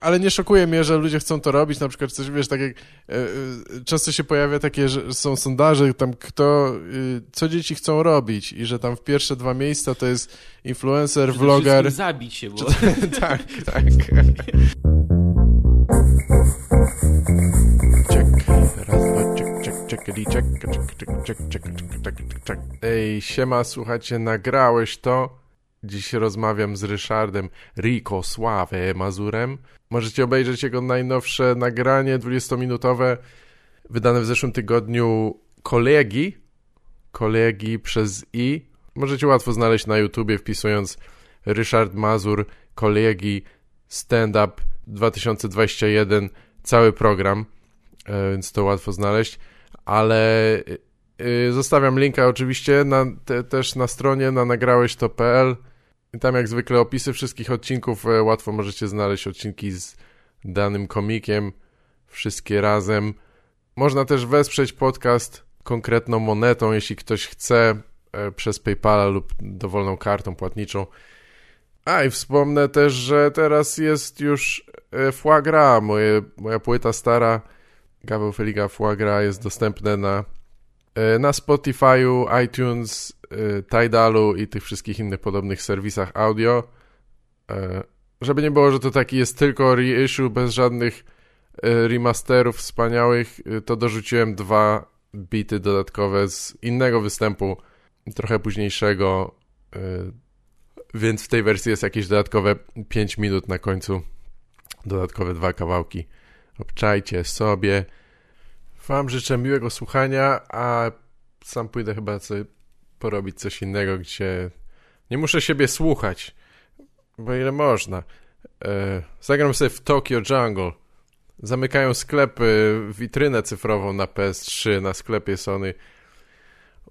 Ale nie szokuje mnie, że ludzie chcą to robić, na przykład coś, wiesz, tak jak często się pojawia takie, że są sondaże, tam kto, co dzieci chcą robić i że tam w pierwsze dwa miejsca to jest influencer, Przede vloger. zabić się, bo... tak, tak. Ej, siema, słuchajcie, nagrałeś to? Dziś rozmawiam z Ryszardem Rikosławem Mazurem, Możecie obejrzeć jego najnowsze nagranie 20-minutowe wydane w zeszłym tygodniu kolegi. Kolegi przez i. Możecie łatwo znaleźć na YouTubie wpisując Ryszard Mazur, kolegi, stand-up 2021, cały program, e, więc to łatwo znaleźć, ale y, zostawiam linka oczywiście na, te, też na stronie na nagrałeś.to.pl tam jak zwykle opisy wszystkich odcinków, e, łatwo możecie znaleźć odcinki z danym komikiem, wszystkie razem. Można też wesprzeć podcast konkretną monetą, jeśli ktoś chce, e, przez PayPala lub dowolną kartą płatniczą. A i wspomnę też, że teraz jest już e, Foie Gras, moje, moja płyta stara Gaweł Feliga Foie Gras jest dostępne na, na Spotify'u, iTunes, e, Tidalu i tych wszystkich innych podobnych serwisach audio. E, Żeby nie było, że to taki jest tylko reissue bez żadnych e, remasterów wspaniałych, e, to dorzuciłem dwa bity dodatkowe z innego występu, trochę późniejszego, e, więc w tej wersji jest jakieś dodatkowe 5 minut na końcu. Dodatkowe dwa kawałki. Obczajcie sobie. Wam życzę miłego słuchania, a sam pójdę chyba sobie porobić coś innego, gdzie nie muszę siebie słuchać, bo ile można. E, zagram sobie w Tokyo Jungle. Zamykają sklepy, witrynę cyfrową na PS3, na sklepie Sony.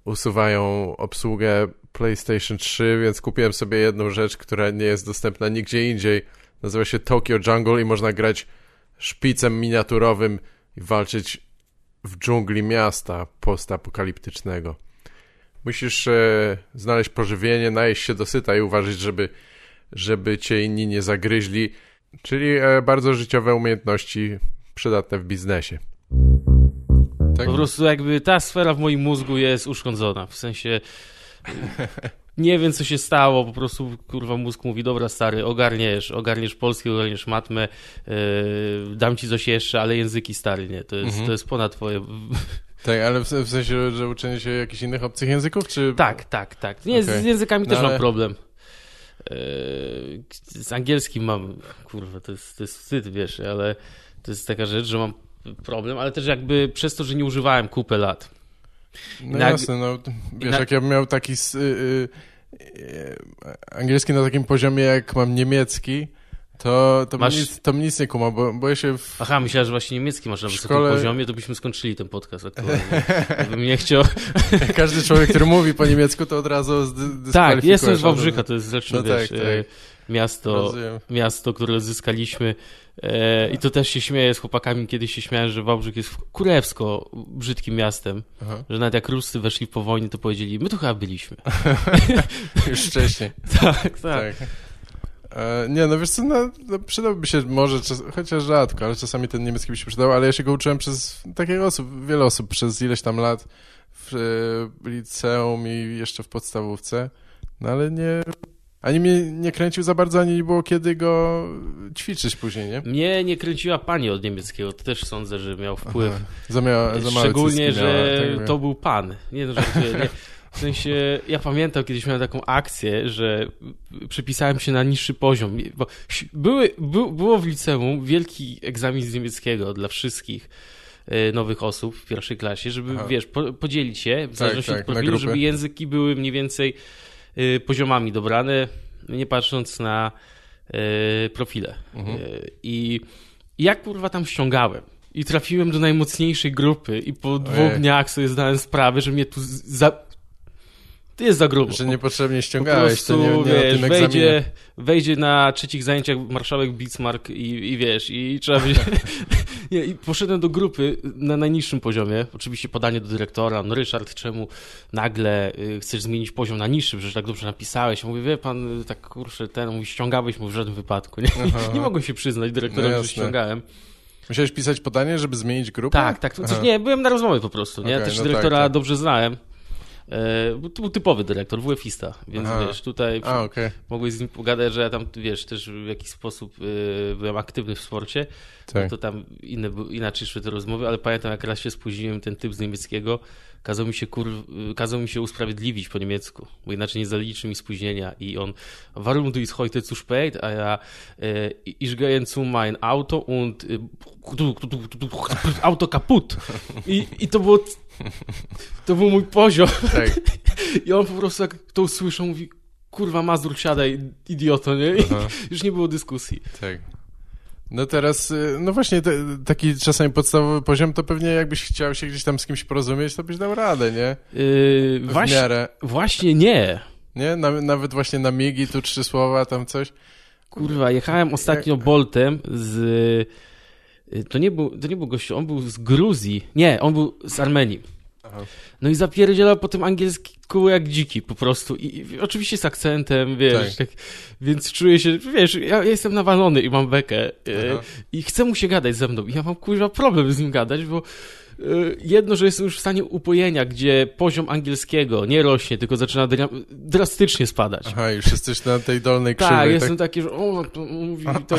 Usuwają obsługę PlayStation 3, więc kupiłem sobie jedną rzecz, która nie jest dostępna nigdzie indziej. Nazywa się Tokyo Jungle i można grać szpicem miniaturowym i walczyć w dżungli miasta postapokaliptycznego. Musisz e, znaleźć pożywienie, najeść się dosyta i uważać, żeby, żeby cię inni nie zagryźli. Czyli e, bardzo życiowe umiejętności przydatne w biznesie. Tak? Po prostu jakby ta sfera w moim mózgu jest uszkodzona. W sensie nie wiem, co się stało, po prostu kurwa mózg mówi, dobra stary, ogarniesz, ogarniesz polski, ogarniesz matmę, yy, dam ci coś jeszcze, ale języki stary, nie, to jest, Mhm. to jest ponad twoje... Tak, ale w, w sensie, że uczenie się jakichś innych obcych języków, czy... Tak, tak, tak. Nie, Okej. z językami No też ale- mam problem. Yy, z angielskim mam, kurwa, to jest, to jest wstyd, wiesz, ale to jest taka rzecz, że mam problem, ale też jakby przez to, że nie używałem kupę lat. No na- jasne, no wiesz, na- jak ja bym miał taki y, y, y, angielski na takim poziomie, jak mam niemiecki, to, to, Masz- bym nic, to bym nic nie kumał, bo, bo ja się w, Aha, myślałem, że właśnie niemiecki masz na wysokim szkole- poziomie, to byśmy skończyli ten podcast aktualnie. Gdybym nie chciał... każdy człowiek, który mówi po niemiecku, to od razu zdy, Tak, jestem z Wałbrzycha, to jest zresztą, No wiesz, tak, e, tak. miasto, Rozumiem. miasto, które odzyskaliśmy e, i to też się śmieję z chłopakami, kiedyś się śmiałem, że Wałbrzych jest kurewsko brzydkim miastem, Aha. że nawet jak Ruscy weszli po wojnie, to powiedzieli, my tu chyba byliśmy. Już wcześniej. tak, tak. Tak. E, nie, no wiesz co, no, no przydałby się może, czas, chociaż rzadko, ale czasami ten niemiecki by się przydał, ale ja się go uczyłem przez takich osób, wiele osób przez ileś tam lat w e, liceum i jeszcze w podstawówce, no ale nie, ani mnie nie kręcił za bardzo, ani nie było kiedy go ćwiczyć później, nie? Mnie nie kręciła pani od niemieckiego, to też sądzę, że miał wpływ. Aha. Za, mia, za Szczególnie, cycki miała, że tak to był pan. Nie, no, żartuję, nie. W sensie, ja pamiętam, kiedyś miałem taką akcję, że przypisałem się na niższy poziom, bo były, był, było w liceum wielki egzamin z niemieckiego dla wszystkich e, nowych osób w pierwszej klasie, żeby, Aha. wiesz, po, podzielić się w zależności tak, od na profilu, żeby języki były mniej więcej e, poziomami dobrane, nie patrząc na e, profile. Mhm. I ja kurwa tam ściągałem. I trafiłem do najmocniejszej grupy i po dwóch Ojej. dniach sobie zdałem sprawę, że mnie tu za... To jest za grubo. Że niepotrzebnie po ściągałeś, to prostu, nie, nie na wiesz, egzaminie. wejdzie, wejdzie na trzecich zajęciach marszałek Bismarck i, i wiesz, i trzeba będzie... Nie, i poszedłem do grupy na najniższym poziomie. Oczywiście podanie do dyrektora. No Ryszard, czemu nagle y, chcesz zmienić poziom na niższy? Przecież tak dobrze napisałeś. Ja mówię, wie pan, y, tak kurczę, ten, mówi, ściągałeś mu w żadnym wypadku. Nie, Aha. nie mogłem się przyznać dyrektorowi, No że ściągałem. Musiałeś pisać podanie, żeby zmienić grupę? Tak, tak. Coś, Aha. nie, byłem na rozmowie po prostu. Nie? Okej, Też no dyrektora tak, tak. dobrze znałem. E, to był typowy dyrektor, WF-ista, więc Aha. wiesz, tutaj A, okej. mogłeś z nim pogadać, że ja tam, wiesz, też w jakiś sposób y, byłem aktywny w sporcie, Tak. no to tam inne, inaczej szły te rozmowy, ale pamiętam jak raz się spóźniłem, ten typ z niemieckiego kazał mi się, kur, y, kazał mi się usprawiedliwić po niemiecku, bo inaczej nie zaliczy mi spóźnienia i on, warum du ist heute zu spät, a ja, y, ich gehe zu mein Auto und y, Auto kaputt. I, I to było, to był mój poziom. Tak. I on po prostu jak to usłyszał, mówi, kurwa Mazur, siadaj, idioto, nie? I Aha. już nie było dyskusji. Tak. No teraz, y, no właśnie te, taki czasami podstawowy poziom, to pewnie jakbyś chciał się gdzieś tam z kimś porozumieć, to byś dał radę, nie? Yy, W właśnie, miarę, właśnie nie. nie? Na, nawet właśnie na migi, tu trzy słowa, tam coś. Kurwa, jechałem ostatnio Boltem z... y, To nie, był, to nie był gościu, on był z Gruzji. Nie, on był z Armenii. Aha. No i zapierdzielał po tym angielsku jak dziki po prostu. I, i oczywiście z akcentem, wiesz. Tak. więc czuję się, wiesz, ja, ja jestem nawalony i mam bekę. Aha. I chcę mu się gadać ze mną. I ja mam kurwa problem z nim gadać, bo jedno, że jestem już w stanie upojenia, gdzie poziom angielskiego nie rośnie, tylko zaczyna dra drastycznie spadać. Aha, już jesteś na tej dolnej krzywej. Tak, tak? jestem taki, że o, to mówi, to,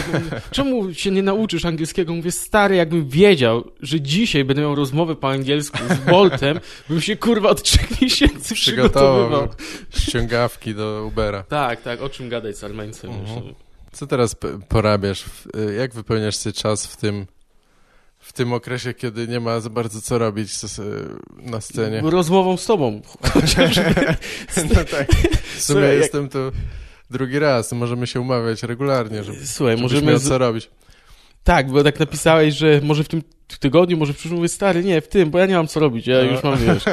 czemu się nie nauczysz angielskiego? Mówię, stary, jakbym wiedział, że dzisiaj będę miał rozmowę po angielsku z Boltem, bym się kurwa od trzech miesięcy przygotowywał. Przygotował ściągawki do Ubera. Tak, tak, o czym gadać z Armeńcem. Mhm. wiesz. Co teraz porabiasz? Y, Jak wypełniasz sobie czas w tym, w tym okresie, kiedy nie ma za bardzo co robić y, na scenie? Rozmową z tobą. Chociaż No tak. W sumie Słuchaj, jak- jestem tu drugi raz. Możemy się umawiać regularnie, żeby, Słuchaj, możemy... miał co robić. Tak, bo tak napisałeś, że może w tym tygodniu, może w przyszłym, mówię, stary, nie, w tym, bo ja nie mam co robić, ja No. już mam, wiesz.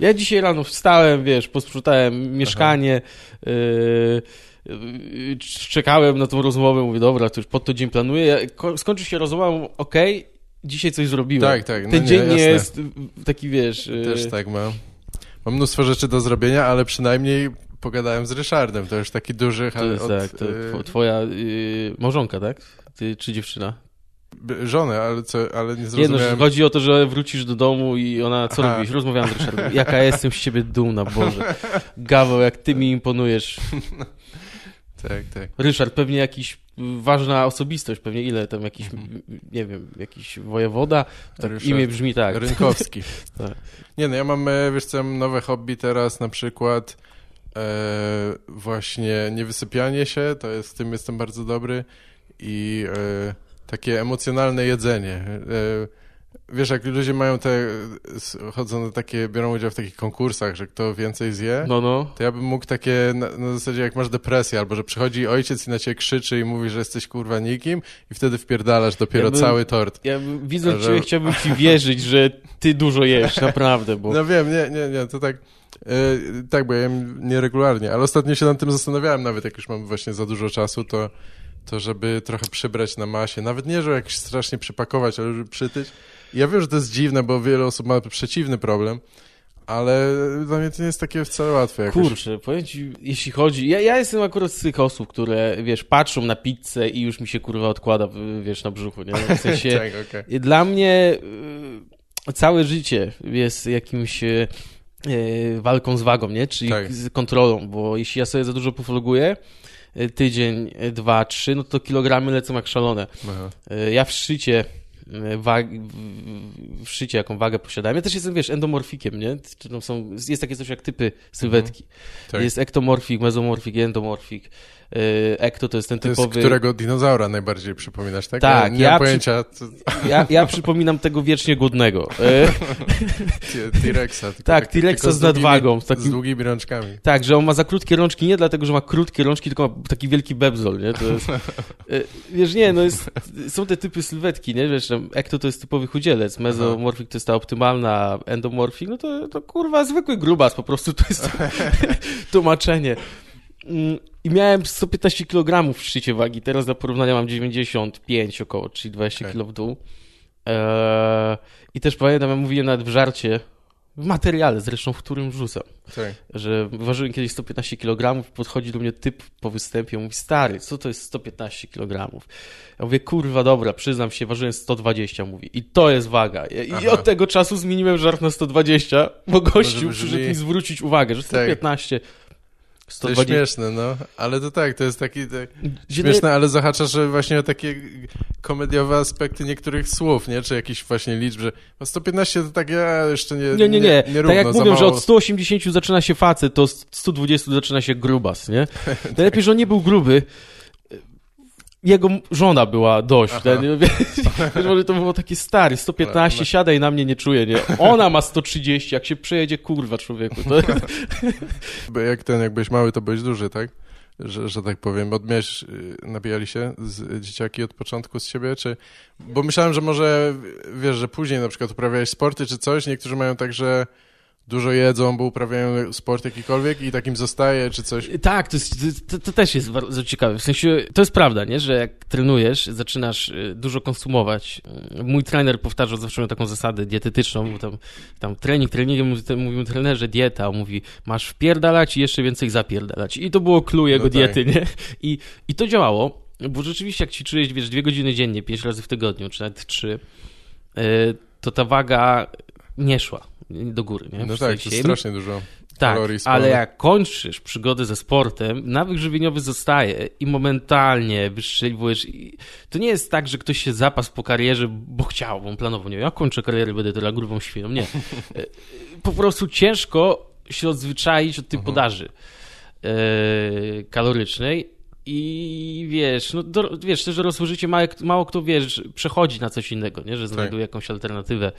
Ja dzisiaj rano wstałem, wiesz, posprzątałem mieszkanie, yy, yy, czekałem na tą rozmowę, mówię, dobra, to już pod to dzień planuję, ja, ko- skończy się rozmowa, okej, dzisiaj coś zrobiłem. Tak, tak. No Ten nie, dzień nie jest y, taki, wiesz... yy, Też tak mam. Mam mnóstwo rzeczy do zrobienia, ale przynajmniej pogadałem z Ryszardem. To już taki duży... To jest od, tak, to y, two- twoja yy, małżonka, tak? Ty, czy dziewczyna? żonę, ale, co, ale nie Nie no, zrozumiałem. chodzi o to, że wrócisz do domu i ona, co Aha. robisz? Rozmawiałem z Ryszardem. Jaka ja jestem z ciebie dumna, Boże. Gaweł, jak ty mi imponujesz. Tak, tak. Ryszard, pewnie jakiś y, ważna osobistość, pewnie ile tam jakiś, nie wiem, jakiś wojewoda. Tak, Ryszard imię brzmi tak. Rynkowski. Tak. Nie no, ja mam, e, wiesz co, nowe hobby teraz, na przykład e, właśnie niewysypianie się, to jest, tym jestem bardzo dobry i e, takie emocjonalne jedzenie. E, wiesz, jak ludzie mają te, chodzą na takie, biorą udział w takich konkursach, że kto więcej zje, No, no. to ja bym mógł takie, na, na zasadzie jak masz depresję, albo że przychodzi ojciec i na ciebie krzyczy i mówi, że jesteś kurwa nikim i wtedy wpierdalasz dopiero Ja bym- cały tort. Ja widząc Że- ciebie chciałbym ci wierzyć, że ty dużo jesz, naprawdę, bo... No wiem, nie, nie, nie, to tak. e, tak, bo ja jem nieregularnie, ale ostatnio się nad tym zastanawiałem, nawet jak już mam właśnie za dużo czasu, to, to żeby trochę przybrać na masie. Nawet nie, że jakoś strasznie przypakować, ale żeby przytyć. Ja wiem, że to jest dziwne, bo wiele osób ma przeciwny problem, ale dla mnie to nie jest takie wcale łatwe jakoś. Kurczę, powiem ci, jeśli chodzi... Ja, ja jestem akurat z tych osób, które, wiesz, patrzą na pizzę i już mi się, kurwa, odkłada, wiesz, na brzuchu, nie? W sensie... tak. I Dla mnie y, całe życie jest jakimś y, y, walką z wagą, nie? Czyli Tak. z kontrolą, bo jeśli ja sobie za dużo pofloguję, tydzień, dwa, trzy, no to kilogramy lecą jak szalone. Aha. Ja w szczycie y, wag, w- szczycie jaką wagę posiadałem. Ja też jestem, wiesz, endomorfikiem, nie? Tam są, jest takie coś jak typy sylwetki. Tak. Jest ektomorfik, mezomorfik, endomorfik. Y, Ekto to jest ten To jest typowy... którego dinozaura najbardziej przypominasz, tak? Tak, ja nie ja mam przy- pojęcia. co- Ja, ja przypominam tego wiecznie głodnego. T- T-Rexa. Tak, T-Rexa z długimi- nadwagą, z takim- Z długimi rączkami. Tak, że on ma za krótkie rączki nie dlatego, że ma krótkie rączki, tylko ma taki wielki bebzol, nie? To jest, e, wiesz, nie, no jest, są te typy sylwetki, nie? Wiesz, tam ekto to jest typowy chudzielec, mezomorfik to jest ta optymalna, endomorfik, no to, to kurwa zwykły grubas, po prostu to jest tłumaczenie. Mm, I miałem 115 kg w szczycie wagi, teraz dla porównania mam 95 około, czyli 20 Okej. kg w dół. Eee, I też pamiętam, ja mówiłem nawet w żarcie, w materiale zresztą, w którym wrzucam, Tak. że ważyłem kiedyś 115 kg, podchodzi do mnie typ po występie, mówi, stary, co to jest 115 kg? Ja mówię, kurwa, dobra, przyznam się, ważyłem 120, mówi, i to jest waga. I Aha. od tego czasu zmieniłem żart na 120, bo gościu przyszedł mi zwrócić uwagę, że Tak. 115, To jest 120... śmieszne, no. Ale to tak, to jest taki... Tak, śmieszne, ale zahacza, że właśnie o takie komediowe aspekty niektórych słów, nie? Czy jakieś właśnie liczb, że no 115 to tak ja jeszcze nie Nie, nie, nie. nie równo, tak jak mówią, że mało. od 180 zaczyna się facet, to z 120 zaczyna się grubas, nie? Najlepiej, że on nie był gruby. Jego żona była dość. Wiesz, może to było takie stary, 115, Ale- siadaj na mnie, nie czuje, nie? Ona ma 130, jak się przejedzie, kurwa, człowieku. To, Bo Jak ten, jak byłeś mały, to byłeś duży, tak? Że, że tak powiem. Odmiałeś, y, nabijali się z dzieciaki od początku z siebie, czy... Bo myślałem, że może, wiesz, że później na przykład uprawiałeś sporty czy coś, niektórzy mają tak, że dużo jedzą, bo uprawiają sport jakikolwiek i takim zostaje, czy coś. Tak, to, jest, to, to też jest bardzo ciekawe. W sensie, to jest prawda, nie? że jak trenujesz, zaczynasz y, dużo konsumować. Y, Mój trener powtarzał zawsze miał taką zasadę dietetyczną, bo tam, tam trening, treningiem mówimy trenerze dieta, on mówi masz wpierdalać i jeszcze więcej zapierdalać. I to było clue jego No tak. diety, nie? I, I to działało, bo rzeczywiście jak ćwiczyłeś, wiesz, dwie godziny dziennie, pięć razy w tygodniu, czy nawet trzy, y, to ta waga nie szła do góry, nie? No W tak, to jest strasznie dużo. tak, kalorii ale jak kończysz przygodę ze sportem, nawyk żywieniowy zostaje i momentalnie wystrzeliwujesz. i To nie jest tak, że ktoś się zapasł po karierze, bo chciał, bo on planował. Nie, ja kończę karierę, będę teraz grubą świnią. Nie. E, Po prostu ciężko się odzwyczaić od tej Mhm. podaży e, kalorycznej. I wiesz, no do, wiesz, też dorosłe życie mało, mało kto wiesz, przechodzi na coś innego, nie? że znajduje jakąś alternatywę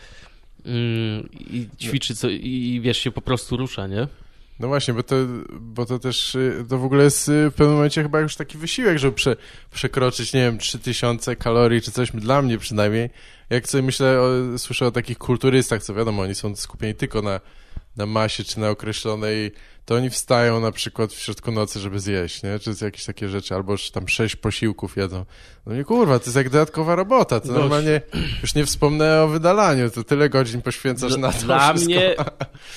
mm, i ćwiczy co, i wiesz, się po prostu rusza, nie? No właśnie, bo to, bo to też, y, to w ogóle jest y, w pewnym momencie chyba już taki wysiłek, żeby prze, przekroczyć, nie wiem, 3000 kalorii czy coś, dla mnie przynajmniej. Jak sobie myślę, o, słyszę o takich kulturystach, co wiadomo, oni są skupieni tylko na, na masie czy na określonej, to oni wstają na przykład w środku nocy, żeby zjeść, nie? Czy jakieś takie rzeczy, albo że tam sześć posiłków jedzą. No nie kurwa, to jest jak dodatkowa robota, to No. normalnie, już nie wspomnę o wydalaniu, to tyle godzin poświęcasz Dla, na to dla wszystko. mnie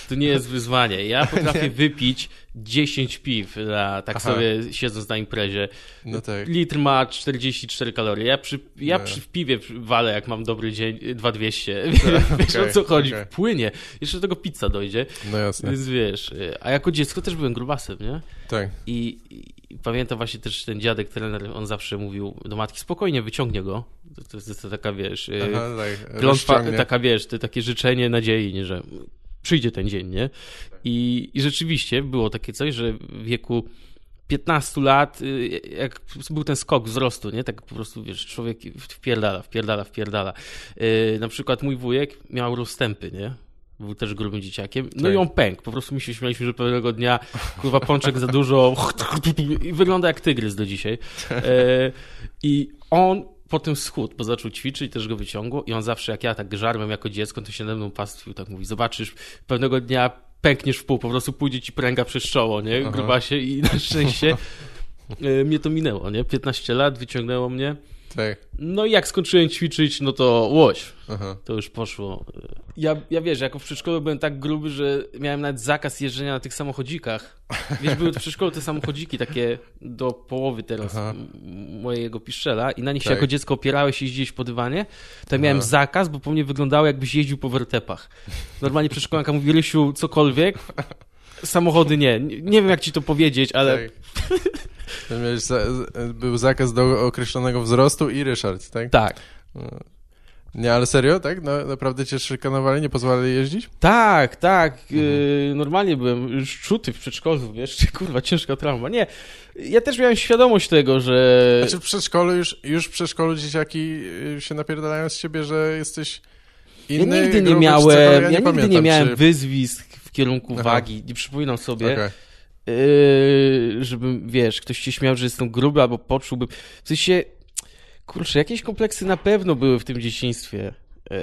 to nie jest wyzwanie. Ja potrafię wypić 10 piw, na, tak Aha. sobie siedząc na imprezie. No tak. Litr ma 44 kalorie. Ja przy, ja Nie. przy w piwie walę, jak mam dobry dzień, 2200. Wiesz o co chodzi? okej. Płynie. Jeszcze do tego pizza dojdzie. No jasne, Więc wiesz, a jako dziecko też byłem grubasem, nie? tak. I, i pamiętam właśnie też ten dziadek, trener, on zawsze mówił do matki, spokojnie, wyciągnie go. To, to jest to taka, wiesz, y, Aha, tak. klątwa, taka, wiesz, to takie życzenie nadziei, nie, że przyjdzie ten dzień, nie? I, I rzeczywiście było takie coś, że w wieku 15 lat, y, jak był ten skok wzrostu, nie? Tak po prostu, wiesz, człowiek wpierdala, wpierdala, wpierdala. Yy, na przykład mój wujek miał rozstępy, nie? Był też grubym dzieciakiem. No Tak. i on pękł. Po prostu my się śmialiśmy, że pewnego dnia, kurwa, pączek za dużo i wygląda jak tygrys do dzisiaj. E, I on potem schudł, bo zaczął ćwiczyć, też go wyciągło i on zawsze, jak ja tak żarłem jako dziecko, to się nade mną pastwił, tak mówi, zobaczysz, pewnego dnia pękniesz w pół, po prostu pójdzie ci pręga przez czoło, nie? Aha. Grubasie i na szczęście e, mnie to minęło, nie? 15 lat, wyciągnęło mnie. Tak. No i jak skończyłem ćwiczyć, no to łoś, Aha. to już poszło. Ja, ja wiesz, jako w przedszkolu byłem tak gruby, że miałem nawet zakaz jeżdżenia na tych samochodzikach. Wiesz, były w przedszkolu te samochodziki takie do połowy teraz Aha. mojego piszczela i na nich się Tak. jako dziecko opierałeś i jeździłeś po dywanie. To miałem Aha. zakaz, bo po mnie wyglądało jakbyś jeździł po wertepach. Normalnie przedszkolanka mówi, Rysiu, cokolwiek, samochody nie. Nie wiem, jak ci to powiedzieć, ale Tak. Za, był zakaz do określonego wzrostu i Ryszard, tak? tak. Nie, ale serio, tak? No, naprawdę cię szykanowali, nie pozwalali jeździć? Tak, tak. Mhm. Yy, normalnie byłem szczuty w przedszkolu, wiesz, kurwa, ciężka trauma. Nie, ja też miałem świadomość tego, że... Znaczy w przedszkolu już, już w przedszkolu dzieciaki y, się napierdalają z ciebie, że jesteś Ja inny, nigdy nie miałem, ja, ja nie nigdy pamiętam, nie miałem czy... wyzwisk kierunku Aha. wagi. Nie przypominam sobie, Okej. yy, żebym, wiesz, ktoś się śmiał, że jestem gruby albo poczułbym... W sensie, kurczę, jakieś kompleksy na pewno były w tym dzieciństwie. E,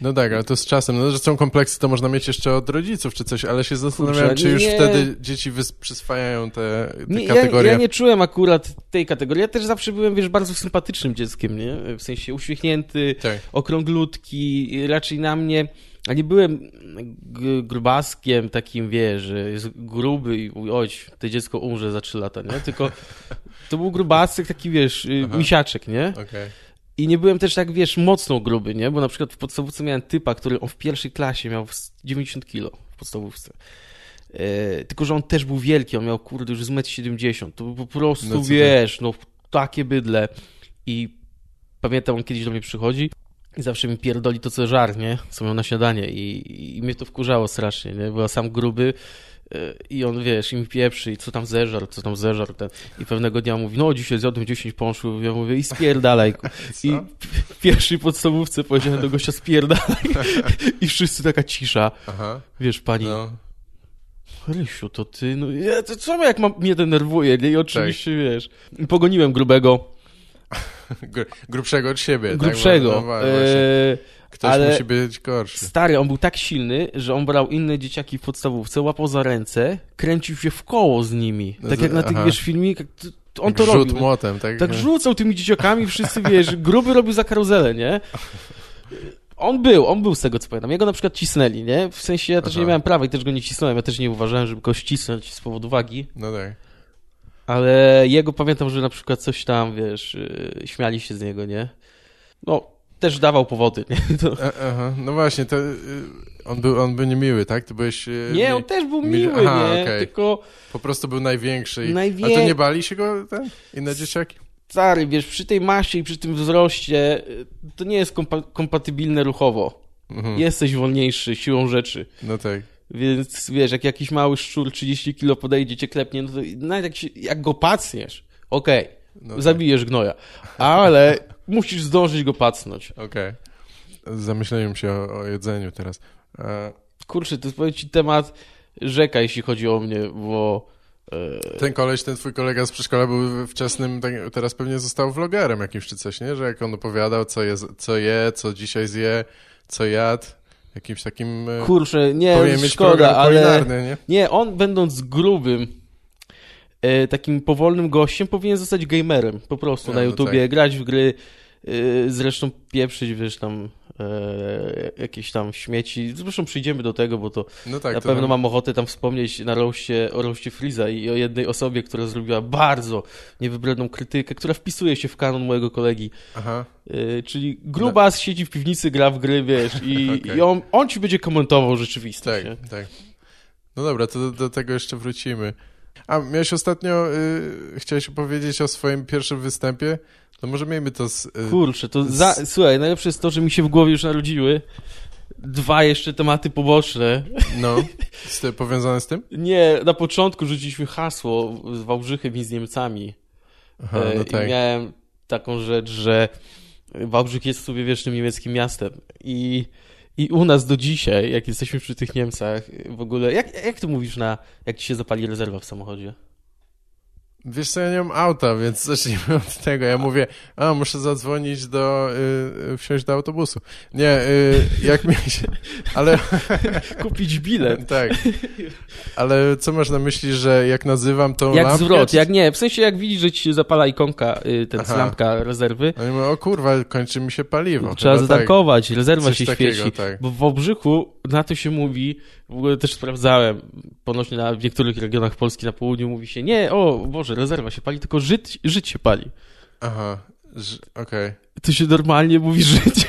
No tak, ale to z czasem, no, że są kompleksy, to można mieć jeszcze od rodziców czy coś, ale się zastanawiałem, Kurczę, czy już nie. wtedy dzieci przyswajają te, te Nie, ja, kategorie. ja nie czułem akurat tej kategorii. Ja też zawsze byłem, wiesz, bardzo sympatycznym dzieckiem, nie? W sensie uśmiechnięty, Tak. okrąglutki, raczej na mnie. A nie byłem grubaskiem takim, wiesz, że jest gruby i oj, to dziecko umrze za 3 lata, nie? Tylko to był grubasek taki, wiesz, y, Aha. misiaczek, nie? Okej. I nie byłem też tak, wiesz, mocno gruby, nie? Bo na przykład w podstawówce miałem typa, który on w pierwszej klasie miał 90 kilo w podstawówce. E, tylko, że on też był wielki, on miał, kurde, już z 1,70 m. To był po prostu, No wiesz, no takie bydle. I pamiętam, on kiedyś do mnie przychodzi i zawsze mi pierdoli to, co żar, nie? Co miał na śniadanie. I, I mnie to wkurzało strasznie, nie? Była sam gruby e, i on, wiesz, i mi pieprzy, i co tam zeżar, co tam zeżar. Ten. I pewnego dnia mówi, no dzisiaj zjadłem 10 pączków. Ja mówię, i spierdalaj. I Co? w pierwszej podstawówce powiedziałem do gościa, spierdalaj. I wszyscy taka cisza. Aha, Wiesz, pani, no. Rysiu, to ty, no ja, to co jak mam, mnie denerwuje, nie? I oczywiście, Tak. wiesz, pogoniłem grubego, Gr- grubszego od siebie, grubszego, tak? Bo- No, właśnie. e, Ktoś ale- musi być gorszy. stary, on był tak silny, że on brał inne dzieciaki w podstawówce, łapał za ręce, kręcił się w koło z nimi, No tak jak na tych, aha. wiesz, filmikach, on to Rzut robił. młotem, tak? Tak rzucał tymi dzieciakami, wszyscy, wiesz, gruby robił za karuzelę, nie? On był, on był z tego co pamiętam. Jego na przykład cisnęli, nie? W sensie ja też Aha. nie miałem prawa i też go nie cisnąłem. Ja też nie uważałem, żeby go ścisnąć z powodu wagi. No tak. Ale jego pamiętam, że na przykład coś tam, wiesz, yy, śmiali się z niego, nie? No, też dawał powody, nie? To... E, aha, no właśnie, to y, on był, on był niemiły, tak? Ty byłeś... y, Nie, on też był mi- miły, aha, nie? okej. Tylko Po prostu był największy. Najwię- A to nie bali się go ten? Inne dzieciaki? stary, wiesz, przy tej masie i przy tym wzroście to nie jest kompa- kompatybilne ruchowo. Mhm. Jesteś wolniejszy siłą rzeczy. No tak. Więc wiesz, jak jakiś mały szczur 30 kilo podejdzie, cię klepnie, no to nawet jak, się, jak go pacniesz, okej, No tak. zabijesz gnoja, ale musisz zdążyć go pacnąć. Okej. Zamyśliłem się o, o jedzeniu teraz. E, Kurczę, to jest powiem ci temat rzeka, jeśli chodzi o mnie, bo e, ten koleś, ten twój kolega z przedszkola był wczesnym, tak, teraz pewnie został vlogerem jakimś czy coś, nie? Że jak on opowiadał, co je, co je, co dzisiaj zje, co jadł, jakimś takim... e, kurczę, nie, szkoda, ale nie? nie, on będąc grubym, e, takim powolnym gościem, powinien zostać gamerem, po prostu No, na no YouTubie, tak. grać w gry, zresztą pieprzyć, wiesz, tam e, jakieś tam śmieci, zresztą przyjdziemy do tego, bo to No tak. Na to pewno mam ochotę tam wspomnieć na roście, o roście Freeza i o jednej osobie, która zrobiła bardzo niewybredną krytykę, która wpisuje się w kanon mojego kolegi. Aha. Yy, czyli grubas siedzi w piwnicy, gra w gry, wiesz, i, Okej. i on, on ci będzie komentował rzeczywistość. Tak, nie? tak. No dobra, to do, do tego jeszcze wrócimy. A miałeś ostatnio, y, chciałeś opowiedzieć o swoim pierwszym występie? No może miejmy to z... Y, Kurczę, to za, słuchaj, najlepsze jest to, że mi się w głowie już narodziły dwa jeszcze tematy poboczne. no, z powiązane z tym? Nie, na początku rzuciliśmy hasło z Wałbrzychem i z Niemcami. Aha, E, no I tak. miałem taką rzecz, że Wałbrzych jest sobie wiecznym niemieckim miastem. I, I u nas do dzisiaj, jak jesteśmy przy tych Niemcach, w ogóle, jak, jak ty mówisz na, jak ci się zapali rezerwa w samochodzie? Wiesz co, ja nie mam auta, więc zacznijmy od tego. Ja mówię, a muszę zadzwonić do, y, y, wsiąść do autobusu. Nie, y, jak mi się... Ale... Kupić bilet. tak. Ale co masz na myśli, że jak nazywam tą Jak lampkę? zwrot, czy- jak nie, w sensie jak widzisz, że ci się zapala ikonka, y, ten Aha. lampka rezerwy, No i mówię, o kurwa, kończy mi się paliwo. trzeba Chyba zatankować, rezerwa Coś się takiego, świeci. tak. Bo w Wałbrzychu na to się mówi, w ogóle też sprawdzałem, ponoć na, w niektórych regionach Polski na południu mówi się, nie, o Boże, rezerwa się pali, tylko żyt, żyć się pali. Aha, okej. To się normalnie mówi życie.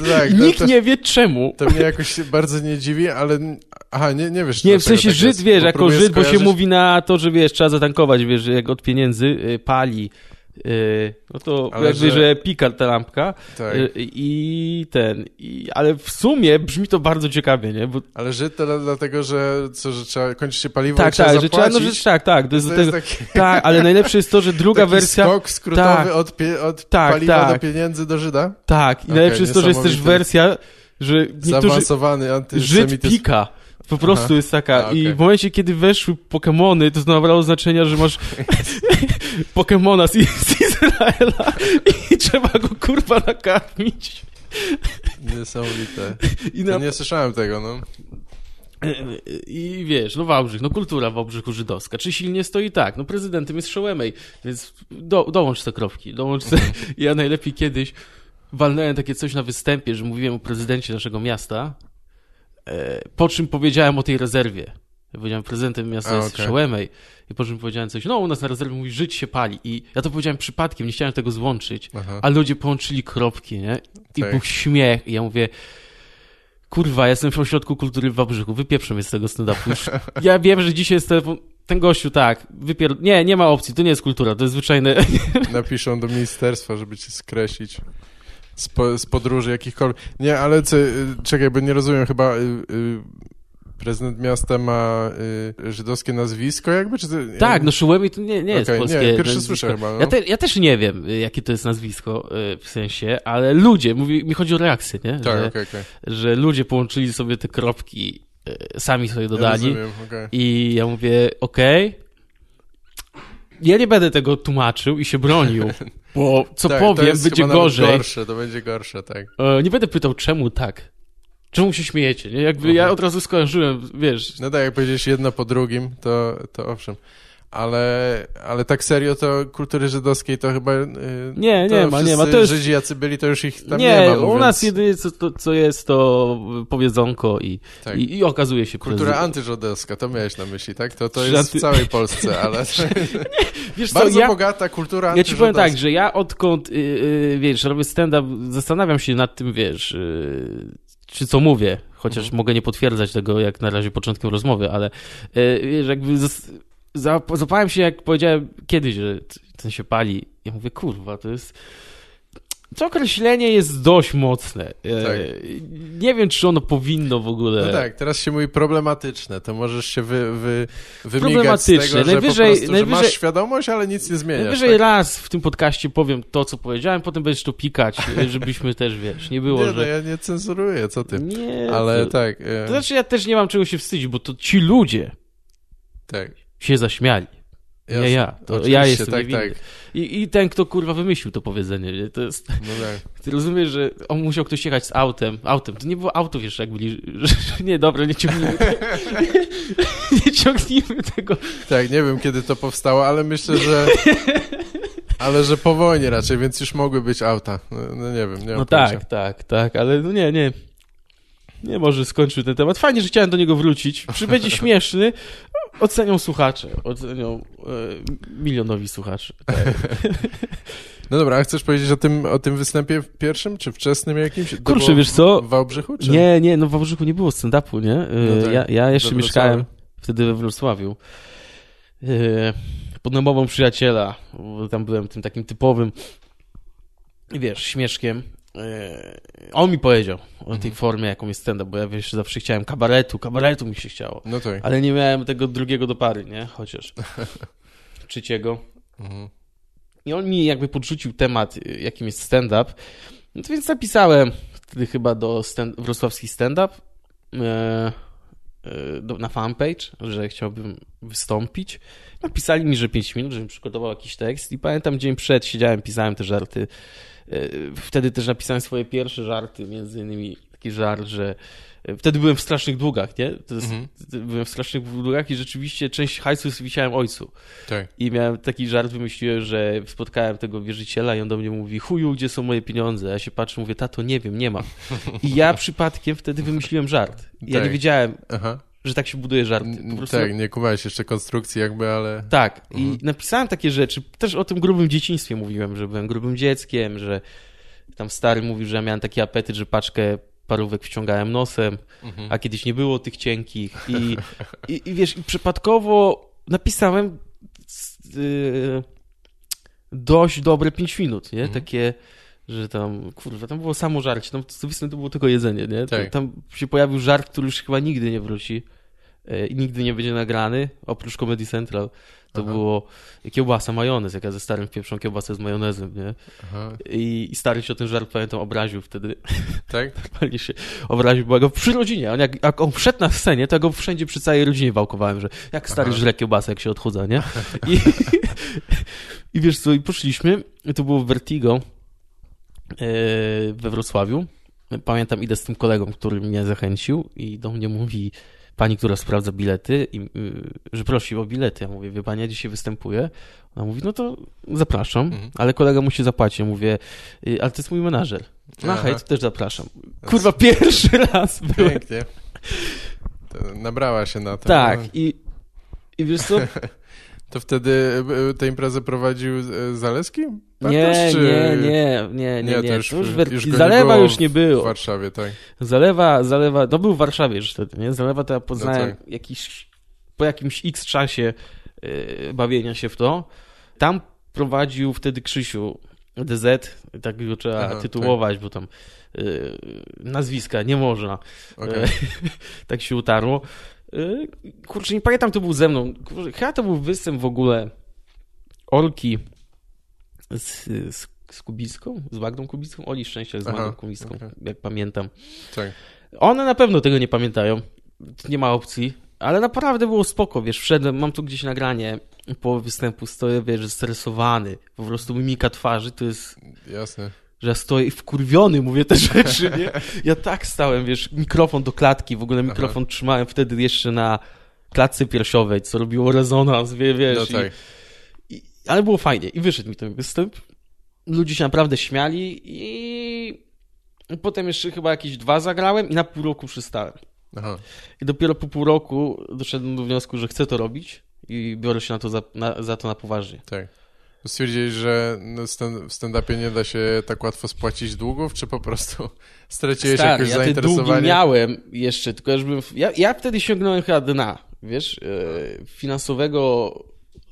No Tak, nikt to, nie wie czemu. to mnie jakoś bardzo nie dziwi, ale... Aha, nie, nie wiesz Nie, w sensie tak Żyd, jest, wiesz, jako Żyd, bo się skojarzyć- mówi na to, że wiesz, trzeba zatankować, wiesz, jak od pieniędzy y, pali, no to Ale jakby, że- że... pika ta lampka Tak, y, i ten, i, ale w sumie brzmi to bardzo ciekawie, nie? Bo, ale Żyd to dla- dlatego, że co, że trzeba kończy się paliwo i tak, trzeba tak, że trzeba, no, zapłacić. że, tak, tak, to jest To jest tego, taki, tak, ale najlepsze jest to, że druga taki wersja, skok skrótowy tak. od, pie, od Tak, paliwa tak. do pieniędzy do Żyda? tak, i Okej, najlepsze jest to, że jest też wersja, że niektórzy, Zaawansowany Żyd antysemityzm. pika. Po prostu Aha. jest taka. A, I w momencie, kiedy weszły Pokemony, to nabrało znaczenia, że masz Pokemona z, z Izraela i trzeba go kurwa nakarmić. Niesamowite. I na, nie słyszałem tego, no. I wiesz, no Wałbrzych, no kultura Wałbrzychu żydowska. Czy silnie stoi? Tak, no prezydentem jest Szołemej, więc do, dołącz te kropki, dołącz te... Ja najlepiej kiedyś walnąłem takie coś na występie, że mówiłem o prezydencie naszego miasta, po czym powiedziałem o tej rezerwie. Ja powiedziałem, prezydentem miasta jest. Szołemej. I po czym powiedziałem coś, no u nas na rezerwie mówi, żyć się pali. I ja to powiedziałem przypadkiem, nie chciałem tego złączyć, Aha. a ludzie połączyli kropki, nie? I Tak. był śmiech. I ja mówię, kurwa, ja jestem w ośrodku kultury w Wałbrzychu, wypieprzę mnie z tego stand-upu. Ja wiem, że dzisiaj jest telefon... Ten gościu, tak, wypier... Nie, nie ma opcji, to nie jest kultura, to jest zwyczajne... Napiszą do ministerstwa, żeby cię skreślić. Z, po, z podróży jakichkolwiek. Nie, ale co, y, czekaj, bo nie rozumiem, chyba y, y, prezydent miasta ma y, żydowskie nazwisko jakby? Czy to, Tak, no Szułemi to nie, nie jest polskie nie, pierwszy nazwisko. słyszę chyba, no. Ja, te, ja też nie wiem, y, jakie to jest nazwisko, y, w sensie, ale ludzie, mówi, mi chodzi o reakcję, nie? Tak, że, okej, okej. że ludzie połączyli sobie te kropki, y, sami sobie Ja dodali. rozumiem, okej. I ja mówię, okej. Ja nie będę tego tłumaczył i się bronił, bo co Tak, powiem, będzie gorzej. gorsze, to będzie gorsze, tak. E, nie będę pytał, czemu tak. Czemu się śmiejecie? Nie? Jakby ja Mhm. od razu skojarzyłem, wiesz. No tak, jak powiedziałeś jedno po drugim, to, to owszem. Ale, ale tak serio to kultury żydowskiej to chyba... Yy, Nie, nie ma, nie ma. To jest- Żydzi jacy byli, to już ich tam nie, nie, ma, mówiąc, u nas jedynie co, to, co jest, to powiedzonko i, tak. i, i okazuje się Kultura prezydent. antyżydowska, to miałeś na myśli, tak? To, to jest anty- w całej Polsce, ale Wiesz co, bardzo ja, bogata kultura ja ci powiem tak, że ja odkąd, yy, yy, wiesz, robię stand-up, zastanawiam się nad tym, wiesz, yy, czy co mówię, chociaż Mhm. mogę nie potwierdzać tego jak na razie początkiem rozmowy, ale yy, wiesz, jakby zapałem się, jak powiedziałem kiedyś, że ten się pali. Ja mówię, kurwa, to jest... To określenie jest dość mocne. E, Tak. Nie wiem, czy ono powinno w ogóle... No tak, teraz się mówi problematyczne, to możesz się wy, wy, wymigać z tego, że Najwyżej- po prostu, że najwyżej- masz świadomość, ale nic nie zmieniasz. Najwyżej tak? raz w tym podcaście powiem to, co powiedziałem, potem będziesz to pikać, żebyśmy też, wiesz, nie było, Nie, no że... ja nie cenzuruję, co ty. Nie, Ale to... tak, To e, znaczy, ja też nie mam czego się wstydzić, bo to ci ludzie tak. Się zaśmiali. Jasne. Nie ja. To ja jestem tak, niewinny. tak. I, I ten, kto kurwa wymyślił to powiedzenie, nie? to jest... No tak. Ty rozumiesz, że on musiał ktoś jechać z autem. Autem. To nie było auto, wiesz, jak byli. Nie, dobra, nie ciągnijmy. nie ciągnijmy tego. Tak, nie wiem kiedy to powstało, ale myślę, że. Ale że po wojnie raczej, więc już mogły być auta. No, no nie wiem, nie No pojęcia. tak, tak, tak, ale no nie, nie. Nie może skończył ten temat. Fajnie, że chciałem do niego wrócić. Czy będzie śmieszny? Ocenią słuchacze. Ocenią e, milionowi słuchaczy. Tak. No dobra, a chcesz powiedzieć o tym, o tym występie pierwszym, czy wczesnym jakimś? To Kurczę, wiesz co? W Wałbrzychu, czy? Nie, nie, no w Wałbrzychu nie było stand-upu, nie? E, No tak, ja, ja jeszcze mieszkałem wtedy we Wrocławiu. E, pod namową przyjaciela. bo Tam byłem tym takim typowym, wiesz, śmieszkiem. E, On mi powiedział o tej formie, jaką jest stand-up, bo ja wiesz, zawsze chciałem kabaretu, kabaretu mi się chciało. No tak. Ale nie miałem tego drugiego do pary, nie? Chociaż. Trzeciego. Mhm. I on mi jakby podrzucił temat, y, jakim jest stand-up. No to więc napisałem wtedy chyba do stand, wrocławski stand-up e, e, na fanpage, że chciałbym wystąpić. Napisali mi, że 5 minut, żebym przygotował jakiś tekst i pamiętam dzień przed siedziałem, pisałem te żarty. E, Wtedy też napisałem swoje pierwsze żarty, między innymi taki żart, że e, wtedy byłem w strasznych długach, nie? Mhm. Byłem w strasznych długach i rzeczywiście część hajsu wisiałem ojcu. Tak. I miałem taki żart, wymyśliłem, że spotkałem tego wierzyciela i on do mnie mówi, chuju, gdzie są moje pieniądze? Ja się patrzę, mówię, tato, nie wiem, nie mam. I ja przypadkiem wtedy wymyśliłem żart. Ja Tak. nie wiedziałem, Aha. Że tak się buduje żarty. N- prostu Tak, nie kumałeś jeszcze konstrukcji jakby, ale... tak. Mhm. I napisałem takie rzeczy. Też o tym grubym dzieciństwie mówiłem, że byłem grubym dzieckiem, że tam stary mówił, że ja miałem taki apetyt, że paczkę parówek wciągałem nosem, Mhm. a kiedyś nie było tych cienkich. I, i, i wiesz, i przypadkowo napisałem s- y, dość dobre 5 minut, nie? Mhm. Takie, że tam, kurwa, tam było samo żarcie, tam z to było tylko jedzenie, nie? Tak. Tam się pojawił żart, który już chyba nigdy nie wróci i nigdy nie będzie nagrany, oprócz Comedy Central. To Aha. było kiełbasa, majonez, jak ja ze starym pieprzą kiełbasę z majonezem, nie? I, I stary się o ten żart, pamiętam, obraził wtedy. Tak? Normalnie się obraził, bo ja go przy rodzinie, on jak, jak on wszedł na scenie, to ja go wszędzie przy całej rodzinie wałkowałem, że jak stary Aha. żre kiełbasę, jak się odchudza, nie? I, I wiesz co, i poszliśmy, to było w Vertigo e, we Wrocławiu pamiętam, idę z tym kolegą, który mnie zachęcił i do mnie mówi pani, która sprawdza bilety, i, y, że prosi o bilety. Ja mówię, wie pani, ja dzisiaj występuję. Ona mówi, no to zapraszam, Mhm. ale kolega musi zapłacić. Ja mówię, y, ale to jest mój menadżer. No Aha. też zapraszam. Kurwa, pierwszy raz byłem. Pięknie. To nabrała się na to. Tak, No. i, i wiesz co? To wtedy e, tę imprezę prowadził e, Zaleski? Bartosz, Nie, czy... nie, nie, nie, nie, to nie. już, już, już, wer- już go Zalewa nie już nie W było. Warszawie, tak. Zalewa, zalewa, no był w Warszawie już wtedy, nie? Zalewa to ja poznałem No tak. jakiś, po jakimś x czasie yy, bawienia się w to. Tam prowadził wtedy Krzysiu DZ, tak go trzeba Aha, tytułować, bo tam yy, nazwiska nie można. Okej. E, tak się utarło. E, Kurczę, nie pamiętam, to był ze mną. Kurczę, chyba to był występ w ogóle Olki z, z, z Kubicką, z Magdą Kubicką. Oli Szczęścia z Aha, Magdą Kubicką, okej. jak pamiętam. tak. One na pewno tego nie pamiętają. Nie ma opcji. Ale naprawdę było spoko, wiesz, wszedłem, mam tu gdzieś nagranie po występu, stoję, wiesz, stresowany, po prostu mimika twarzy, to jest Jasne. że ja stoję wkurwiony, mówię te rzeczy, nie? Ja tak stałem, wiesz, mikrofon do klatki, w ogóle mikrofon trzymałem wtedy jeszcze na klatce piersiowej, co robiło rezonans, wie, wiesz. No tak. i, ale było fajnie i wyszedł mi ten występ. Ludzie się naprawdę śmiali i potem jeszcze chyba jakieś dwa zagrałem i na pół roku przystałem. Aha. I dopiero po pół roku doszedłem do wniosku, że chcę to robić i biorę się na to za, na, za to na poważnie. Tak. Stwierdziłeś, że no w stand-upie nie da się tak łatwo spłacić długów, czy po prostu straciłeś Stary, jakoś ja te długi zainteresowanie? miałem jeszcze, tylko już bym... Ja, ja wtedy sięgnąłem chyba dna, wiesz, e, finansowego,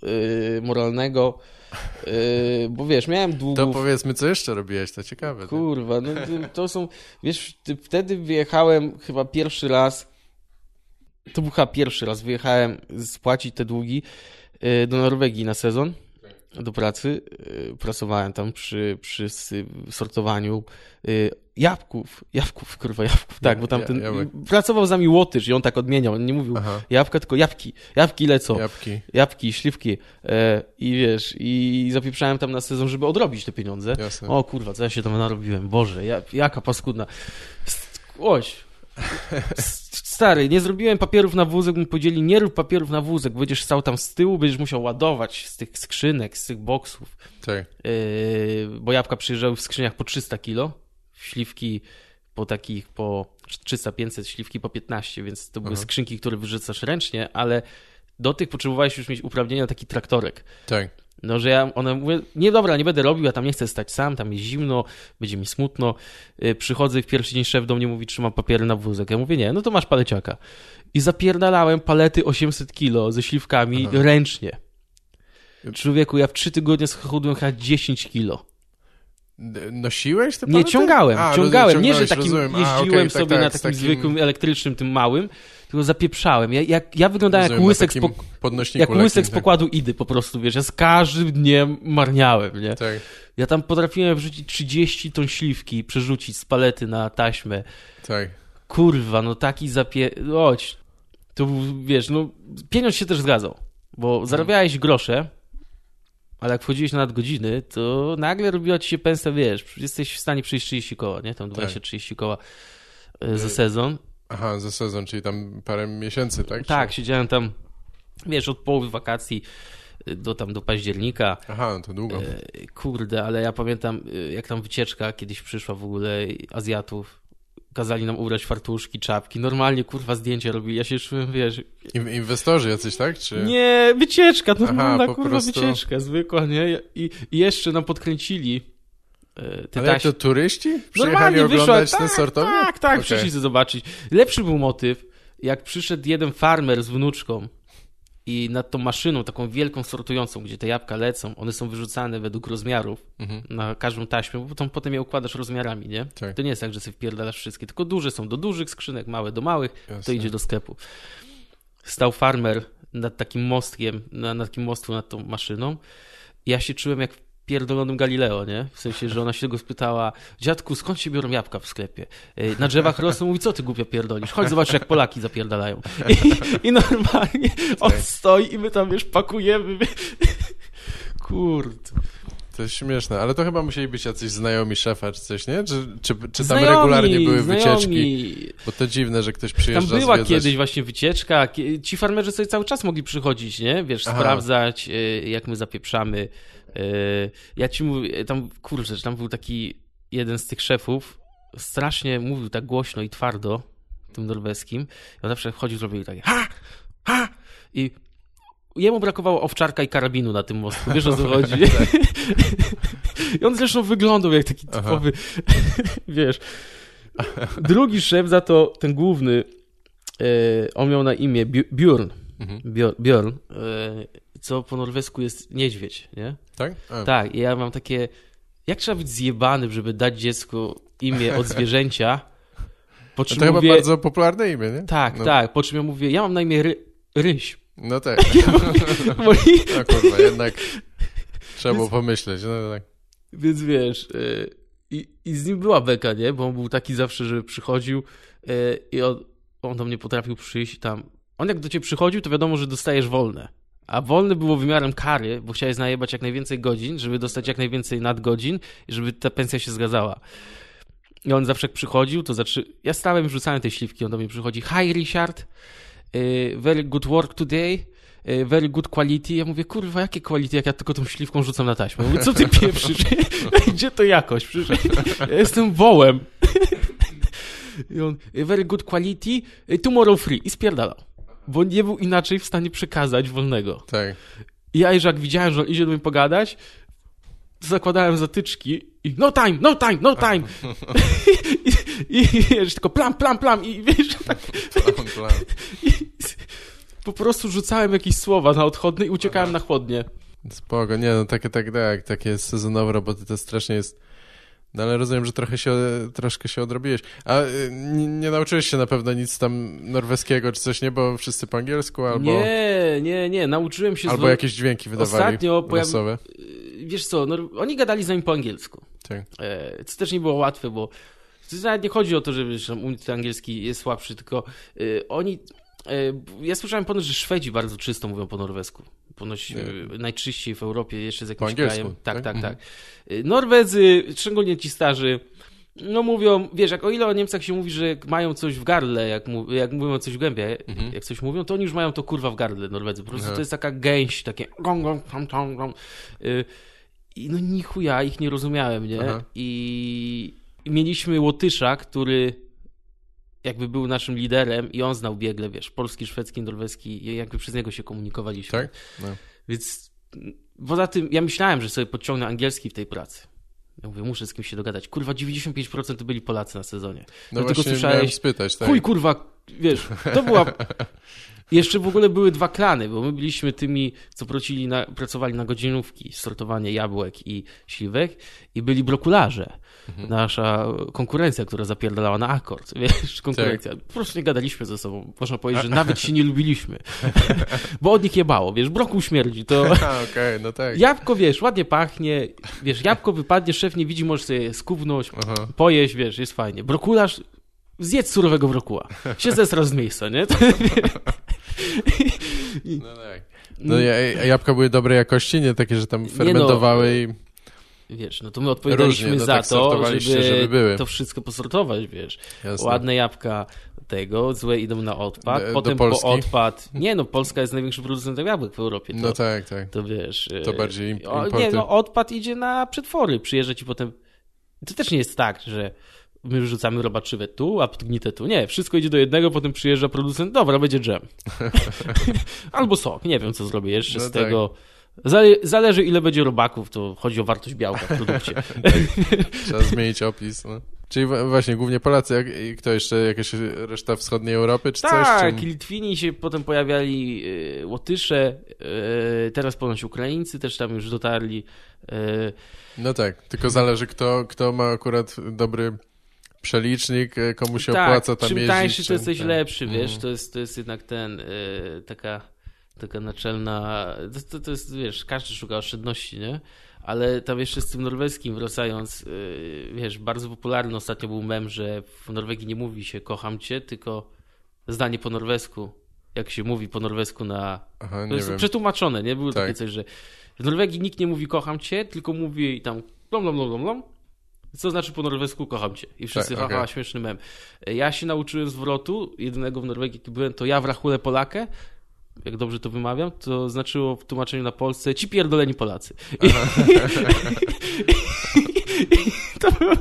e, moralnego, e, bo wiesz, miałem To długów... powiedzmy, co jeszcze robiłeś, to ciekawe. Kurwa, no to- to są... Wiesz, wtedy wyjechałem chyba pierwszy raz, to był chyba pierwszy raz, wyjechałem spłacić te długi e, do Norwegii na sezon do pracy. e, Pracowałem tam przy, przy sortowaniu e, jabłków. Jabłków, kurwa, jabłków, tak, bo tam Ja- ten... Pracował z nami Łotysz i on tak odmieniał, on nie mówił Aha, jabłka, tylko jabłki. Jabłki lecą. jabłki, Jabłki, śliwki. E, I wiesz, i zapieprzałem tam na sezon, żeby odrobić te pieniądze. jasne. O kurwa, co ja się tam narobiłem? Boże, ja, jaka paskudna. Oś. Stary, nie zrobiłem papierów na wózek, mi podzieli, nie rób papierów na wózek, będziesz stał tam z tyłu, będziesz musiał ładować z tych skrzynek, z tych boksów. Tak, Yy, bo jabłka przyjeżdżały w skrzyniach po 300 kilo, śliwki po takich po 300-500, śliwki po 15, więc to były Aha. skrzynki, które wyrzucasz ręcznie, ale do tych potrzebowałeś już mieć uprawnienia taki traktorek. tak. No, że ja, one mówię, nie dobra, nie będę robił, ja tam nie chcę stać sam, tam jest zimno, będzie mi smutno. Yy, Przychodzę w pierwszy dzień szef do mnie mówi, trzymam papiery na wózek. Ja mówię, nie, no to masz paleciaka. I zapierdalałem palety 800 kilo ze śliwkami Aha. ręcznie. Człowieku, ja w trzy tygodnie schudłem chyba 10 kilo. Nosiłeś te Nie, palety? ciągałem, A, ciągałem. Nie, że takim rozumiem. A, jeździłem okej, tak, sobie tak, na z takim, zwykłym elektrycznym, tym małym, tylko zapieprzałem. Ja, ja, ja wyglądałem jak rozumiem, na łysek, z jak łysek z tak. pokładu Idy po prostu, wiesz, ja z każdym dniem marniałem, nie? Tak, Ja tam potrafiłem wrzucić 30 ton śliwki, przerzucić z palety na taśmę. tak. Kurwa, no taki zapie... Chodź. To był, wiesz, no pieniądz się też zgadzał, bo zarabiałeś grosze, ale jak wchodziłeś na nadgodziny, to nagle robiła ci się pensja, wiesz, jesteś w stanie przyjść 30 koła, nie? Tam 20-30 koła e, za Y, sezon. Aha, za sezon, czyli tam parę miesięcy, tak? Tak, Czy... siedziałem tam, wiesz, od połowy wakacji e, do tam do października. Aha, no to długo. E, Kurde, ale ja pamiętam, e, jak tam wycieczka kiedyś przyszła w ogóle Azjatów. Kazali nam ubrać fartuszki, czapki. Normalnie, kurwa, zdjęcia robili. Ja się czułem, wiesz... In- inwestorzy jacyś, tak? Czy... Nie, wycieczka, normalna, po kurwa, prostu- wycieczka, zwykła, nie? I, I jeszcze nam podkręcili e, te Ale to turyści? Przyjechali Normalnie wyszła, oglądać tak, ten sortownik? tak, tak, Okej. przyszli zobaczyć. Lepszy był motyw, jak przyszedł jeden farmer z wnuczką i nad tą maszyną, taką wielką sortującą, gdzie te jabłka lecą, one są wyrzucane według rozmiarów Mhm. na każdą taśmę, bo tam potem je układasz rozmiarami, nie? Tak. To nie jest tak, że sobie wpierdalasz wszystkie, tylko duże są do dużych skrzynek, małe do małych, to Jasne. idzie do sklepu. Stał farmer nad takim mostkiem, na, na takim mostu nad tą maszyną. Ja się czułem jak w pierdolonym Galileo, nie? W sensie, że ona się go spytała, dziadku, skąd się biorą jabłka w sklepie? Yy, Na drzewach rosną, mówi, co ty głupio pierdolisz? Chodź zobacz, jak Polaki zapierdalają. I, i normalnie on Tak. stoi i my tam, wiesz, pakujemy. Kurde. To jest śmieszne, ale to chyba musieli być jacyś znajomi szefa czy coś, nie? Czy, czy, czy tam Znajomi, regularnie były znajomi. wycieczki? Bo to dziwne, że ktoś Tam przyjeżdża była zwiedzać. kiedyś właśnie wycieczka. Ci farmerzy sobie cały czas mogli przychodzić, nie? Wiesz, Aha. sprawdzać, y, jak my zapieprzamy. Y, Ja ci mówię, tam, kurczę, tam był taki jeden z tych szefów, strasznie mówił tak głośno i twardo, tym norweskim. On zawsze wchodził, zrobił takie ha, ha i jemu brakowało owczarka i karabinu na tym mostku, wiesz o co chodzi? I on zresztą wyglądał jak taki typowy, wiesz. Drugi szef za to, ten główny, e, on miał na imię Bj- Björn, Mhm. Björn, co po norwesku jest niedźwiedź, nie? Tak? A, Tak, i ja mam takie, jak trzeba być zjebany, żeby dać dziecku imię od zwierzęcia, po czym to chyba mówię, bardzo popularne imię, nie? tak, no, tak, po czym ja mówię, ja mam na imię Ry, Ryś. No tak. No kurwa, jednak trzeba było pomyśleć. No tak. Więc wiesz, e, i, i z nim była beka, nie? Bo on był taki zawsze, że przychodził e, i on, on do mnie potrafił przyjść tam. On jak do ciebie przychodził, to wiadomo, że dostajesz wolne. A wolne było wymiarem kary, bo chciałeś najebać jak najwięcej godzin, żeby dostać jak najwięcej nadgodzin i żeby ta pensja się zgadzała. I on zawsze jak przychodził, to zaczy... Ja stałem i rzucałem te śliwki, on do mnie przychodzi. Hi Richard, e, very good work today, e, very good quality. Ja mówię, kurwa, jakie quality, jak ja tylko tą śliwką rzucam na taśmę. Mówię, co ty pieprzysz? Gdzie to jakość? Przecież ja jestem wołem. I on, very good quality, e, tomorrow free. I spierdalał. Bo nie był inaczej w stanie przekazać wolnego. tak. I ja już jak widziałem, że on idzie do mnie pogadać, zakładałem zatyczki i no time, no time, no time. I, i, i wiesz, tylko plam, plam, plam i wiesz, tak, Plan, plan. i, po prostu rzucałem jakieś słowa na odchodny i uciekałem na chłodnie. Spoko, nie no, takie, tak, tak, takie sezonowe roboty to strasznie jest... No ale rozumiem, że trochę się, troszkę się odrobiłeś. A y, nie, nie nauczyłeś się na pewno nic tam norweskiego czy coś, nie? Bo wszyscy po angielsku albo... Nie, nie, nie, nauczyłem się... Albo zwo- jakieś dźwięki wydawali Ostatnio pojawi- losowe. Wiesz co, no, oni gadali z nami po angielsku. Tak. E, co też nie było łatwe, bo to nawet nie chodzi o to, że wiesz, angielski jest słabszy, tylko e, oni. E, ja słyszałem ponoć, że Szwedzi bardzo czysto mówią po norwesku. Ponoć Nie. najczyściej w Europie, jeszcze z jakimś krajem. Tak, tak? tak, Mhm. tak. E, Norwedzy, szczególnie ci starzy, no mówią, wiesz, jak o ile o Niemcach się mówi, że mają coś w gardle, jak, mu, jak mówią coś w gębie, Mhm. jak coś mówią, to oni już mają to kurwa w gardle, Norwedzy. Po prostu to jest taka gęś, takie gong, gong, tam, tam, tam. Y, I no ni chuja, ich nie rozumiałem, nie? Aha. I mieliśmy Łotysza, który jakby był naszym liderem i on znał biegle, wiesz, polski, szwedzki, norweski jakby przez niego się komunikowaliśmy. Tak? No. Więc poza tym ja myślałem, że sobie podciągnę angielski w tej pracy. Ja mówię, muszę z kimś się dogadać. Kurwa, 95% to byli Polacy na sezonie. No Dlatego właśnie słyszałeś- spytać, tak? Chuj, kurwa, wiesz, to była... Jeszcze w ogóle były dwa klany, bo my byliśmy tymi, co na, pracowali na godzinówki, sortowanie jabłek i śliwek i byli brokularze. Mhm. Nasza konkurencja, która zapierdalała na akord, wiesz, konkurencja. Po prostu nie gadaliśmy ze sobą. Można powiedzieć, że nawet się nie lubiliśmy. bo od nich jebało, wiesz, brokuł śmierdzi, to... Okej, no tak. Jabłko, wiesz, ładnie pachnie, wiesz, jabłko wypadnie, szef nie widzi, możesz sobie skubnąć, Aha. pojeść, wiesz, jest fajnie. Brokularz, zjedz surowego brokuła. Się zesra z miejsca, nie? No tak. No, jabłka były dobrej jakości, nie takie, że tam fermentowały i... Wiesz, no to my odpowiadaliśmy Różnie, no za tak to, żeby, żeby to wszystko posortować, wiesz. Jasne. Ładne jabłka tego, złe idą na odpad, Do- do potem po Polski? odpad... Nie no, Polska jest największym producentem jabłek w Europie. To, No tak, tak. to wiesz... To e, bardziej im- o, importy. Nie, no odpad idzie na przetwory, przyjeżdża ci potem... To też nie jest tak, że my wyrzucamy robaczywę tu, a podgnite tu. Nie, wszystko idzie do jednego, potem przyjeżdża producent, dobra, będzie dżem. Albo sok, nie wiem co zrobię jeszcze No z tak. tego. Zale- Zależy ile będzie robaków, to chodzi o wartość białka w produkcie. Trzeba zmienić opis, no. Czyli właśnie, głównie Polacy, jak, i kto jeszcze, jakaś reszta wschodniej Europy, czy coś? tak. Litwini się potem pojawiali, y, Łotysze, y, teraz ponoć Ukraińcy też tam już dotarli. y, No tak, tylko zależy kto, kto ma akurat dobry przelicznik, e, komu się tak, opłaca tam czym jeździć. tańszy, to jesteś tak. lepszy, wiesz, Mhm. to, jest, to jest jednak ten, y, taka, taka naczelna, to, to, to jest, wiesz, każdy szuka oszczędności, nie? Ale tam jeszcze z tym norweskim wracając, y, wiesz, bardzo popularny ostatnio był mem, że w Norwegii nie mówi się kocham cię, tylko zdanie po norwesku, jak się mówi po norwesku na Aha, To jest wiem. przetłumaczone, nie? Było Tak. takie coś, że W Norwegii nikt nie mówi kocham cię, tylko mówi tam blom, blom, blom, blom, blom. Co znaczy po norwesku kocham cię. I wszyscy, Tak, haha, okej. śmieszny mem. Ja się nauczyłem zwrotu, jedynego w Norwegii, jaki byłem, to ja w rachule Polakę. Jak dobrze to wymawiam, to znaczyło w tłumaczeniu na Polsce ci pierdoleni Polacy. I to było...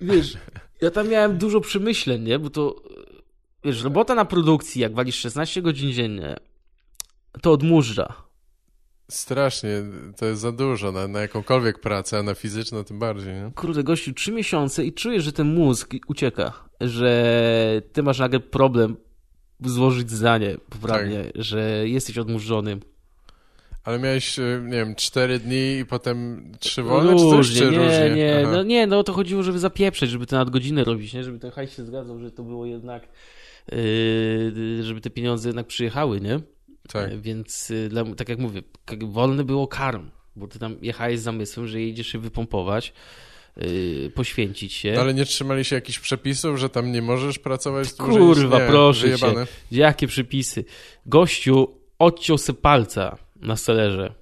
Wiesz, ja tam miałem dużo przemyśleń, nie? Bo to, wiesz, robota na produkcji, jak walisz 16 godzin dziennie, to odmurza. Strasznie, to jest za dużo na, na jakąkolwiek pracę, a na fizyczną tym bardziej, nie? Kurde, gościu, trzy miesiące i czujesz, że ten mózg ucieka, że ty masz nagle problem złożyć zdanie poprawnie, Tak. że jesteś odmurzonym. Ale miałeś, y, nie wiem, cztery dni i potem trzy wolne, Różnie, czy nie, różnie? nie, Aha. no nie, no to chodziło, żeby zapieprzeć, żeby te nadgodziny robić, nie? Żeby ten hajs się zgadzał, że to było jednak, yy, żeby te pieniądze jednak przyjechały, nie? Tak. E, Więc y, dla, tak jak mówię, wolny było karm, bo ty tam jechałeś z zamysłem, że jedziesz się wypompować, yy, poświęcić się. No, ale nie trzymali się jakichś przepisów, że tam nie możesz pracować dłużej? Kurwa, nie, proszę wyjebane. cię. Jakie przepisy? Gościu odciął se palca na selerze.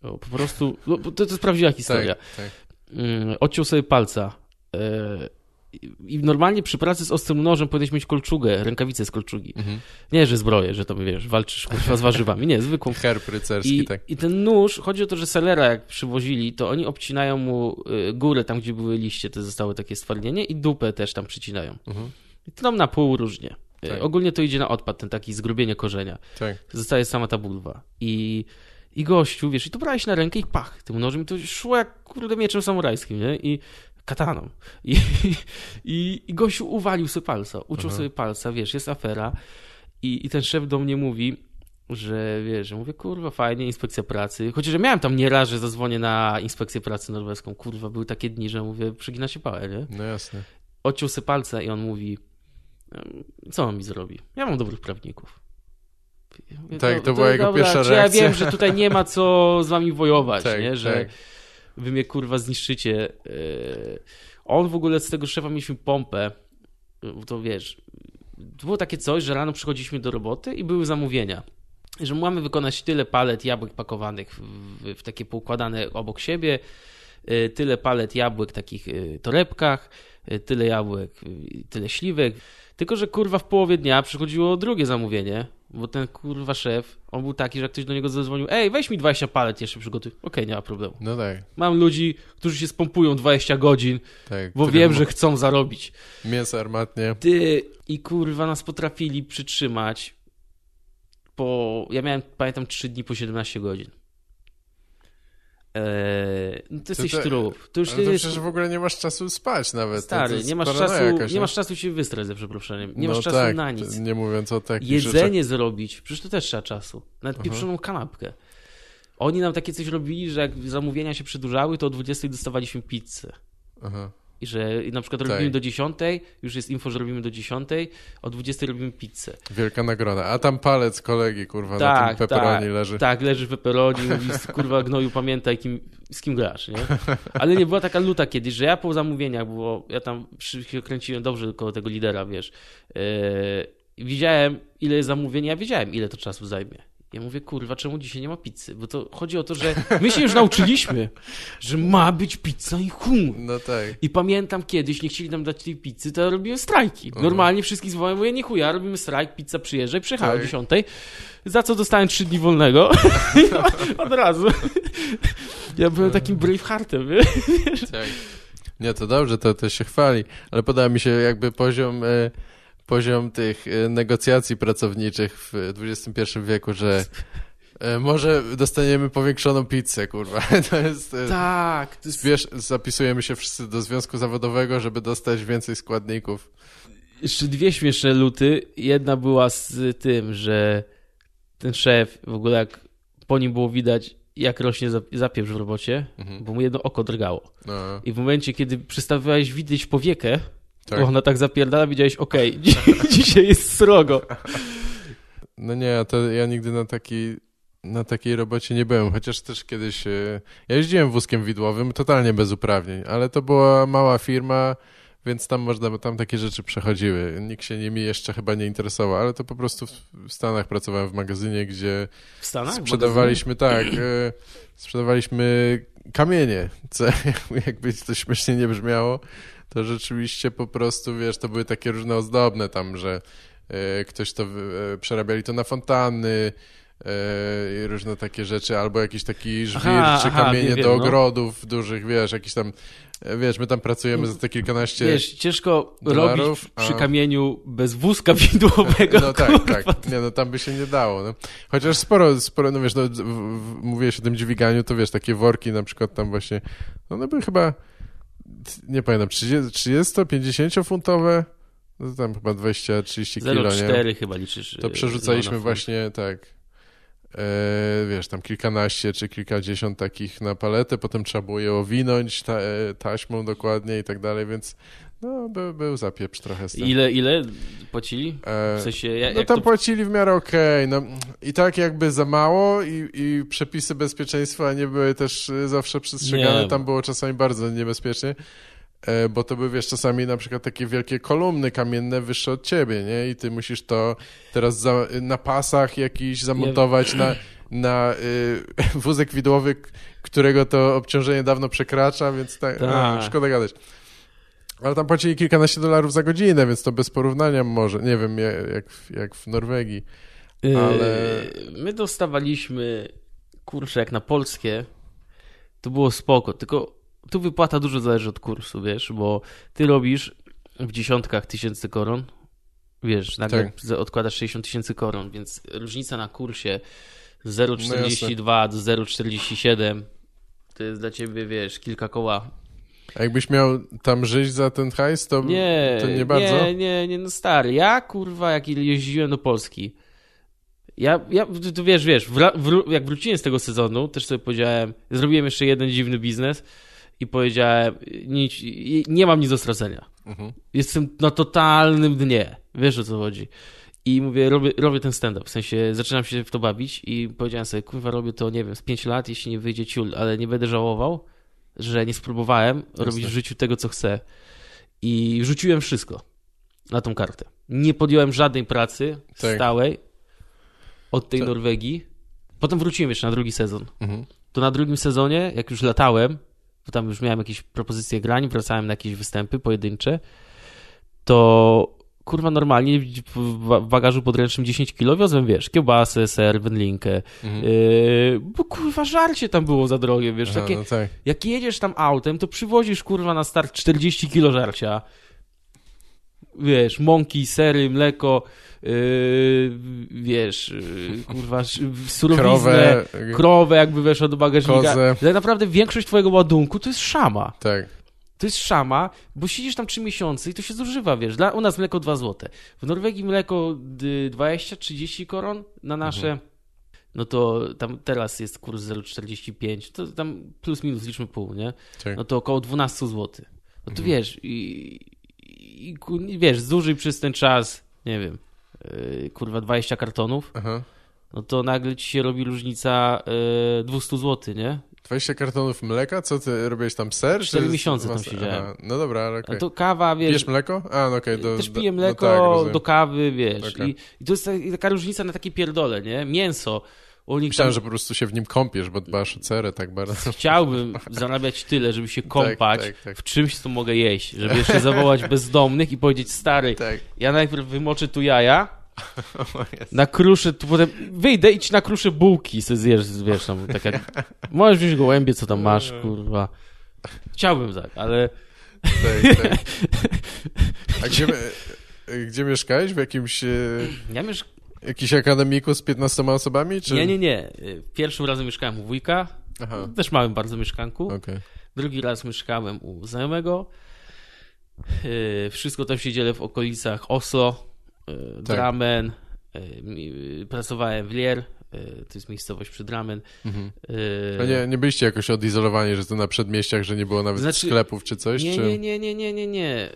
Po prostu, no, to, to jest prawdziwa historia. Tak, tak. Odciął sobie palca. E, I normalnie przy pracy z ostrym nożem powinieneś mieć kolczugę, rękawicę z kolczugi. Mhm. Nie, że zbroję, że tam wiesz, walczysz kurwa, z warzywami. Nie, zwykłą Herb rycerski, I, tak. I ten nóż, chodzi o to, że selera jak przywozili, to oni obcinają mu y, górę, tam gdzie były liście, to zostały takie stwardnienie i dupę też tam przycinają. Mhm. I to tam na pół różnie. Y, Tak. Ogólnie to idzie na odpad, ten taki zgrubienie korzenia. tak. Zostaje sama ta bulwa. I, I gościu, wiesz, i to brałeś na rękę i pach, tym nożem i to szło jak kurde mieczem samurajskim, nie? I kataną. I, i, i gościu uwalił sobie palca, uciął Aha. sobie palca, wiesz, jest afera. I, I ten szef do mnie mówi, że wiesz, że mówię, kurwa, fajnie, inspekcja pracy. Chociaż ja miałem tam nieraz, że zadzwonię na inspekcję pracy norweską. Kurwa, były takie dni, że mówię, przegina się pałę, nie? No jasne. Odciął sobie palce i on mówi, "Em, co on mi zrobi? Ja mam dobrych prawników. Mówię, Tak, "Do- to była jego pierwsza czy Ja reakcja. wiem, że tutaj nie ma co z wami wojować, Tak, nie? Że tak. Wy mnie kurwa zniszczycie. Yy, On w ogóle z tego szefa mieliśmy pompę, to wiesz, było takie coś, że rano przychodziliśmy do roboty i były zamówienia. Że mamy wykonać tyle palet jabłek pakowanych w, w, w takie poukładane obok siebie, yy, tyle palet jabłek w takich yy, torebkach, tyle jabłek, tyle śliwek. Tylko, że kurwa w połowie dnia przychodziło drugie zamówienie, bo ten kurwa szef, on był taki, że jak ktoś do niego zadzwonił, ej, weź mi 20 palet jeszcze przygotuj. Okej, nie ma problemu. No tak, Mam ludzi, którzy się spompują 20 godzin, tak. bo wiem, że chcą zarobić. Mięso armatnie. Ty i kurwa nas potrafili przytrzymać po... Ja miałem, pamiętam, 3 dni po 17 godzin. Eee, no to jesteś to- trup. To już Ale to jest... przecież w ogóle nie masz czasu spać nawet. Stary, nie masz, czasu, nie masz czasu się wystrać ze przeproszeniem. Nie no masz czasu tak, na nic. Nie mówiąc o takich rzeczach. Jedzenie zrobić, przecież to też trzeba czasu. Nawet Aha. pieprzoną kanapkę. Oni nam takie coś robili, że jak zamówienia się przedłużały, to o 20 dostawaliśmy pizzę. Aha. I że na przykład Tak. robimy do 10, już jest info, że robimy do 10, o 20 robimy pizzę. Wielka nagroda. A tam palec kolegi, kurwa, na Tak, tym pepperoni tak, leży. Tak, leży w peperoni, mówi, kurwa gnoju, pamiętaj, kim, z kim grasz, nie? Ale nie była taka luta kiedyś, że ja po zamówieniach, bo ja tam się kręciłem dobrze koło tego lidera, wiesz, yy, widziałem, ile jest zamówień, ja wiedziałem, ile to czasu zajmie. Ja mówię, kurwa, czemu dzisiaj nie ma pizzy? Bo to chodzi o to, że my się już nauczyliśmy, że ma być pizza i hum. No tak. I pamiętam kiedyś, nie chcieli nam dać tej pizzy, to robiłem strajki. Mhm. Normalnie wszystkich zwołałem, mówię, nie chuja, robimy strajk, pizza przyjeżdża i przyjechała o Tak. 10, za co dostałem 3 dni wolnego. Od razu. Ja byłem takim Braveheartem, wiesz? tak. Nie, to dobrze, to, to się chwali, ale podoba mi się jakby poziom, e, poziom tych e, negocjacji pracowniczych w XXI wieku, że e, może dostaniemy powiększoną pizzę, kurwa. To jest... E, Tak. To jest... Wiesz, zapisujemy się wszyscy do związku zawodowego, żeby dostać więcej składników. Jeszcze dwie śmieszne luty. Jedna była z tym, że ten szef, w ogóle jak po nim było widać, jak rośnie zap- zapieprz w robocie, Mhm. bo mu jedno oko drgało. No, I w momencie, kiedy przestawiałeś widzieć powiekę, tak. bo ona tak zapierdala, widziałeś, okej, dzisiaj jest srogo. No nie, to ja nigdy na takiej, na takiej robocie nie byłem, chociaż też kiedyś, e, ja jeździłem wózkiem widłowym, totalnie bez uprawnień, ale to była mała firma, więc tam można, bo tam takie rzeczy przechodziły. Nikt się nimi jeszcze chyba nie interesował, ale to po prostu w, w Stanach pracowałem w magazynie, gdzie W Stanach? sprzedawaliśmy, tak, e, sprzedawaliśmy kamienie, co jakby to śmiesznie nie brzmiało, to rzeczywiście po prostu, wiesz, to były takie różne ozdobne tam, że e, ktoś to, e, przerabiali to na fontanny, e, i różne takie rzeczy, albo jakiś taki żwir, Aha, czy aha, kamienie wiem, do no. ogrodów dużych, wiesz, jakiś tam, wiesz, my tam pracujemy za te kilkanaście... Wiesz, ciężko dolarów, robić przy a- kamieniu bez wózka widłowego. No tak, kurwa. tak. Nie, no tam by się nie dało. No. Chociaż sporo, sporo, no wiesz, no, w, w, mówiłeś o tym dźwiganiu, to wiesz, takie worki na przykład tam właśnie, no one były chyba, nie pamiętam, 30, 50 funtowe, no to tam chyba 20-30 kilo, nie? 0,4 chyba liczysz. To y, przerzucaliśmy właśnie, tak, e, wiesz, tam kilkanaście czy kilkadziesiąt takich na paletę, potem trzeba było je owinąć ta, e, taśmą dokładnie i tak dalej, więc no, był, był zapieprz trochę z tym. Ile, ile płacili? E, W sensie, jak, no tam to... płacili w miarę okej, no i tak jakby za mało i, i przepisy bezpieczeństwa nie były też y, zawsze przestrzegane, Nie. tam było czasami bardzo niebezpiecznie, e, bo to były wiesz czasami na przykład takie wielkie kolumny kamienne wyższe od ciebie, nie? I ty musisz to teraz za, na pasach jakiś zamontować na, na y, wózek widłowy, którego to obciążenie dawno przekracza, więc tak, Tak. a, szkoda gadać. Ale tam płacili kilkanaście dolarów za godzinę, więc to bez porównania może. Nie wiem, jak, jak, w- Norwegii. ale- Yy, My dostawaliśmy, kurczę, jak na polskie, to było spoko, tylko tu wypłata dużo zależy od kursu, wiesz, bo ty robisz w dziesiątkach tysięcy koron, wiesz, nagle Tak. odkładasz 60 tysięcy koron, więc różnica na kursie No 0,42 do 0,47 to jest dla ciebie, wiesz, kilka koła. A jakbyś miał tam żyć za ten hajs, to Nie, to nie bardzo? Nie, nie, nie, no stary. Ja kurwa, jak jeździłem do Polski. Ja, ja tu- wiesz, wiesz, wra, wró- jak wróciłem z tego sezonu, też sobie powiedziałem, zrobiłem jeszcze jeden dziwny biznes i powiedziałem, nic, nie mam nic do stracenia. Mhm. Jestem na totalnym dnie. Wiesz o co chodzi. I mówię, robię, robię ten stand-up. W sensie zaczynam się w to bawić i powiedziałem sobie, kurwa, robię to, nie wiem, z 5 lat, jeśli nie wyjdzie ciul, ale nie będę żałował, że nie spróbowałem robić w życiu tego, co chcę. I rzuciłem wszystko na tą kartę. Nie podjąłem żadnej pracy Tak. stałej od tej Tak. Norwegii. Potem wróciłem jeszcze na drugi sezon. Mhm. To na drugim sezonie, jak już latałem, bo tam już miałem jakieś propozycje grań, wracałem na jakieś występy pojedyncze, to kurwa normalnie w bagażu podręcznym 10 kilo wiozłem, wiesz, kiełbasę, ser, wędlinkę, Mhm. yy, bo kurwa żarcie tam było za drogie, wiesz, Aha, takie, no tak. jak jedziesz tam autem, to przywozisz kurwa na start 40 kilo żarcia, wiesz, mąki, sery, mleko, yy, wiesz, yy, kurwa, surowiznę, Krowę, krowę jakby weszła do bagażnika. Kozę. Tak naprawdę większość twojego ładunku to jest szama. tak. To jest szama, bo siedzisz tam 3 miesiące i to się zużywa, wiesz. Dla, u nas mleko 2 złote. W Norwegii mleko y, 20-30 koron na nasze. Mhm. No to tam teraz jest kurs 0,45, to tam plus minus liczmy pół, nie? tak. No to około 12 zł. No to Mhm. wiesz, i, i ku- wiesz, zużyj przez ten czas, nie wiem, yy, kurwa 20 kartonów, Aha. no to nagle ci się robi różnica yy, 200 zł, nie? 20 kartonów mleka? Co ty robiłeś tam ser? czy Cztery z- miesiące tam siedziałem. Aha. No dobra, ale A okej. to kawa, wiesz, Pijesz mleko? A, no okej. do- też piję no mleko tak, rozumiem. do kawy, wiesz. Okej. I, I to jest ta- taka różnica na takie pierdole, nie? Mięso. Myślałem, tam że po prostu się w nim kąpiesz, bo dbasz o cerę tak bardzo. chciałbym zarabiać tyle, żeby się kąpać tak, tak. w czymś, co mogę jeść. Żeby jeszcze zawołać bezdomnych i powiedzieć, stary, Tak. ja najpierw wymoczę tu jaja, nakruszę, tu potem wyjdę i ci nakruszę bułki, sobie zjesz, wiesz, tam, tak jak... Możesz wziąć gołębie, co tam masz, kurwa. Chciałbym tak, ale... tak, tak. A gdzie, e, gdzie mieszkałeś? W jakimś... e, Ja. Jakiś akademiku z 15 osobami? Czy... Nie, nie, nie. Pierwszym razem mieszkałem u wujka, Aha, też małym bardzo mieszkanku. okej. Drugi raz mieszkałem u znajomego. Yy, Wszystko tam się dzieje w okolicach Oslo, Tak. Drammen. yy, mi- yy, Pracowałem w Lier, yy, to jest miejscowość przy Drammen. Mhm. Nie, nie byliście jakoś odizolowani, że to na przedmieściach, że nie było nawet Znaczy- sklepów czy coś? nie, czy... nie, nie, nie, nie, nie, nie.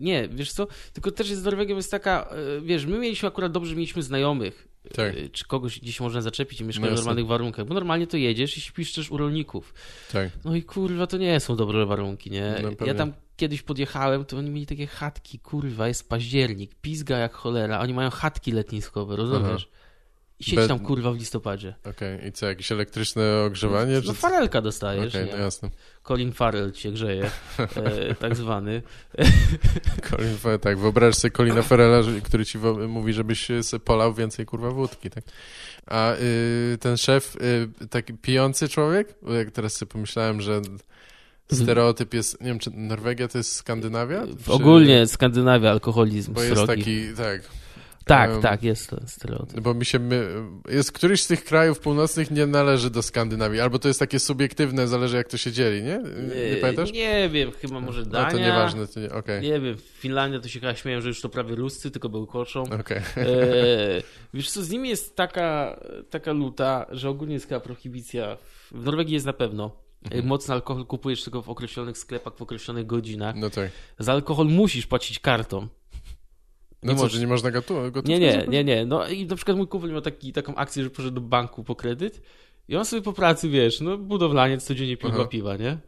Nie, wiesz co? Tylko też jest z Norwegią jest taka, wiesz, my mieliśmy akurat dobrze, mieliśmy znajomych Tak. y, czy kogoś gdzieś można zaczepić i mieszka w jasne. normalnych warunkach, bo normalnie to jedziesz i śpisz też u rolników. Tak. No i kurwa, to nie są dobre warunki, nie? No ja tam kiedyś podjechałem, to oni mieli takie chatki, kurwa, jest październik, pizga jak cholera, oni mają chatki letniskowe, rozumiesz? I siedź Be- tam kurwa w listopadzie. Okej. I co, jakieś elektryczne ogrzewanie? No czy co? farelka dostajesz, Okej, nie? no jasne. Colin Farrell cię grzeje, e, tak zwany. Colin, Fe- tak, wyobraź sobie Colina Ferrella, że- który ci mówi, żebyś sobie polał więcej kurwa wódki, tak? A y, ten szef, y, taki pijący człowiek? Bo jak teraz sobie pomyślałem, że stereotyp jest, nie wiem, czy Norwegia to jest Skandynawia? Ogólnie Skandynawia, alkoholizm, Bo jest srogi. taki, tak. Tak, em, tak, jest to stereotyp. Bo mi się, my, jest któryś z tych krajów północnych nie należy do Skandynawii, albo to jest takie subiektywne, zależy jak to się dzieli, nie? Nie, pamiętasz? Nie wiem, chyba może Dania. No to nieważne, to nie, okej. Nie wiem, Finlandia to się chyba śmieją, że już to prawie Ruscy, tylko był koczą. Okej. E, wiesz co, z nimi jest taka, taka luta, że ogólnie jest chyba prohibicja. W Norwegii jest na pewno. Mhm. E, Mocny alkohol kupujesz tylko w określonych sklepach, w określonych godzinach. No tak. Za alkohol musisz płacić kartą. No Nie co, możesz. że nie można gotówką Nie, nie, nie, nie. No i na przykład mój kumpel miał taki, taką akcję, że poszedł do banku po kredyt i on sobie po pracy, wiesz, no budowlaniec codziennie pił dwa piwa, nie?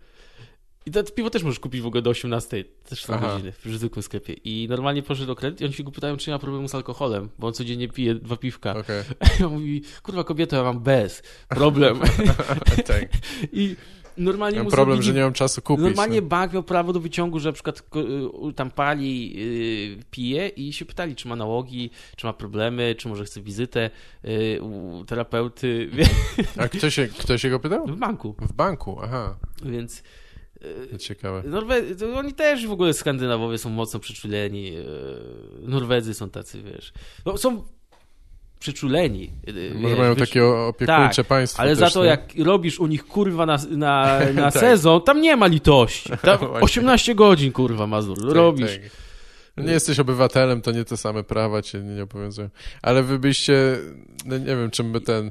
I to piwo też możesz kupić w ogóle do 18, też są godziny w zwykłym sklepie. I normalnie poszedł do kredyt i oni się go pytają, czy nie ma problemu z alkoholem, bo on codziennie pije dwa piwka. Okej, I on mówi, kurwa kobieto, ja mam bez, problem. tak. I normalnie problem, że nie mam czasu kupić. Normalnie no. bank miał prawo do wyciągu, że na przykład y, tam pali, y, pije i się pytali, czy ma nałogi, czy ma problemy, czy może chce wizytę y, u terapeuty A kto się, kto się go pytał? w banku. W banku, aha. Więc Ciekawe. Norwe- oni też w ogóle Skandynawowie są mocno przyczuleni. Norwedzy są tacy, wiesz. No, są przyczuleni. y, Może mają takie opiekuńcze tak, państwo Ale też, za to, nie? jak robisz u nich kurwa na, na, na Tak. sezon, tam nie ma litości. Tam Właśnie. 18 godzin, kurwa, Mazur, Tak, robisz. tak. Nie jesteś obywatelem, to nie te same prawa cię nie obowiązują. Ale wy byście, no nie wiem, czym by ten,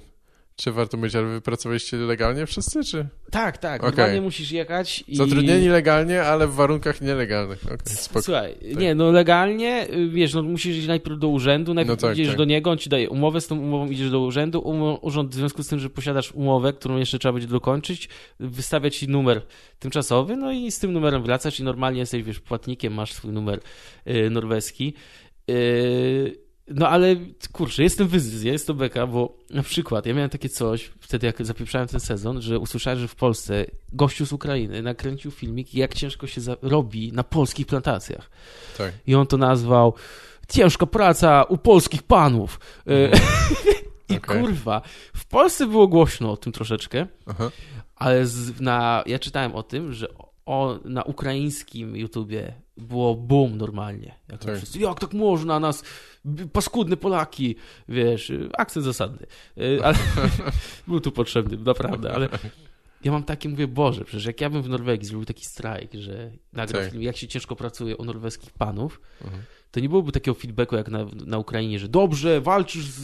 czy warto mówić, ale wy pracowaliście legalnie wszyscy, czy? Tak, tak. Okej. Normalnie musisz jechać i... Zatrudnieni legalnie, ale w warunkach nielegalnych. Spoko. Słuchaj, nie, no legalnie, y, wiesz, no musisz iść najpierw do urzędu, najpierw No tak, idziesz tak. do niego, on ci daje umowę, z tą umową idziesz do urzędu, um, urząd w związku z tym, że posiadasz umowę, którą jeszcze trzeba będzie dokończyć, wystawia ci numer tymczasowy, no i z tym numerem wracasz i normalnie jesteś, wiesz, płatnikiem, masz swój numer y, norweski. Y, no ale kurczę, jestem wyzysk, jest to beka, bo na przykład ja miałem takie coś, wtedy jak zapieprzałem ten sezon, że usłyszałem, że w Polsce gościu z Ukrainy nakręcił filmik, jak ciężko się robi na polskich plantacjach. Tak. I on to nazwał ciężka praca u polskich panów. E, I Okej. kurwa, w Polsce było głośno o tym troszeczkę, Aha. ale z, na, ja czytałem o tym, że o, na ukraińskim YouTubie było boom normalnie. Jak, Tak. wszyscy, jak tak można nas, paskudne Polaki, wiesz, akcent zasadny. Y, Ale był tu potrzebny, naprawdę, ale ja mam takie, mówię, Boże, przecież jak ja bym w Norwegii zrobił taki strajk, że nagrał Tak. film, jak się ciężko pracuje u norweskich panów, Mhm. to nie byłoby takiego feedbacku jak na, na Ukrainie, że dobrze, walczysz z,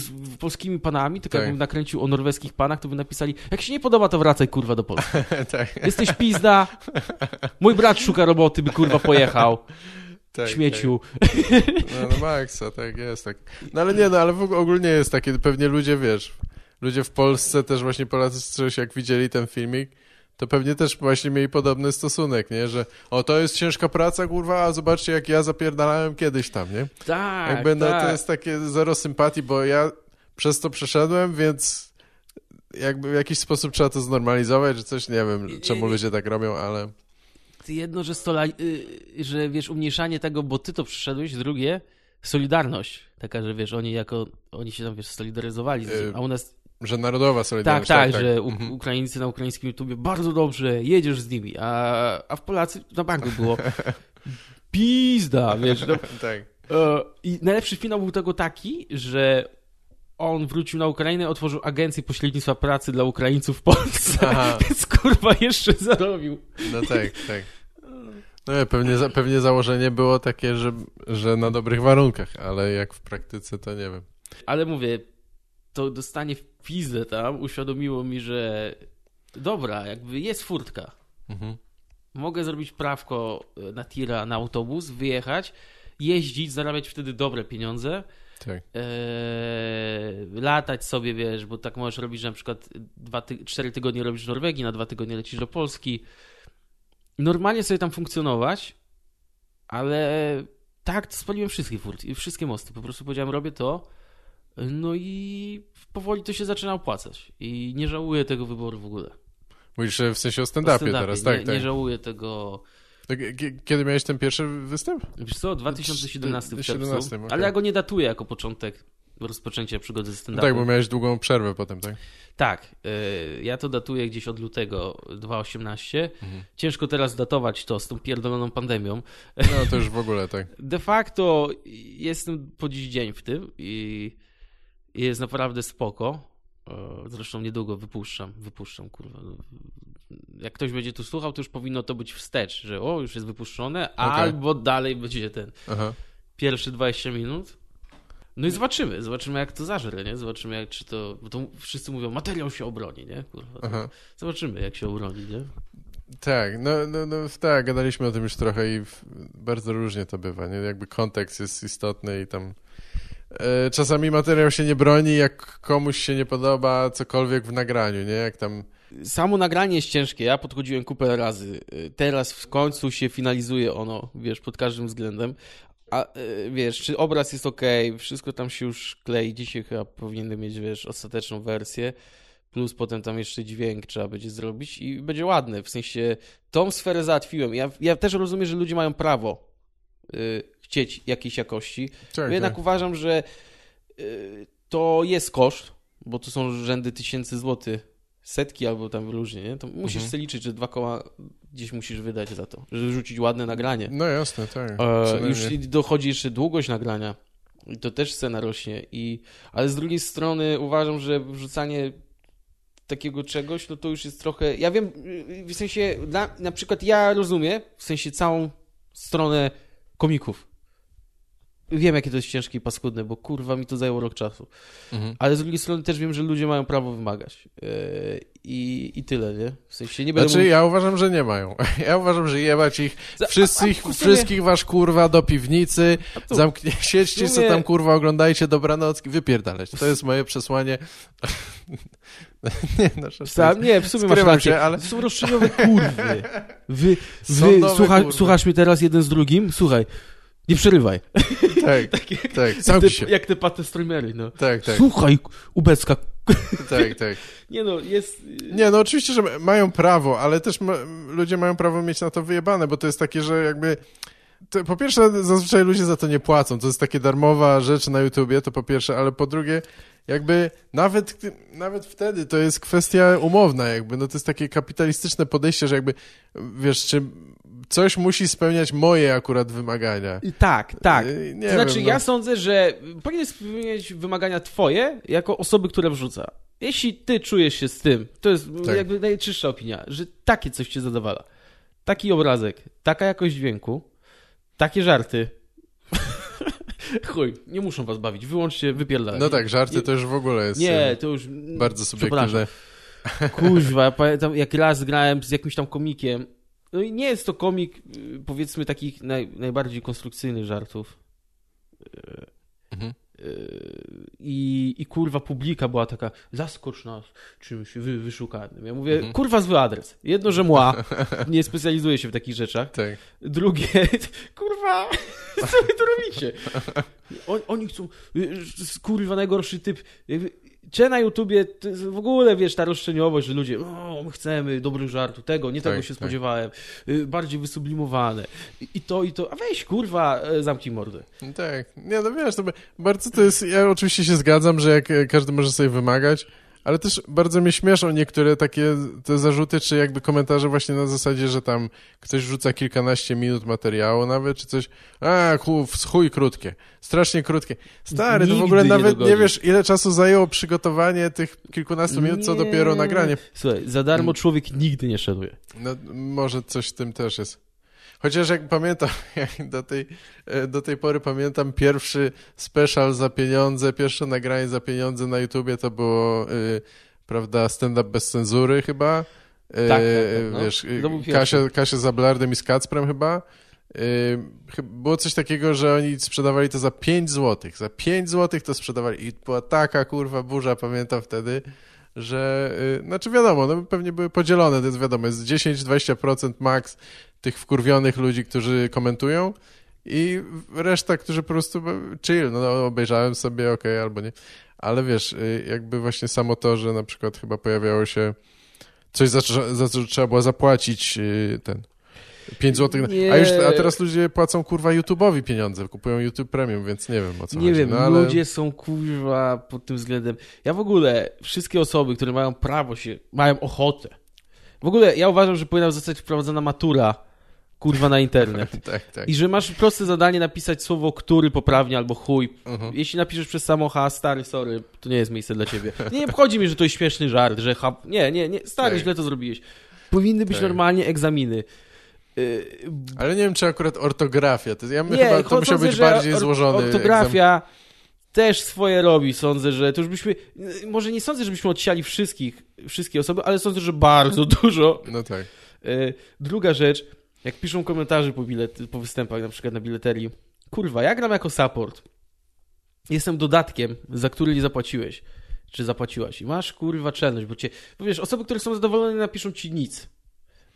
z, z polskimi panami, tylko Tak. jakbym nakręcił o norweskich panach, to by napisali, jak się nie podoba, to wracaj kurwa do Polski. tak, Jesteś pizda, mój brat szuka roboty, by kurwa pojechał, tak. śmieciu. Tak. No, no maksa, tak jest. Tak. No ale nie, no ale w ogóle ogólnie jest takie, pewnie ludzie, wiesz, ludzie w Polsce też właśnie Polacy czegoś, jak widzieli ten filmik, to pewnie też właśnie mieli podobny stosunek, nie? Że o, to jest ciężka praca, kurwa, a zobaczcie, jak ja zapierdalałem kiedyś tam, nie? Tak, Jakby no tak. to jest takie zero sympatii, bo ja przez to przeszedłem, więc jakby w jakiś sposób trzeba to znormalizować, czy coś, nie wiem, czemu ludzie tak robią, ale... Jedno, że, stola, y, że wiesz, umniejszanie tego, bo ty to przyszedłeś, drugie, solidarność. Taka, że wiesz, oni jako, oni się tam, wiesz, solidaryzowali, tym, Y, a u nas Że narodowa Tak, solidarność. tak, że u, Mhm. Ukraińcy na ukraińskim YouTubie bardzo dobrze, jedziesz z nimi, a, a w Polacy na banku było pizda, wiesz. No, tak. e, I najlepszy finał był tego taki, że on wrócił na Ukrainę, otworzył agencję pośrednictwa pracy dla Ukraińców w Polsce, Aha. więc kurwa jeszcze zarobił. No tak, tak. No nie, pewnie, za- pewnie założenie było takie, że, że na dobrych warunkach, ale jak w praktyce, to nie wiem. Ale mówię, to dostanie w pizdę tam uświadomiło mi, że dobra, jakby jest furtka. Mhm. Mogę zrobić prawko e, na tira, na autobus, wyjechać, jeździć, zarabiać wtedy dobre pieniądze, Tak. Eee, latać sobie, wiesz, bo tak możesz robić, że na przykład dwa ty cztery tygodnie robisz w Norwegii, na dwa tygodnie lecisz do Polski. Normalnie sobie tam funkcjonować, ale tak, spaliłem wszystkie furty, wszystkie mosty. Po prostu powiedziałem, robię to. No i powoli to się zaczyna opłacać. I nie żałuję tego wyboru w ogóle. Mówisz że w sensie o stand-upie stand teraz, tak, nie, tak. nie żałuję tego. Kiedy miałeś ten pierwszy występ? Wiesz co, 2017 w 17, czerwcu. okej. Ale ja go nie datuję jako początek rozpoczęcia przygody ze No stand-upem. tak, bo miałeś długą przerwę potem, tak? Tak, y, ja to datuję gdzieś od lutego 2018. Mhm. Ciężko teraz datować to z tą pierdoloną pandemią. No to już w ogóle tak. De facto jestem po dziś dzień w tym i jest naprawdę spoko. Zresztą niedługo wypuszczam, wypuszczam, kurwa. Jak ktoś będzie tu słuchał, to już powinno to być wstecz, że o, już jest wypuszczone, albo dalej będzie ten Aha. pierwszy 20 minut. No i zobaczymy, zobaczymy jak to zażre, nie? Zobaczymy jak, czy to, bo to wszyscy mówią, materiał się obroni, nie? Kurwa. Aha. Zobaczymy jak się obroni, nie? Tak, no, no, no tak, gadaliśmy o tym już trochę i w, bardzo różnie to bywa, nie? Jakby kontekst jest istotny i tam e, czasami materiał się nie broni, jak komuś się nie podoba cokolwiek w nagraniu, nie? Jak tam Samo nagranie jest ciężkie, ja podchodziłem kupę razy. Y, Teraz w końcu się finalizuje ono, wiesz, pod każdym względem. A y, wiesz, czy obraz jest ok, wszystko tam się już klei. Dzisiaj chyba powinny mieć, wiesz, ostateczną wersję. Plus potem tam jeszcze dźwięk trzeba będzie zrobić i będzie ładne. W sensie tą sferę załatwiłem. Ja, ja też rozumiem, że ludzie mają prawo y, chcieć jakiejś jakości. tak, Bo jednak tak. uważam, że y, to jest koszt, bo to są rzędy tysięcy złotych, setki albo tam różnie, nie? To musisz Mhm. sobie liczyć, że dwa koła gdzieś musisz wydać za to, żeby rzucić ładne nagranie. No jasne, tak. E, już dochodzi jeszcze długość nagrania. I to też cena rośnie. I, ale z drugiej strony uważam, że wrzucanie takiego czegoś, no to już jest trochę. Ja wiem, w sensie, na, na przykład ja rozumiem, w sensie całą stronę komików. Wiem, jakie to jest ciężkie i paskudne, bo kurwa mi to zajęło rok czasu. Mhm. Ale z drugiej strony też wiem, że ludzie mają prawo wymagać. Yy, I, I tyle, nie? W sensie nie będę Znaczy, ja uważam, że nie mają. Ja uważam, że jebać ich wszystkich, a- a wszystkich wasz kurwa do piwnicy, zamknie, siedźcie co tam kurwa oglądajcie, dobranoc, wypierdalać. To jest moje przesłanie. nie, no. Sam, nie, w sumie masz rację. się, ale- To są roszczeniowe kurwy. Wy, wy Sądowe słucha, kurwy. słuchasz mnie teraz jeden z drugim? Słuchaj, nie przerywaj. Tak, tak, Jak te, zamknij się. jak te paty streamery, no. Tak, tak, Słuchaj, Ubecka. tak, tak. Nie no, jest... Nie, no oczywiście, że mają prawo, ale też ma, ludzie mają prawo mieć na to wyjebane, bo to jest takie, że jakby... To, po pierwsze, zazwyczaj ludzie za to nie płacą. To jest takie darmowa rzecz na YouTubie, to po pierwsze, ale po drugie, jakby nawet, nawet wtedy to jest kwestia umowna, jakby, no to jest takie kapitalistyczne podejście, że jakby, wiesz, czy coś musi spełniać moje akurat wymagania. Tak, tak. Yy, Nie to znaczy, wiem, no. ja sądzę, że powinien spełniać wymagania twoje jako osoby, które wrzuca. Jeśli ty czujesz się z tym, to jest Tak. jakby najczystsza opinia, że takie coś cię zadowala. Taki obrazek, taka jakość dźwięku, takie żarty. Chuj, nie muszą was bawić, wyłączcie, wypierdalaj. No tak, żarty to już w ogóle jest Nie, to już... bardzo subiektywne. Kuźwa, ja pamiętam jak raz grałem z jakimś tam komikiem. No i nie jest to komik, y, powiedzmy, takich naj, najbardziej konstrukcyjnych żartów. Mhm. Y, I, I kurwa publika była taka, zaskocz nas czymś wy, wyszukanym. Ja mówię, Mhm. kurwa zły adres. Jedno, że mła, nie specjalizuję się w takich rzeczach. Tak. Drugie, kurwa, co wy tu robicie? On, oni chcą, y, kurwa, najgorszy typ. Jakby, Czy na YouTubie w ogóle, wiesz, ta roszczeniowość, że ludzie, o, my chcemy dobrych żartu, tego, nie tego Tak, się tak. spodziewałem, y, bardziej wysublimowane. I, to, i to, a weź, kurwa, e, zamknij mordę. No Tak, nie no wiesz, to bardzo to jest, ja oczywiście się zgadzam, że jak e, każdy może sobie wymagać, ale też bardzo mnie śmieszą niektóre takie te zarzuty, czy jakby komentarze właśnie na zasadzie, że tam ktoś wrzuca kilkanaście minut materiału nawet, czy coś, a chuj, chuj krótkie, strasznie krótkie. Stary, to w Nigdy ogóle nie nawet nie dogodzisz. wiesz, ile czasu zajęło przygotowanie tych kilkunastu minut, co Nie. dopiero nagranie. Słuchaj, za darmo człowiek nigdy nie szeduje. No, może coś w tym też jest. Chociaż jak pamiętam, jak do tej, e, do tej pory pamiętam pierwszy special za pieniądze, pierwsze nagranie za pieniądze na YouTubie to było, y, prawda, stand-up bez cenzury chyba. Y, Tak, no. Wiesz, pierwszy. Kasia, Kasia z Ablardem i z Kacprem chyba. Yy, było coś takiego, że oni sprzedawali to za 5 zł. Za 5 zł to sprzedawali i była taka kurwa burza, pamiętam wtedy, że, yy, znaczy wiadomo, no pewnie były podzielone, to jest wiadomo, jest 10-20% max tych wkurwionych ludzi, którzy komentują i reszta, którzy po prostu chill, no obejrzałem sobie, ok, albo nie. Ale wiesz, yy, jakby właśnie samo to, że na przykład chyba pojawiało się coś, za, za co trzeba było zapłacić yy, ten 5 zł. A, już, a teraz ludzie płacą kurwa YouTube'owi pieniądze, kupują YouTube Premium, więc nie wiem o co Nie chodzi. wiem, no, ale... ludzie są kurwa pod tym względem. Ja w ogóle, wszystkie osoby, które mają prawo się, mają ochotę. W ogóle ja uważam, że powinna zostać wprowadzona matura kurwa na internet. tak, tak. I że masz proste zadanie napisać słowo który poprawnie albo chuj. Uh -huh. Jeśli napiszesz przez samo H, stary, sorry, to nie jest miejsce dla ciebie. Nie obchodzi mi, że to jest śmieszny żart, że ha... Nie, nie, nie, stary, tak. źle to zrobiłeś. Powinny być tak. normalnie egzaminy. Ale nie wiem, czy akurat ortografia. To, ja nie, chyba to musiał być bardziej złożony. Ortografia też swoje robi. Sądzę, że to już byśmy. Może nie sądzę, żebyśmy odsiali wszystkich, wszystkie osoby, ale sądzę, że bardzo dużo. No tak. Druga rzecz, jak piszą komentarze po, bilet, po występach, na przykład na bileterii. Kurwa, ja gram jako support. Jestem dodatkiem, za który nie zapłaciłeś. Czy zapłaciłaś. I masz kurwa czelność, bo cię. Bo wiesz, osoby, które są zadowolone, napiszą ci nic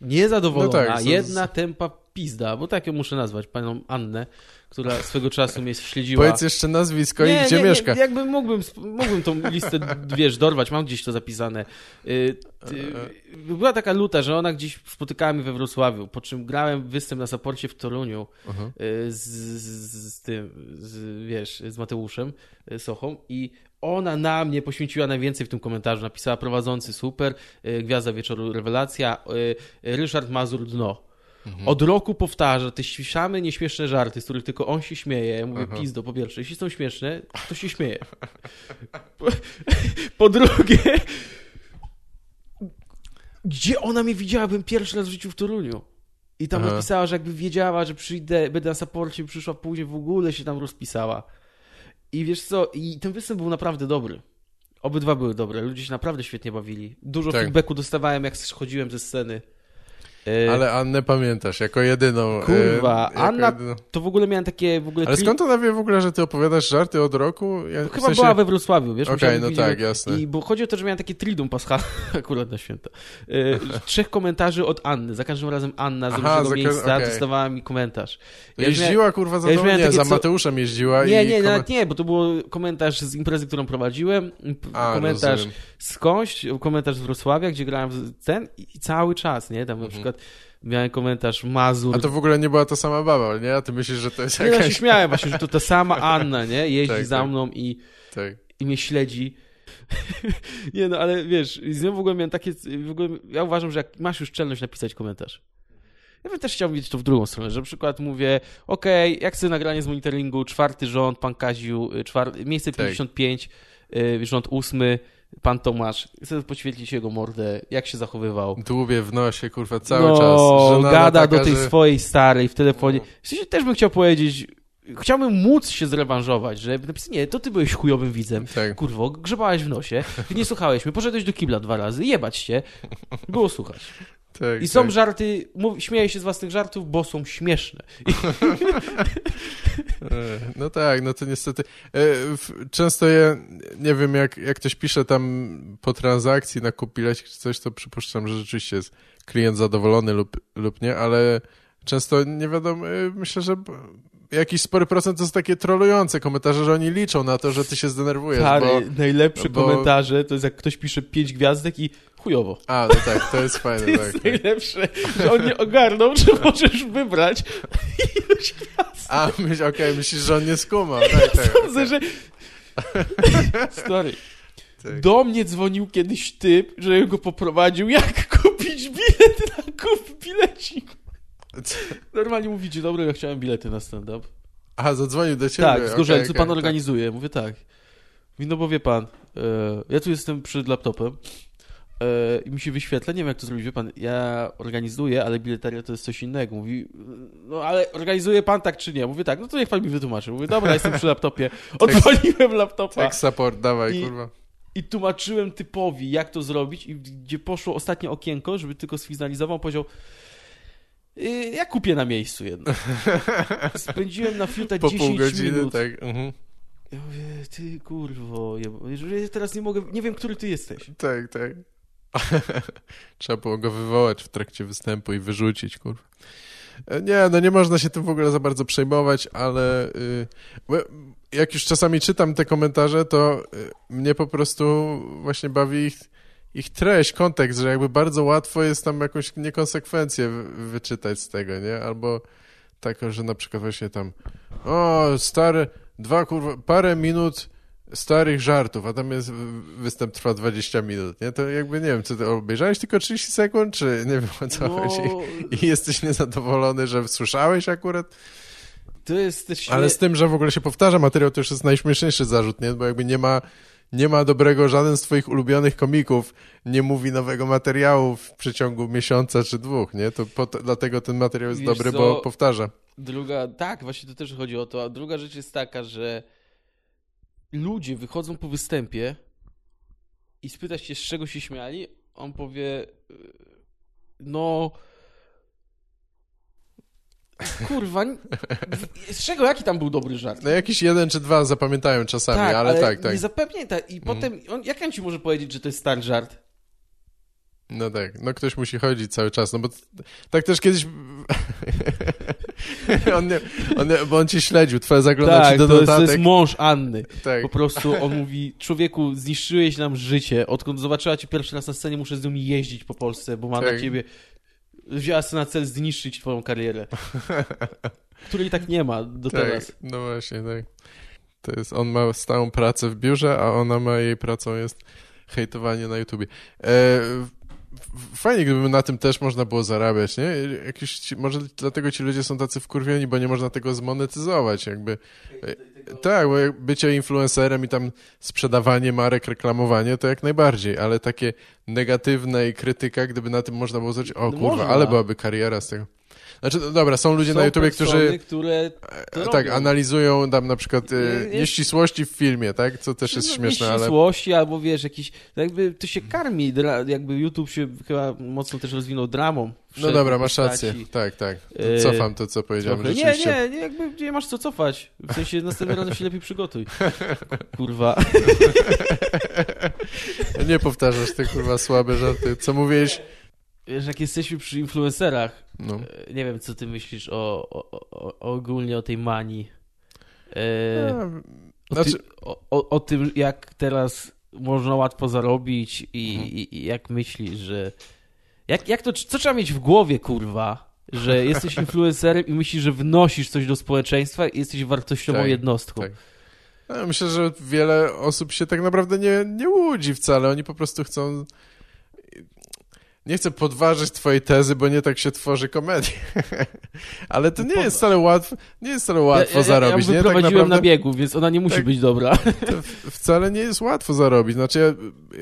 niezadowolona, no tak, jedna tempa pizda, bo tak ją muszę nazwać, panią Annę, która swego czasu mnie śledziła. Powiedz jeszcze nazwisko nie, i gdzie nie, mieszka. Nie, jakby mógłbym, mógłbym tą listę, wiesz, dorwać, mam gdzieś to zapisane. Y, była taka luta, że ona gdzieś spotykała mnie we Wrocławiu, po czym grałem występ na saporcie w Toruniu -huh. z, z, z, tym, z, wiesz, z Mateuszem y, Sochą i ona na mnie poświęciła najwięcej w tym komentarzu. Napisała prowadzący super, y, Gwiazda Wieczoru Rewelacja, Ryszard Mazur Dno. Mhm. Od roku powtarza te same nieśmieszne żarty, z których tylko on się śmieje. Ja mówię, Aha. pizdo, po pierwsze, jeśli są śmieszne, to się śmieje. Po, po drugie, gdzie ona mnie widziała? Byłem pierwszy raz w życiu w Toruniu. I tam Aha. napisała, że jakby wiedziała, że przyjdę, będę na saporcie, przyszła później, w ogóle się tam rozpisała. I wiesz co, i ten występ był naprawdę dobry. Obydwa były dobre, ludzie się naprawdę świetnie bawili. Dużo tak. feedbacku dostawałem, jak schodziłem ze sceny. E, Ale Annę pamiętasz, jako jedyną. E, Kurwa, jako Anna, jedyną. to w ogóle miałem takie w ogóle... Ale skąd ona wie w ogóle, że ty opowiadasz żarty od roku? Ja, chyba sensie... była we Wrocławiu, wiesz? Okej, okay, no tak, jasne. I bo chodzi o to, że miałem takie tridum paschalne akurat na święta. E, trzech komentarzy od Anny. Za każdym razem Anna z Aha, różnego miejsca okay. dostawała mi komentarz. Ja jeździła, miałem, kurwa, za ja Nie, za Mateuszem jeździła Nie, i nie, nawet nie, bo to był komentarz z imprezy, którą prowadziłem, A, komentarz rozumiem. skądś, komentarz z Wrocławia, gdzie grałem ten i cały czas, nie? Tam na mhm. Przykład miałem komentarz Mazur. A to w ogóle nie była ta sama baba, nie? A ty myślisz, że to jest jakaś... Nie, ja się śmiałem właśnie, że to ta sama Anna, nie? Jeździ tak, za tak. mną i, tak. i mnie śledzi. nie no, ale wiesz, z nią w ogóle miałem takie... W ogóle, ja uważam, że jak masz już czelność napisać komentarz, ja bym też chciał widzieć to w drugą stronę, że na przykład mówię, okej, okay, jak chcę nagranie z monitoringu, czwarty rząd, pan Kaziu, y, czwar... miejsce 55, tak. rząd ósmy, pan Tomasz, chcę poświetlić jego mordę, jak się zachowywał. Dłubie w nosie, kurwa, cały no, czas. Żenada gada taka, do tej że... swojej starej w telefonie. No. W sensie też bym chciał powiedzieć, chciałbym móc się zrewanżować, że napisać, nie, to ty byłeś chujowym widzem. Tak. Kurwo, grzebałeś w nosie, nie słuchałeś mnie, poszedłeś do kibla dwa razy, jebać się, było słuchać. Tak, I są tak. żarty, mów, śmieję się z własnych żartów, bo są śmieszne. E, no tak, no to niestety. E, często ja nie wiem, jak, jak ktoś pisze tam po transakcji na kupileś czy coś, to przypuszczam, że rzeczywiście jest klient zadowolony lub, lub nie, ale często nie wiadomo, e, myślę, że jakiś spory procent to są takie trolujące komentarze, że oni liczą na to, że ty się zdenerwujesz. Stary, bo, najlepsze bo... komentarze to jest jak ktoś pisze pięć gwiazdek i chujowo. A, no tak, to jest fajne. To jest tak, najlepsze, że on nie ogarnął, że możesz wybrać ilość gwiazdek. A, myśl, okej, okay, myślisz, że on nie skumał. Tak, tak, Sądzę, okay. że... Stary, tak. do mnie dzwonił kiedyś typ, że go poprowadził, jak kupić bilet na kup bilecik. Normalnie mówi, dzień dobry, ja chciałem bilety na stand-up. Aha, zadzwonił do ciebie. Tak, z okay, okay, pan tak. organizuje. Mówię tak. Mówi, no bo wie pan, e, ja tu jestem przed laptopem i mi się wyświetla, nie wiem jak to zrobić, wie pan, ja organizuję, ale biletaria to jest coś innego. Mówi, no ale organizuje pan tak czy nie? Mówię tak, no to niech pan mi wytłumaczy. Mówię, dobra, jestem przy laptopie. Odpaliłem laptopa. Tech support, dawaj, I, kurwa. I tłumaczyłem typowi, jak to zrobić i gdzie poszło ostatnie okienko, żeby tylko sfinalizował, powiedział Y, Ja kupię na miejscu jedno. Spędziłem na fiuta Po 10 pół godziny, minut. tak. Mhm. Ja mówię, ty kurwo, ja teraz nie mogę, nie wiem, który ty jesteś. Tak, tak. Trzeba było go wywołać w trakcie występu i wyrzucić, kurwa. E, Nie, no nie można się tym w ogóle za bardzo przejmować, ale y, jak już czasami czytam te komentarze, to y, mnie po prostu właśnie bawi ich, ich treść, kontekst, że jakby bardzo łatwo jest tam jakąś niekonsekwencję wy- wyczytać z tego, nie? Albo taką, że na przykład właśnie tam o, stare, dwa kurwa, parę minut starych żartów, a tam jest występ trwa 20 minut, nie? To jakby nie wiem, czy ty obejrzałeś tylko 30 sekund, czy nie wiem o co No, chodzi i jesteś niezadowolony, że słyszałeś akurat, to jest też ale z tym, że w ogóle się powtarza materiał, to już jest najśmieszniejszy zarzut, nie? Bo jakby nie ma, nie ma dobrego, żaden z twoich ulubionych komików nie mówi nowego materiału w przeciągu miesiąca czy dwóch, nie? To po, dlatego ten materiał jest Wiesz dobry, co? bo powtarza. Druga, tak, właśnie to też chodzi o to. A druga rzecz jest taka, że ludzie wychodzą po występie i spytać się, z czego się śmiali, on powie, y, no. Kurwa, z czego, jaki tam był dobry żart? No jakiś jeden czy dwa zapamiętają czasami, ale, tak, tak. Nie zapewniaj, i potem, on, jak on ci może powiedzieć, że to jest stary żart? No tak, no ktoś musi chodzić cały czas, no bo tak też kiedyś on, nie, on nie, bo on cię śledził, twoje zaglądał ci Tak, do to jest, to notatek. jest mąż Anny. tak. Po prostu on mówi, człowieku, zniszczyłeś nam życie. Odkąd zobaczyła cię pierwszy raz na scenie, muszę z nią jeździć po Polsce, bo ma Tak. na ciebie... Wzięła sobie na cel zniszczyć twoją karierę. Której tak nie ma do tak, teraz. no właśnie, tak. To jest, on ma stałą pracę w biurze, a ona ma, jej pracą jest hejtowanie na YouTubie. E, fajnie, gdyby na tym też można było zarabiać, nie? Jakieś, ci, może dlatego ci ludzie są tacy wkurwieni, bo nie można tego zmonetyzować, jakby. E, tak, bo bycie influencerem i tam sprzedawanie marek, reklamowanie, to jak najbardziej, ale takie negatywne i krytyka, gdyby na tym można było zrobić, o No kurwa, ale byłaby kariera z tego. Znaczy, no dobra, są ludzie Są na YouTubie, którzy które E, tak, analizują tam na przykład e, nieścisłości w filmie, tak? Co też jest No, śmieszne, ale... nieścisłości, albo wiesz, jakiś, jakby to się karmi, jakby YouTube się chyba mocno też rozwinął dramą. No dobra, masz rację. Tak, tak. To E, Cofam to, co powiedziałem. Trochę. Nie, nie, nie, jakby nie masz co cofać. W sensie następnym razem się lepiej przygotuj. Kurwa. Nie powtarzasz te kurwa słabe żarty. Co mówiłeś? Wiesz, jak jesteśmy przy influencerach, No. e, nie wiem, co ty myślisz o, o, o, ogólnie o tej manii. E, A, o, znaczy, o, o, o tym, jak teraz można łatwo zarobić i, Mhm. i, i jak myślisz, że... Jak, jak to, co trzeba mieć w głowie, kurwa? Że jesteś influencerem i myślisz, że wnosisz coś do społeczeństwa i jesteś wartościową Tak, jednostką. tak. Ja myślę, że wiele osób się tak naprawdę nie, nie łudzi wcale. Oni po prostu chcą. Nie chcę podważyć twojej tezy, bo nie tak się tworzy komedię. Ale to nie Podważ. jest wcale łatwo, nie jest wcale łatwo ja, ja, zarobić. Ja nie? Tak naprawdę na biegu, więc ona nie musi Tak. być dobra. to wcale nie jest łatwo zarobić. Znaczy ja,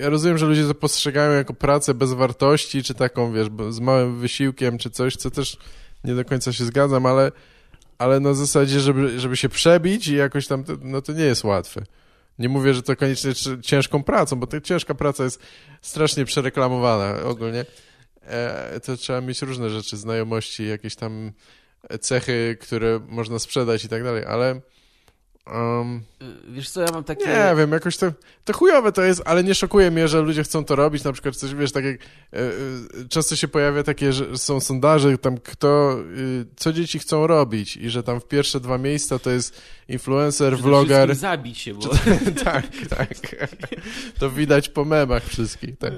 ja rozumiem, że ludzie to postrzegają jako pracę bez wartości, czy taką, wiesz, z małym wysiłkiem, czy coś, co też nie do końca się zgadzam, ale, ale na zasadzie, żeby, żeby się przebić i jakoś tam, to- no to nie jest łatwe. Nie mówię, że to koniecznie ciężką pracą, bo ta ciężka praca jest strasznie przereklamowana ogólnie. E, to trzeba mieć różne rzeczy, znajomości, jakieś tam cechy, które można sprzedać i tak dalej, ale um, Wiesz co, ja mam takie... nie wiem, jakoś to, to chujowe to jest, ale nie szokuje mnie, że ludzie chcą to robić, na przykład coś, wiesz, tak jak e, e, często się pojawia takie, że są sondaże, tam kto, y, co dzieci chcą robić i że tam w pierwsze dwa miejsca to jest influencer, Przede vloger, zabić się, bo... tak, tak, to widać po memach wszystkich, tak.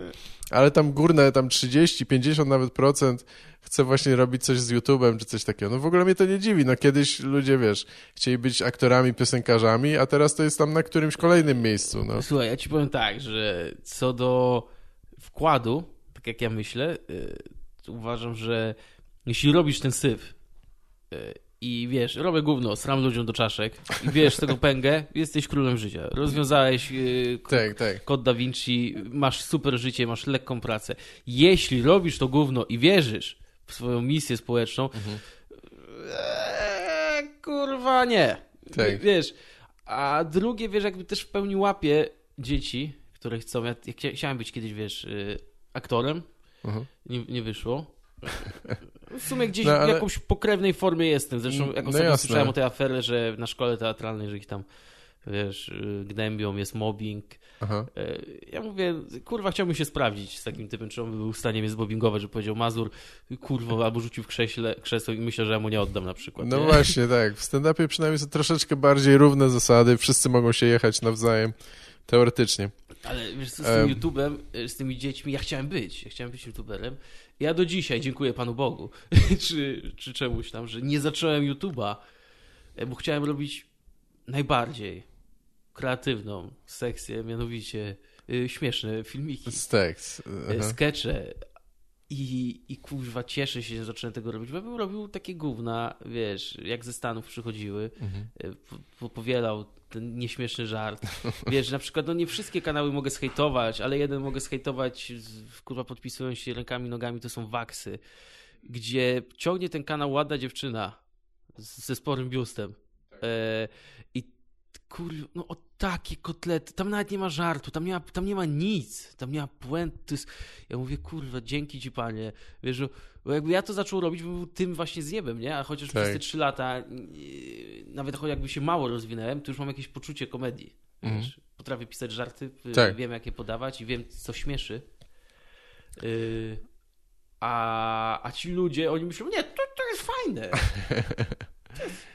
Ale tam górne, tam 30, 50 nawet procent chce właśnie robić coś z YouTube'em czy coś takiego. No w ogóle mnie to nie dziwi. No kiedyś ludzie, wiesz, chcieli być aktorami, piosenkarzami, a teraz to jest tam na którymś kolejnym miejscu, no. Słuchaj, ja ci powiem tak, że co do wkładu, tak jak ja myślę, y, to uważam, że jeśli robisz ten syf y, i wiesz, robię gówno, sram ludziom do czaszek i wiesz tego pęgę, jesteś królem życia. Rozwiązałeś y, k- Tak, tak. kod Da Vinci, masz super życie, masz lekką pracę. Jeśli robisz to gówno i wierzysz w swoją misję społeczną, eee, kurwa nie. Tak. Wiesz, a drugie, wiesz, jakby też w pełni łapie dzieci, które chcą, ja, ja chcia- chciałem być kiedyś, wiesz, y, aktorem, Mhm. nie, nie wyszło. W sumie gdzieś No, ale- w jakąś pokrewnej formie jestem. Zresztą Mm, jak no ostatnio jasne. słyszałem o tej aferze, że na szkole teatralnej, że ich tam wiesz, y, gnębią, jest mobbing. Aha. Y, Ja mówię, kurwa, chciałbym się sprawdzić z takim typem, czy on by był w stanie mnie zmobbingować, że powiedział Mazur, kurwo, albo rzucił w krześle, krzesło i myślę, że ja mu nie oddam na przykład. No nie? właśnie, tak. W stand-upie przynajmniej są troszeczkę bardziej równe zasady, wszyscy mogą się jechać nawzajem, teoretycznie. Ale wiesz co, z tym YouTube'em, y, z tymi dziećmi, ja chciałem być, ja chciałem być YouTuberem. Ja do dzisiaj dziękuję Panu Bogu, czy, czy czemuś tam, że nie zacząłem YouTube'a, e, bo chciałem robić najbardziej kreatywną sekcję, mianowicie y, śmieszne filmiki, tekst. y, Aha. skecze. I, I kurwa, cieszę się, że zacząłem tego robić, bo bym robił takie gówna, wiesz, jak ze Stanów przychodziły, Mhm. po- po- powielał ten nieśmieszny żart. Wiesz, na przykład, no nie wszystkie kanały mogę zhejtować, ale jeden mogę zhejtować, kurwa, podpisując się rękami, nogami, to są waksy, gdzie ciągnie ten kanał ładna dziewczyna z- ze sporym biustem. E, I kurwa, no o takie kotlety, tam nawet nie ma żartu, tam nie ma, tam nie ma nic, tam nie ma puent, jest... Ja mówię, kurwa, dzięki ci panie, wiesz, że- bo jakby ja to zaczął robić, był tym właśnie zjebem, nie? A chociaż Tak. przez te trzy lata, nawet choć jakby się mało rozwinąłem, to już mam jakieś poczucie komedii, Mhm. wiesz? Potrafię pisać żarty, Tak. wiem jak je podawać i wiem, co śmieszy. Yy, a, a ci ludzie, oni myślą, nie, to, to jest fajne.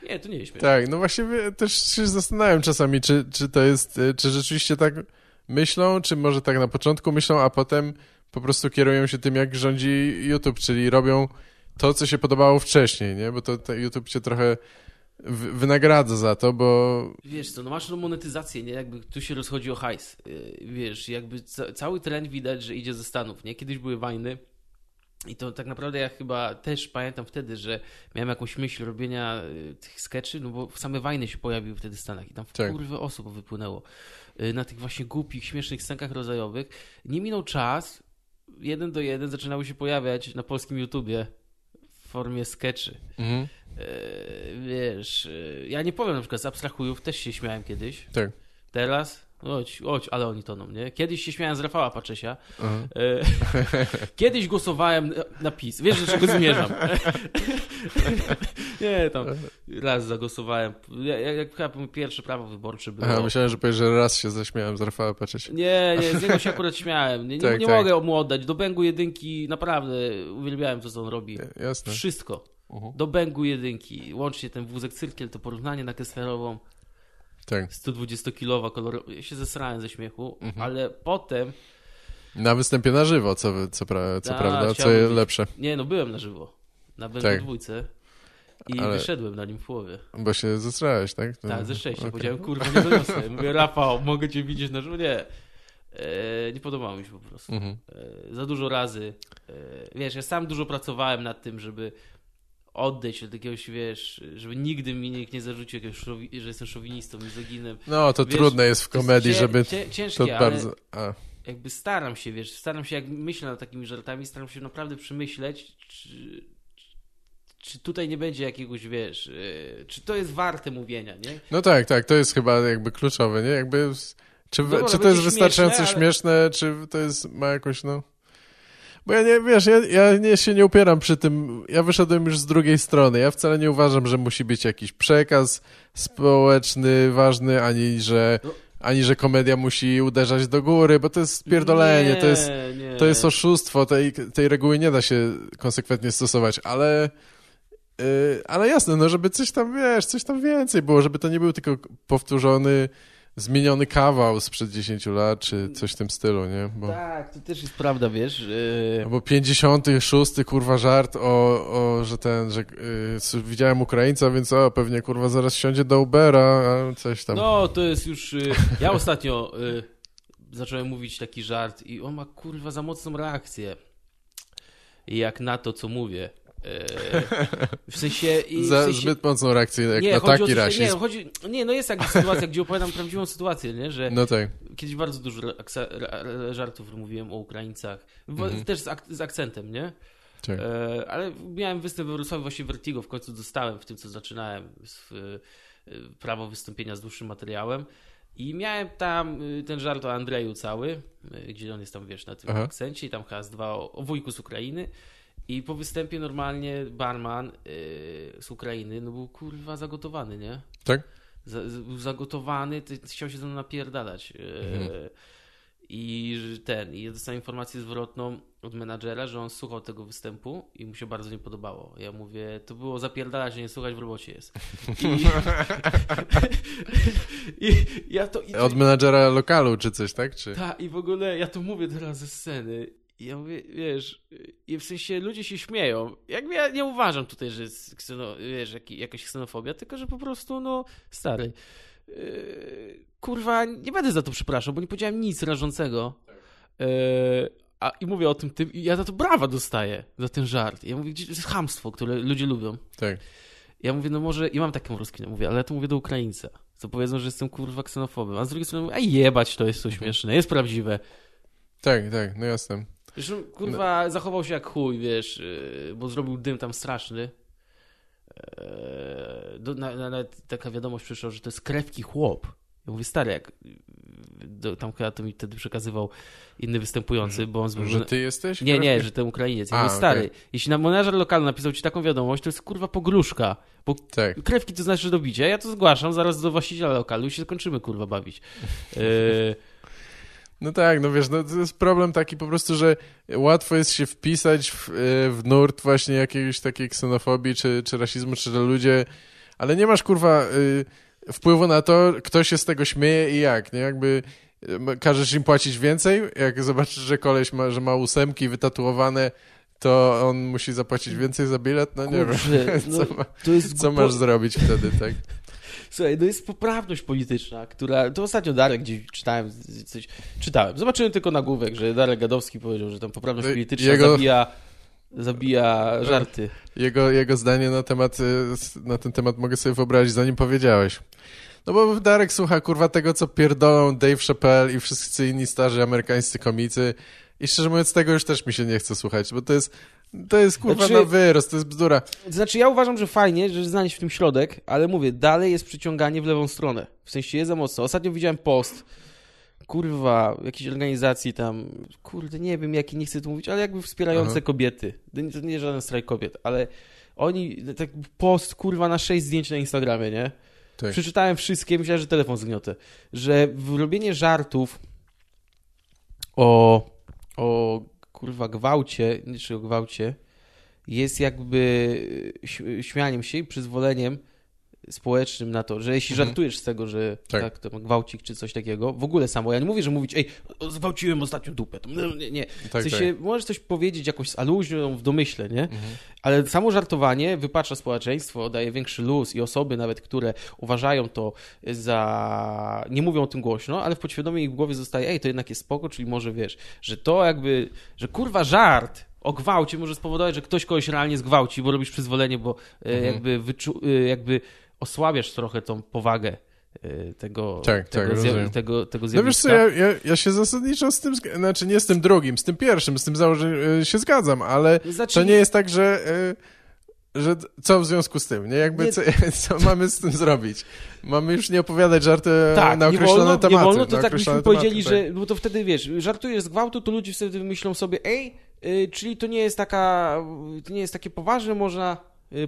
Nie, to nie jest śmieszne. Tak, no właśnie też się zastanawiam czasami, czy, czy to jest, y, czy rzeczywiście tak myślą, czy może tak na początku myślą, a potem po prostu kierują się tym, jak rządzi YouTube, czyli robią to, co się podobało wcześniej, nie? Bo to, to YouTube cię trochę wynagradza za to, bo Wiesz co, no masz tą monetyzację, nie? Jakby tu się rozchodzi o hajs. Yy, Wiesz, jakby ca cały trend widać, że idzie ze Stanów, nie? Kiedyś były wajny i to tak naprawdę ja chyba też pamiętam wtedy, że miałem jakąś myśl robienia y, tych skeczy, no bo same wajny się pojawiły wtedy w Stanach i tam Tak. kurwy osób wypłynęło. Y, Na tych właśnie głupich, śmiesznych scenkach rodzajowych. Nie minął czas, jeden do jeden zaczynały się pojawiać na polskim YouTubie w formie skeczy. mhm, E, wiesz, e, ja nie powiem na przykład z abstrahujów, też się śmiałem kiedyś. tak. Teraz, chodź, chodź, ale oni toną, nie? Kiedyś się śmiałem z Rafała Paczesia. Aha. E, kiedyś głosowałem na- PiS. Wiesz, do czego zmierzam? nie, tam raz zagłosowałem. Ja- Jak, chyba pierwsze prawo wyborcze było. Aha, myślałem, że powiesz, że raz się zaśmiałem z Rafała Patrzeć. Nie, nie, z niego się akurat śmiałem. Nie, nie, Tak, nie tak. mogę mu oddać. Do Bęgu jedynki naprawdę uwielbiałem to, co on robi. Jasne. Wszystko. Mhm. Do Bęgu jedynki. Łącznie ten wózek cyrkiel, to porównanie na Kesslerową. Tak. 120-kilowa kolorowa. Ja się zesrałem ze śmiechu, Mhm. ale potem. Na występie na żywo, co, co, pra, co A, prawda, co być. lepsze, Nie, no byłem na żywo. Na Tak. dwójce. I Ale- wyszedłem na nim w połowie. bo się zesrałeś, tak? To- Tak, ze szczęścia. okej. Powiedziałem, kurwa, nie doniosę. Mówię, Rafał, mogę cię widzieć na żywo? Nie. E, nie podobało mi się po prostu. Mhm. E, za dużo razy. E, wiesz, ja sam dużo pracowałem nad tym, żeby odejść do jakiegoś, wiesz, żeby nigdy mi nikt nie zarzucił, jakiegoś że jestem szowinistą, mizoginem. No, to Wiesz, trudne jest w To jest komedii, cię- żeby cię- ciężkie, to bardzo... A, jakby staram się, wiesz, staram się, jak myślę nad takimi żartami, staram się naprawdę przemyśleć, czy, czy tutaj nie będzie jakiegoś, wiesz, e, czy to jest warte mówienia, nie? no tak, tak, to jest chyba jakby kluczowe, nie? Jakby, czy, Dobra, czy to będzie jest wystarczająco śmieszne, śmieszne, ale- czy to jest, ma jakąś, no... Bo ja nie, wiesz, ja, ja nie, się nie upieram przy tym, ja wyszedłem już z drugiej strony, ja wcale nie uważam, że musi być jakiś przekaz społeczny ważny, ani że, No. ani że komedia musi uderzać do góry, bo to jest pierdolenie, to jest... nie. To jest oszustwo, tej, tej reguły nie da się konsekwentnie stosować, ale, yy, ale jasne, no żeby coś tam, wiesz, coś tam więcej było, żeby to nie był tylko powtórzony, zmieniony kawał sprzed 10 lat, czy coś w tym stylu, nie? Bo, Tak, to też jest prawda, wiesz. e, Albo 56 kurwa żart o, o że ten, że yy, widziałem Ukraińca, więc o, pewnie kurwa zaraz siądzie do Ubera, a coś tam. No, to jest już... e, Ja ostatnio e, zacząłem mówić taki żart i on ma, kurwa, za mocną reakcję. Jak na to, co mówię. E, W sensie... i w Za sensie... zbyt mocną reakcję, jak nie, na taki to, rasizm. Nie, chodzi, nie, no jest jakaś sytuacja, gdzie opowiadam prawdziwą sytuację, nie? Że No tak. kiedyś bardzo dużo żartów mówiłem o Ukraińcach. Mhm. Też z, ak- z akcentem, nie? tak. E, ale miałem występ we Wrocławiu, właśnie Vertigo w końcu dostałem w tym, co zaczynałem, e, prawo wystąpienia z dłuższym materiałem. I miałem tam ten żart o Andrzeju cały, gdzie on jest tam, wiesz, na tym Aha. akcencie i tam z dwa o, o wujku z Ukrainy. I po występie normalnie barman yy, z Ukrainy, no był kurwa zagotowany, nie? Tak? Z- był zagotowany, ty, chciał się ze mną napierdalać. Yy, Mhm. I ten, i ja dostałem informację zwrotną od menadżera, że on słuchał tego występu i mu się bardzo nie podobało. Ja mówię, to było zapierdalać, że nie słuchać w robocie jest. I, i ja to... I, Od menadżera lokalu czy coś, tak? Czy... ta, I w ogóle ja to mówię teraz ze sceny. I ja mówię, wiesz, i w sensie ludzie się śmieją. Jakby ja nie uważam tutaj, że jest kseno, wiesz, jak, jakaś ksenofobia, tylko że po prostu, no, stary. Yy, kurwa, nie będę za to przepraszał, bo nie powiedziałem nic rażącego. Yy, a, I mówię o tym tym, i ja za to brawa dostaję, za ten żart. Ja mówię, gdzie- to jest chamstwo, które ludzie lubią. Tak. Ja mówię, no może, i mam taką rozkminę, mówię, ale ja to mówię do Ukraińca. Co powiedzą, że jestem kurwa ksenofobem. A z drugiej strony mówię, a jebać, to jest to śmieszne, jest prawdziwe. Tak, tak, no jasne. Zresztą, kurwa, zachował się jak chuj, wiesz, yy, bo zrobił dym tam straszny. Eee, do, na, na, nawet taka wiadomość przyszła, że to jest krewki chłop. Ja mówię, stary, jak do, tam chyba to mi wtedy przekazywał inny występujący, bo on zbył... Że ty jesteś? Nie, nie, że ten Ukrainiec. Ja A, mówię, stary, okej. jeśli na menażer lokalny napisał ci taką wiadomość, to jest kurwa pogróżka, bo Tak. krewki to znaczy do bicia. Ja to zgłaszam zaraz do właściciela lokalu i się kończymy kurwa bawić. Eee, No tak, no wiesz, no to jest problem taki po prostu, że łatwo jest się wpisać w, e, w nurt właśnie jakiejś takiej ksenofobii czy, czy rasizmu, czy że ludzie, ale nie masz kurwa y, wpływu na to, kto się z tego śmieje i jak, nie? Jakby m- każesz im płacić więcej, jak zobaczysz, że koleś ma, że ma ósemki wytatuowane, to on musi zapłacić więcej za bilet? No nie kurczę, wiem, no, co, ma, co masz zrobić wtedy, tak? Słuchaj, no jest poprawność polityczna, która. To ostatnio Darek gdzieś czytałem coś. Czytałem. Zobaczyłem tylko nagłówek, że Darek Gadowski powiedział, że tam poprawność No, polityczna jego- zabija, zabija żarty. Jego, jego zdanie na temat, y, na ten temat mogę sobie wyobrazić, zanim powiedziałeś. No bo Darek słucha kurwa tego, co pierdolą Dave Chappelle i wszyscy inni starzy amerykańscy komicy i szczerze mówiąc tego już też mi się nie chce słuchać, bo to jest, to jest kurwa Znaczy- na wyrost, to jest bzdura. Znaczy, ja uważam, że fajnie, że znaleźć w tym środek, ale mówię, dalej jest przyciąganie w lewą stronę. W sensie jest za mocno. Ostatnio widziałem post, kurwa, jakiejś organizacji tam, kurde, nie wiem jaki, nie chcę tu mówić, ale jakby wspierające Aha. kobiety. To nie, żaden strajk kobiet, ale oni, tak post, kurwa, na sześć zdjęć na Instagramie, nie? Tak. Przeczytałem wszystkie, myślałem, że telefon zgniotę. Że robienie żartów o, o kurwa gwałcie, czy o gwałcie, jest jakby śmianiem się i przyzwoleniem społecznym na to, że jeśli Mhm. żartujesz z tego, że Tak. tak, to gwałcik czy coś takiego, w ogóle samo, ja nie mówię, że mówić, ej, zgwałciłem ostatnią dupę, to, no, nie, nie. Tak, w sensie tak. możesz coś powiedzieć jakąś z aluzją w domyśle, nie? Mhm. Ale samo żartowanie wypacza społeczeństwo, daje większy luz i osoby nawet, które uważają to za... nie mówią o tym głośno, ale w podświadomie ich głowie zostaje, ej, to jednak jest spoko, czyli może wiesz, że to jakby, że kurwa żart o gwałcie może spowodować, że ktoś kogoś realnie zgwałci, bo robisz przyzwolenie, bo e, Mhm. jakby, wyczu... e, jakby osłabiasz trochę tą powagę e, tego, Tak, tego, tak, zja- tego, tego No wiesz co, zjawiska. ja, ja, ja się zasadniczo z tym, znaczy nie z tym drugim, z tym pierwszym, z tym założeniem się zgadzam, ale Znaczy- to nie jest tak, że, y, że co w związku z tym, nie? Jakby Nie- Co, co mamy z tym zrobić? Mamy już nie opowiadać żarty Tak, na nie określone wolno, tematy. nie wolno, to tak byśmy powiedzieli, tematy, że, bo to wtedy wiesz, żartujesz z gwałtu, to ludzie wtedy myślą sobie, ej, y, czyli to nie jest taka, to nie jest takie poważne, można,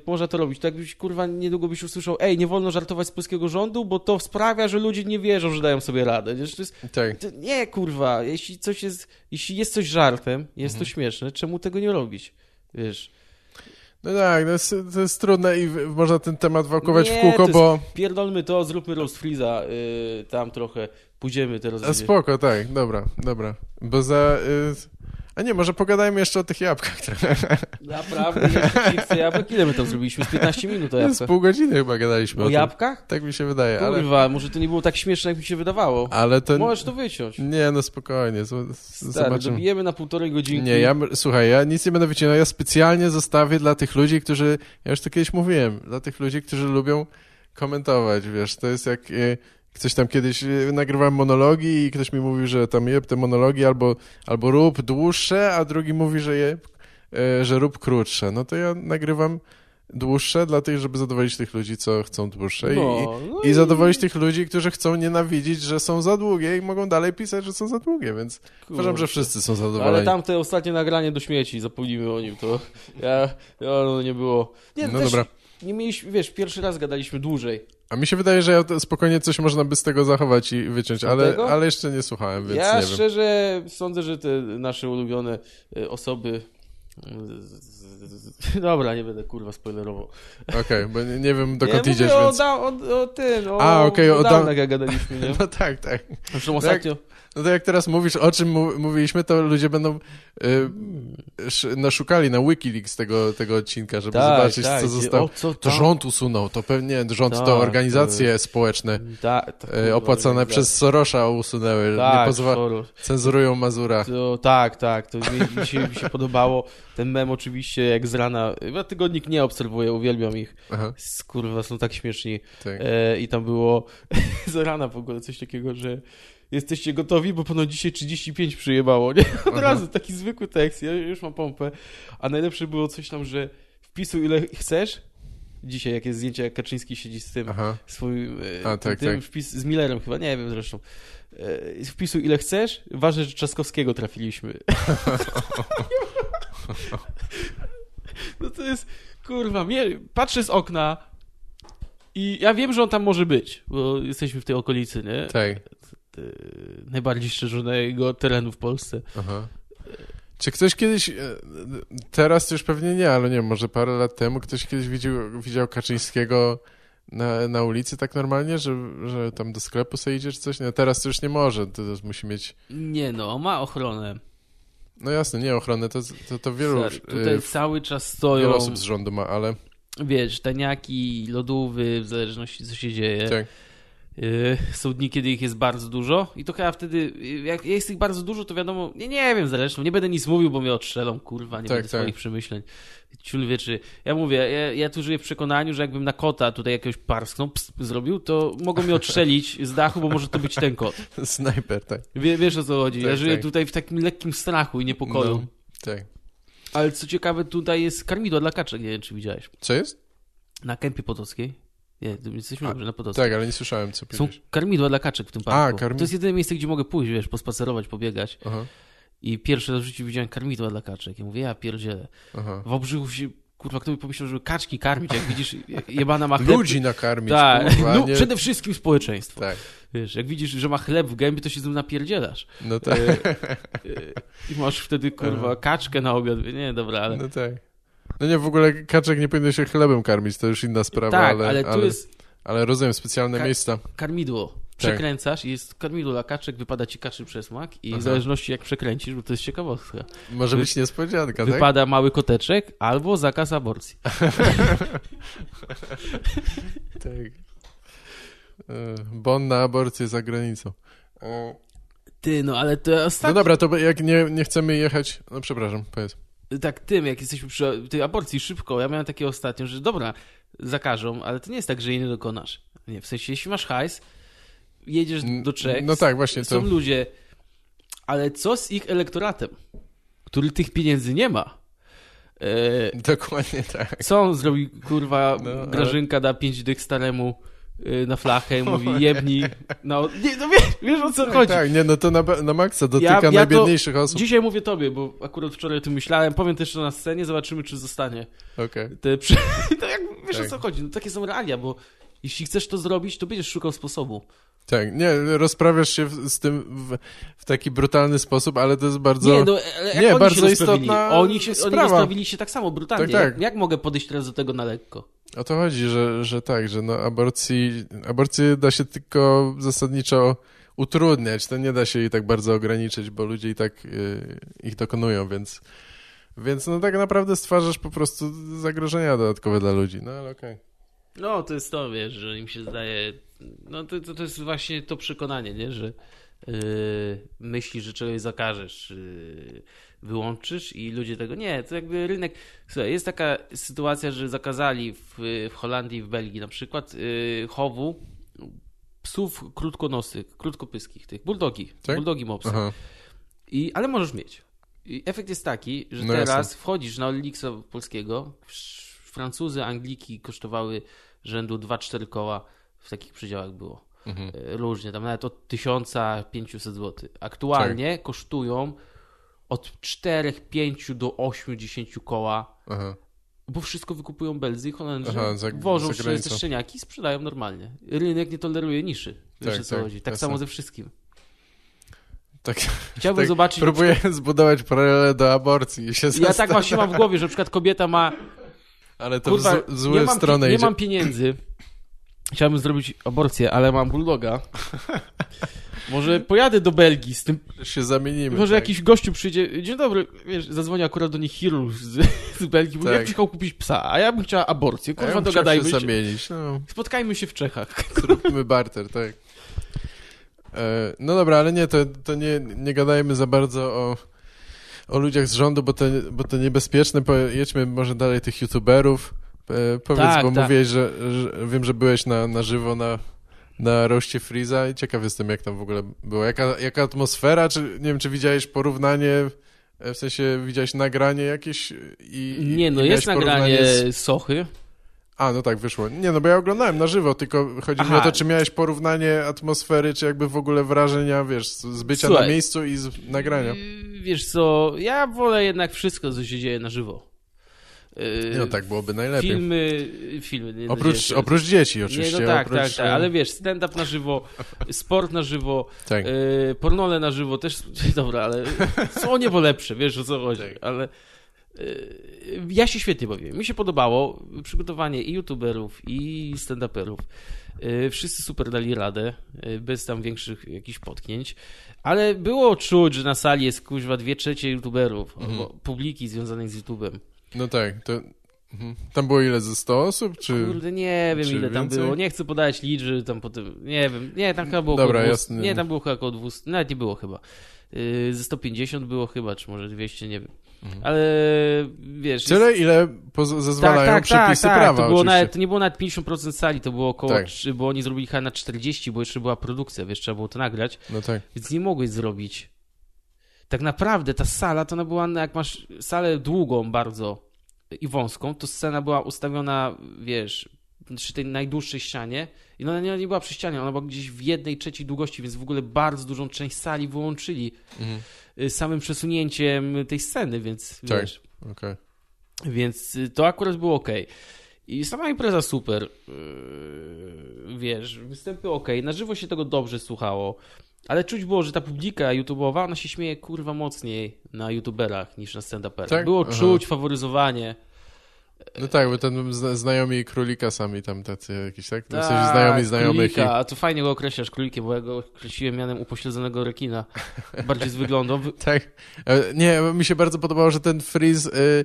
można to robić. To jakbyś, kurwa, niedługo byś usłyszał, ej, nie wolno żartować z polskiego rządu, bo to sprawia, że ludzie nie wierzą, że dają sobie radę. Wiesz, to jest, Tak, tak. to, nie, kurwa, jeśli coś jest, jeśli jest coś żartem, jest Mhm. to śmieszne, czemu tego nie robić? Wiesz, No tak, no jest, to jest trudne i można ten temat wałkować Nie, w kółko, to jest- bo... pierdolmy to, zróbmy roast freeza, y, tam trochę, pójdziemy teraz. A będzie- spoko, tak, dobra, dobra. Bo za... Y, a nie, może pogadajmy jeszcze o tych jabłkach trochę. Naprawdę, jeszcze jabłek? Ile my tam zrobiliśmy? Z 15 minut o Z jabłkach. pół godziny chyba gadaliśmy o, O jabłkach? Tak mi się wydaje, ale... Kurwa, może to nie było tak śmieszne, jak mi się wydawało. Ale to... Możesz to wyciąć. Nie, no spokojnie, z- z- Stary, zobaczymy. dobijemy na półtorej godzinki. Nie, ja, słuchaj, ja nic nie będę wycinał, ja specjalnie zostawię dla tych ludzi, którzy, ja już to kiedyś mówiłem, dla tych ludzi, którzy lubią komentować, wiesz, to jest jak e, ktoś tam kiedyś e, nagrywałem monologi i ktoś mi mówił, że tam jeb te monologi albo, albo rób dłuższe, a drugi mówi, że jeb, e, że rób krótsze, no to ja nagrywam dłuższe dla tych, żeby zadowolić tych ludzi, co chcą dłuższe No, i, no i zadowolić tych ludzi, którzy chcą nienawidzić, że są za długie i mogą dalej pisać, że są za długie, więc uważam, że wszyscy są Ale zadowoleni. tamte ostatnie nagranie do śmieci, zapomnimy o nim, to ja, ja no nie było. Nie, No też dobra. Nie mieliśmy, wiesz, pierwszy raz gadaliśmy dłużej. A mi się wydaje, że ja to spokojnie coś można by z tego zachować i wyciąć, ale, ale jeszcze nie słuchałem, więc ja nie wiem. szczerze sądzę, że te nasze ulubione y, osoby... z- Dobra, nie będę kurwa spoilerował. Okej, bo nie, nie wiem dokąd nie, idziesz, mówię więc... o, o, o tym, o, A, okej, o o jak gadaliśmy, nie? No tak, tak. Zresztą ostatnio... No to jak teraz mówisz, o czym mówiliśmy, to ludzie będą y, sz- naszukali na Wikileaks tego, tego odcinka, żeby Tak, zobaczyć, tak, co zostało. co To rząd usunął, to pewnie rząd Tak, to organizacje społeczne e, opłacone organizacja. przez Sorosza usunęły, nie Tak, pozwa- Soros. cenzurują Mazura. To, tak, tak, to mi, mi, się, mi się podobało. Ten mem oczywiście jak z rana. Ja tygodnik nie obserwuję, uwielbiam ich. Aha, Kurwa, są tak śmieszni. tak. E, I tam było z rana w ogóle coś takiego, że jesteście gotowi, bo ponad dzisiaj 35 przyjebało, nie? Od Aha. razu taki zwykły tekst, ja już mam pompę. A najlepsze było coś tam, że wpisuj ile chcesz. Dzisiaj, jak jest zdjęcie, jak Kaczyński siedzi z tym Aha, swój e, A, tak, tym tak. wpis z Millerem chyba, nie wiem zresztą. E, Wpisuj ile chcesz, ważne, że Trzaskowskiego trafiliśmy. No to jest, kurwa, mnie, patrzę z okna i ja wiem, że on tam może być, bo jesteśmy w tej okolicy, nie? tak. E, Najbardziej szczerzonego terenu w Polsce. Aha. Czy ktoś kiedyś, e, teraz to już pewnie nie, ale nie wiem, może parę lat temu ktoś kiedyś widział, widział Kaczyńskiego na, na ulicy tak normalnie, że, że tam do sklepu sobie idzie czy coś? No teraz to już nie może, to, to musi mieć, Nie no, ma ochronę. no jasne, nie ochronę, to, to, to wielu, Stary, Tutaj e, cały czas stoją, osób z rządu ma, ale wiesz, taniaki, lodówy, w zależności co się dzieje. tak, Są dni, kiedy ich jest bardzo dużo i to chyba wtedy, yy, jak jest ich bardzo dużo, to wiadomo, nie, nie wiem zresztą, nie będę nic mówił, bo mnie odstrzelą, kurwa, nie Tak, będę tak. swoich przemyśleń. Ciul wie, czy... Ja mówię, ja, ja tu żyję w przekonaniu, że jakbym na kota tutaj jakiegoś parskną pst, zrobił, to mogą mnie odstrzelić z dachu, bo może to być ten kot. snajper, tak. Wie, wiesz o co chodzi? ja Tak, żyję tak. tutaj w takim lekkim strachu i niepokoju. No, tak. Ale co ciekawe, tutaj jest karmidło dla kaczek, nie wiem, czy widziałeś. Co jest? Na kępie podolskiej. Nie, jesteśmy dobrze, na Podolskiej. Tak, ale nie słyszałem, co Są karmidła dla kaczek w tym parku. karmi- To jest jedyne miejsce, gdzie mogę pójść, wiesz, pospacerować, pobiegać. Aha, I pierwszy raz w życiu widziałem karmidła dla kaczek. Ja mówię, ja pierdzielę. aha. W Obrzychu się, kurwa, kto by pomyślał, żeby kaczki karmić, jak widzisz, jebana ma chleb. Ludzi nakarmić, Tak, kurwa, no, nie... przede wszystkim społeczeństwo. Tak, Wiesz, jak widzisz, że ma chleb w gębie, to się z nim napierdzielasz. no tak, E, e, I masz wtedy, kurwa, kaczkę na obiad. Nie, dobra, ale... no tak. No nie, w ogóle kaczek nie powinno się chlebem karmić, to już inna sprawa, tak, ale, ale, tu jest ale rozumiem, specjalne Ka- miejsca. karmidło. Przekręcasz i jest karmidło dla kaczek, wypada ci kaczy przesmak i Aha. w zależności jak przekręcisz, bo to jest ciekawostka, Może Wy- być niespodzianka, tak? wypada mały koteczek albo zakaz aborcji. Tak. E, Bon na aborcję za granicą. E, Ty, no ale to No ostatnio... dobra, to jak nie, nie chcemy jechać... No przepraszam, powiedz. Tak tym, jak jesteśmy przy tej aborcji szybko, ja miałem takie ostatnio, że dobra, zakażą, ale to nie jest tak, że jej nie dokonasz. Nie, w sensie, jeśli masz hajs, jedziesz do Czech, No tak, właśnie są to... ludzie, ale co z ich elektoratem, który tych pieniędzy nie ma? E, Dokładnie tak. co on zrobi, kurwa, No, ale- Grażynka da pięć dych staremu na flachę i mówi jebni, no, nie, no wiesz, wiesz o co Tak, chodzi. tak, nie, no to na, na maksa dotyka Ja- ja to- najbiedniejszych osób. Dzisiaj mówię tobie, bo akurat wczoraj o tym myślałem, powiem też na scenie, zobaczymy, czy zostanie. Okej. Te przy... to jak, wiesz Tak. o co chodzi, no takie są realia, bo jeśli chcesz to zrobić, to będziesz szukał sposobu. Tak, nie, rozprawiasz się w, z tym w, w taki brutalny sposób, ale to jest bardzo... Nie, no, ale jak Nie, oni bardzo się istotna Oni się oni sprawa. rozprawili się tak samo brutalnie. Tak, tak. Jak, jak mogę podejść teraz do tego na lekko? O to chodzi, że, że tak, że no aborcji, aborcję da się tylko zasadniczo utrudniać, to nie da się jej tak bardzo ograniczyć, bo ludzie i tak y, ich dokonują, więc, więc no tak naprawdę stwarzasz po prostu zagrożenia dodatkowe dla ludzi, no ale okej. No, to jest to, wiesz, że im się zdaje. No, to, to, to jest właśnie to przekonanie, nie? że yy, myślisz, że czegoś zakażesz, yy, wyłączysz i ludzie tego. Nie, to jakby rynek. Słuchaj, jest taka sytuacja, że zakazali w, w Holandii w Belgii na przykład yy, chowu psów krótkonosych, krótkopyskich, tych bulldogi, Tak? bulldogi mopsy. Aha, I, ale możesz mieć. I efekt jest taki, że No teraz jasne. wchodzisz na Olixa polskiego, Francuzy, Angliki kosztowały rzędu 2-4 koła, w takich przedziałach było. Mhm. E, Różnie, tam nawet od 1500 zł. Aktualnie Tak. kosztują od 4, 5 do 8, 10 koła, Aha. bo wszystko wykupują Belzy i Holendrzy, Aha, za- wożą za te szczeniaki i sprzedają normalnie. Rynek nie toleruje niszy. Wiesz Tak, co tak, chodzi. Tak jasne. samo ze wszystkim. Tak, Chciałbym tak zobaczyć... próbuję zbudować paralelę do aborcji i się Ja tak zastanawiam, właśnie mam w głowie, że na przykład kobieta ma Ale to Kurwa, w z, złe nie mam, stronę nie idzie. mam pieniędzy. Chciałbym zrobić aborcję, ale mam bulldoga. Może pojadę do Belgii z tym. się zamienimy. Może tak. jakiś gościu przyjdzie. Dzień dobry, wiesz, zadzwoni akurat do nich chirurg z, z Belgii. Mówi, Tak. chciał kupić psa, a ja bym chciała aborcję. Kurwa, ja dogadajmy się zamienić. No, Spotkajmy się w Czechach. zróbmy barter, tak. E, no dobra, ale nie, to, to nie, nie gadajmy za bardzo o, o ludziach z rządu, bo to, bo to niebezpieczne. Pojedźmy może dalej tych youtuberów. E, powiedz, Tak, bo tak. mówiłeś, że, że wiem, że byłeś na, na żywo na, na roście Freeza i ciekaw jestem, jak tam w ogóle było. Jaka, jaka atmosfera? Czy, nie wiem, czy widziałeś porównanie, e, w sensie widziałeś nagranie jakieś i... i- Nie, no i jest nagranie z- Sochy. A, no tak, wyszło. Nie, no bo ja oglądałem na żywo, tylko chodzi mi Aha. o to, czy miałeś porównanie atmosfery, czy jakby w ogóle wrażenia, wiesz, z z bycia Słuchaj. na miejscu i z nagrania. Yy, Wiesz co, ja wolę jednak wszystko, co się dzieje na żywo. No tak byłoby najlepiej. Filmy, filmy. Nie Oprócz, nie, oprócz dzieci Nie, oczywiście. no tak, oprócz, tak, tak, e, ale wiesz, stand-up na żywo, sport na żywo, tak. yy, pornole na żywo też, dobra, ale są niebo lepsze, wiesz o co chodzi, Tak. ale yy, ja się świetnie bawiłem, mi się podobało przygotowanie i youtuberów, i stand-uperów, wszyscy super dali radę, bez tam większych jakichś potknięć, ale było czuć, że na sali jest kuźwa dwie trzecie youtuberów, Mhm. albo publiki związanej z YouTube'em. No tak, to... mhm. Tam było ile, ze 100 osób, czy... Kurde, nie wiem ile tam więcej? było. Nie chcę podawać liczby, tam potem. Nie wiem. Nie, tam chyba było Dobra, około 200. jasne. Nie, tam było chyba około 200. Nawet nie było chyba. Yy, ze 150 było chyba, czy może 200, nie wiem. Ale wiesz. Mhm. Tyle, ile poz- zezwalają przepisy prawa Tak, To, było oczywiście. nawet, to nie było nawet 50% sali, to było około, Tak. trzy- bo oni zrobili chyba na 40, bo jeszcze była produkcja, wiesz, trzeba było to nagrać, No tak. więc nie mogłeś zrobić. Tak naprawdę ta sala, to ona była, jak masz salę długą bardzo i wąską, to scena była ustawiona, wiesz, przy tej najdłuższej ścianie i ona nie, nie była przy ścianie, ona była gdzieś w jednej trzeciej długości, więc w ogóle bardzo dużą część sali wyłączyli Mhm. y, samym przesunięciem tej sceny, więc Tak. wiesz, Okej. więc y, to akurat było ok. I sama impreza super. Yy, wiesz, występy ok. Na żywo się tego dobrze słuchało. Ale czuć było, że ta publika YouTube'owa, ona się śmieje kurwa mocniej na YouTuberach niż na stand-uperach. Tak? Było Aha. czuć faworyzowanie. No tak, bo ten zna- znajomi królika sami tam tacy jakieś, tak? W sensie Tak, znajomi znajomych królika. A to fajnie go określasz królikiem, bo ja go określiłem mianem upośledzonego rekina. Bardziej z wyglądu. Wy- i... Tak. E, Nie, mi się bardzo podobało, że ten Freeze... y,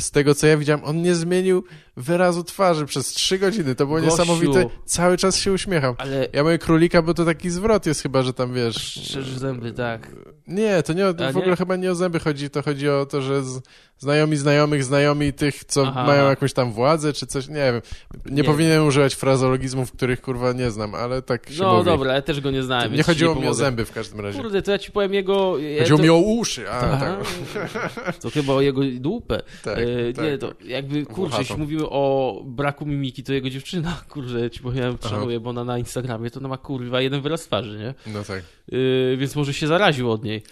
z tego co ja widziałem, on nie zmienił wyrazu twarzy przez trzy godziny. To było Gościu. niesamowite. Cały czas się uśmiechał. Ale Ja mówię królika, bo to taki zwrot jest chyba, że tam wiesz. szczerze zęby, tak. Nie, to nie o, w nie? ogóle chyba nie o zęby chodzi, to chodzi o to, że z, znajomi znajomych, znajomi tych, co Aha. mają jakąś tam władzę, czy coś, nie wiem. Nie, Nie. powinienem używać frazologizmów, których kurwa nie znam, ale tak się No mówi. dobra, ja też go nie znałem. Nie chodziło mi o zęby w każdym razie. Kurde, to ja ci powiem jego... ja Chodziło to... mi o uszy, a Aha. tak. To chyba o jego dupę. Tak, E, tak, nie, to tak. jakby, kurczę, jeśli mówimy o braku mimiki, to jego dziewczyna, kurczę, ci powiem, szanuję, bo ona na Instagramie to ona ma kurwa jeden wyraz twarzy, nie? No tak. Yy, więc może się zaraził od niej.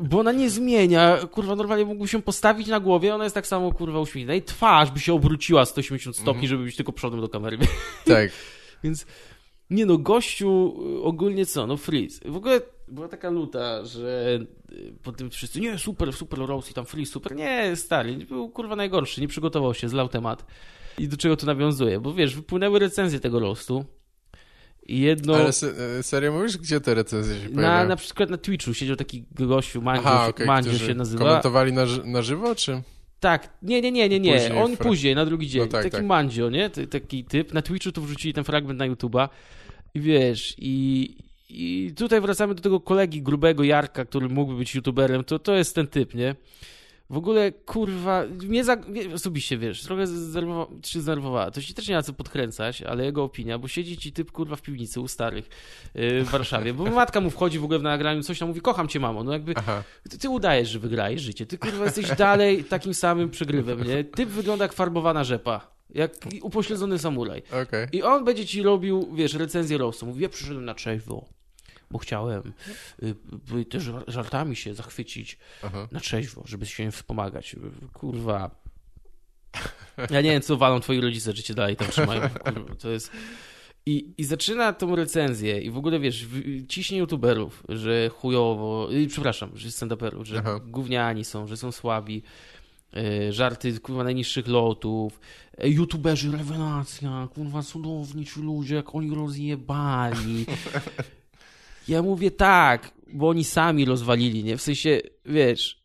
Bo ona nie zmienia, kurwa, normalnie mógłby się postawić na głowie, ona jest tak samo, kurwa, uśmiechnięta i twarz by się obróciła 180 stopni, Mhm. żeby być tylko przodem do kamery. Tak. Więc nie no, gościu y, ogólnie co, no Freeze. W ogóle była taka luta, że y, po tym wszyscy, nie, super, super Rose i tam Freeze, super. Nie, stary, był kurwa najgorszy, nie przygotował się, zlał temat. I do czego to nawiązuje? Bo wiesz, wypłynęły recenzje tego roastu i jedno... Ale se, e, serio mówisz, gdzie te recenzje się Na, pojawiają? na przykład na Twitchu siedział taki gościu, Mandzio, Aha, się- okej, Mandzio się nazywa. komentowali na, na żywo, czy? Tak, nie, nie, nie, nie, nie. Później On fra- później, na drugi dzień. No tak, taki tak. Mandzio, nie? T- taki typ. Na Twitchu to wrzucili ten fragment na YouTube'a. I wiesz, i, i tutaj wracamy do tego kolegi grubego Jarka, który mógłby być YouTuberem. To, to jest ten typ, nie? W ogóle, kurwa, mnie, za, osobiście, wiesz, trochę zdenerwowa, czy zdenerwowała. To się też nie ma co podkręcać, ale jego opinia, bo siedzi ci typ, kurwa, w piwnicy u starych yy, w Warszawie, bo matka mu wchodzi w ogóle w nagraniu, coś tam mówi, kocham cię, mamo. No jakby, Aha. ty, udajesz, że wygrajesz życie. Ty, kurwa, jesteś dalej takim samym przegrywem, nie? Typ wygląda jak farbowana rzepa. Jak upośledzony samuraj. Okej. I on będzie ci robił, wiesz, recenzję roastu. Mówi, ja przyszedłem na trzeźwo, bo chciałem y, y, też żartami się zachwycić Aha. na trzeźwo, żeby się wspomagać. Kurwa. Ja nie wiem, co walą twoi rodzice, że cię dalej tam trzymają. Kurwa, to jest... I, I zaczyna tą recenzję i w ogóle, wiesz, ciśnie youtuberów, że chujowo, y, przepraszam, że stand-uperów, że Aha. gówniani są, że są słabi, y, żarty, kurwa, najniższych lotów, y, youtuberzy rewelacja, kurwa, cudowni ci ludzie, jak oni rozjebali. Ja mówię tak, bo oni sami rozwalili, nie? W sensie, wiesz,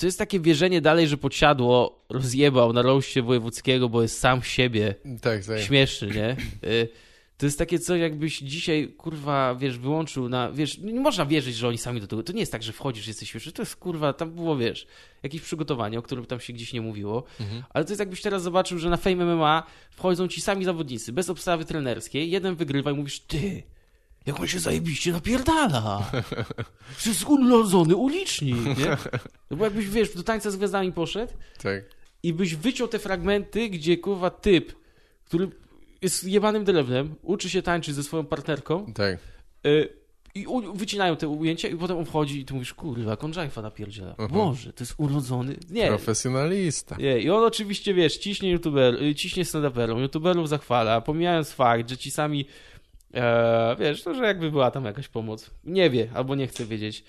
to jest takie wierzenie dalej, że podsiadło rozjebał na roście wojewódzkiego, bo jest sam siebie Tak, tak. śmieszny, nie? Y, To jest takie coś, jakbyś dzisiaj, kurwa, wiesz, wyłączył na, wiesz, nie można wierzyć, że oni sami do tego, to nie jest tak, że wchodzisz, jesteś śmieszny, to jest, kurwa, tam było, wiesz, jakieś przygotowanie, o którym tam się gdzieś nie mówiło, ale to jest jakbyś teraz zobaczył, że na Fame MMA wchodzą ci sami zawodnicy, bez obstawy trenerskiej, jeden wygrywa i mówisz, ty, jak on się zajebiście napierdala. To jest urodzony ulicznik, nie? No bo jakbyś, wiesz, do tańca z gwiazdami poszedł tak. i byś wyciął te fragmenty, gdzie kurwa typ, który jest jebanym drewnem, uczy się tańczyć ze swoją partnerką Tak. y, i u, wycinają te ujęcia i potem on wchodzi i ty mówisz, kurwa, konżajfa napierdziela. Mhm. Boże, to jest urodzony... Nie, Profesjonalista. nie. I on oczywiście, wiesz, ciśnie youtuber, y, ciśnie stand-uperom, youtuberów zachwala, pomijając fakt, że ci sami, e, wiesz, to, że jakby była tam jakaś pomoc. Nie wie, albo nie chce wiedzieć.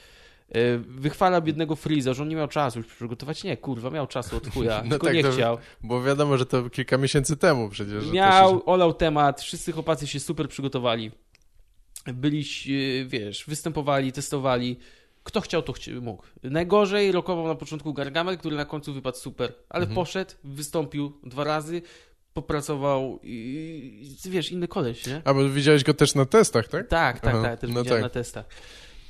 E, wychwala biednego Freeza, że on nie miał czasu już przygotować. Nie, kurwa, miał czasu od chuja, No tylko tak, nie to- chciał. Bo wiadomo, że to kilka miesięcy temu przecież. Miał, się... olał temat, wszyscy chłopacy się super przygotowali. Byli, e, wiesz, występowali, testowali. Kto chciał, to chci- mógł. Najgorzej rokował na początku Gargamel, który na końcu wypadł super, ale Mhm. poszedł, wystąpił dwa razy, popracował i, i wiesz, inny koleś, nie? A, bo widziałeś go też na testach, tak? Tak, tak, Aha, tak, też no widziałem tak. na testach.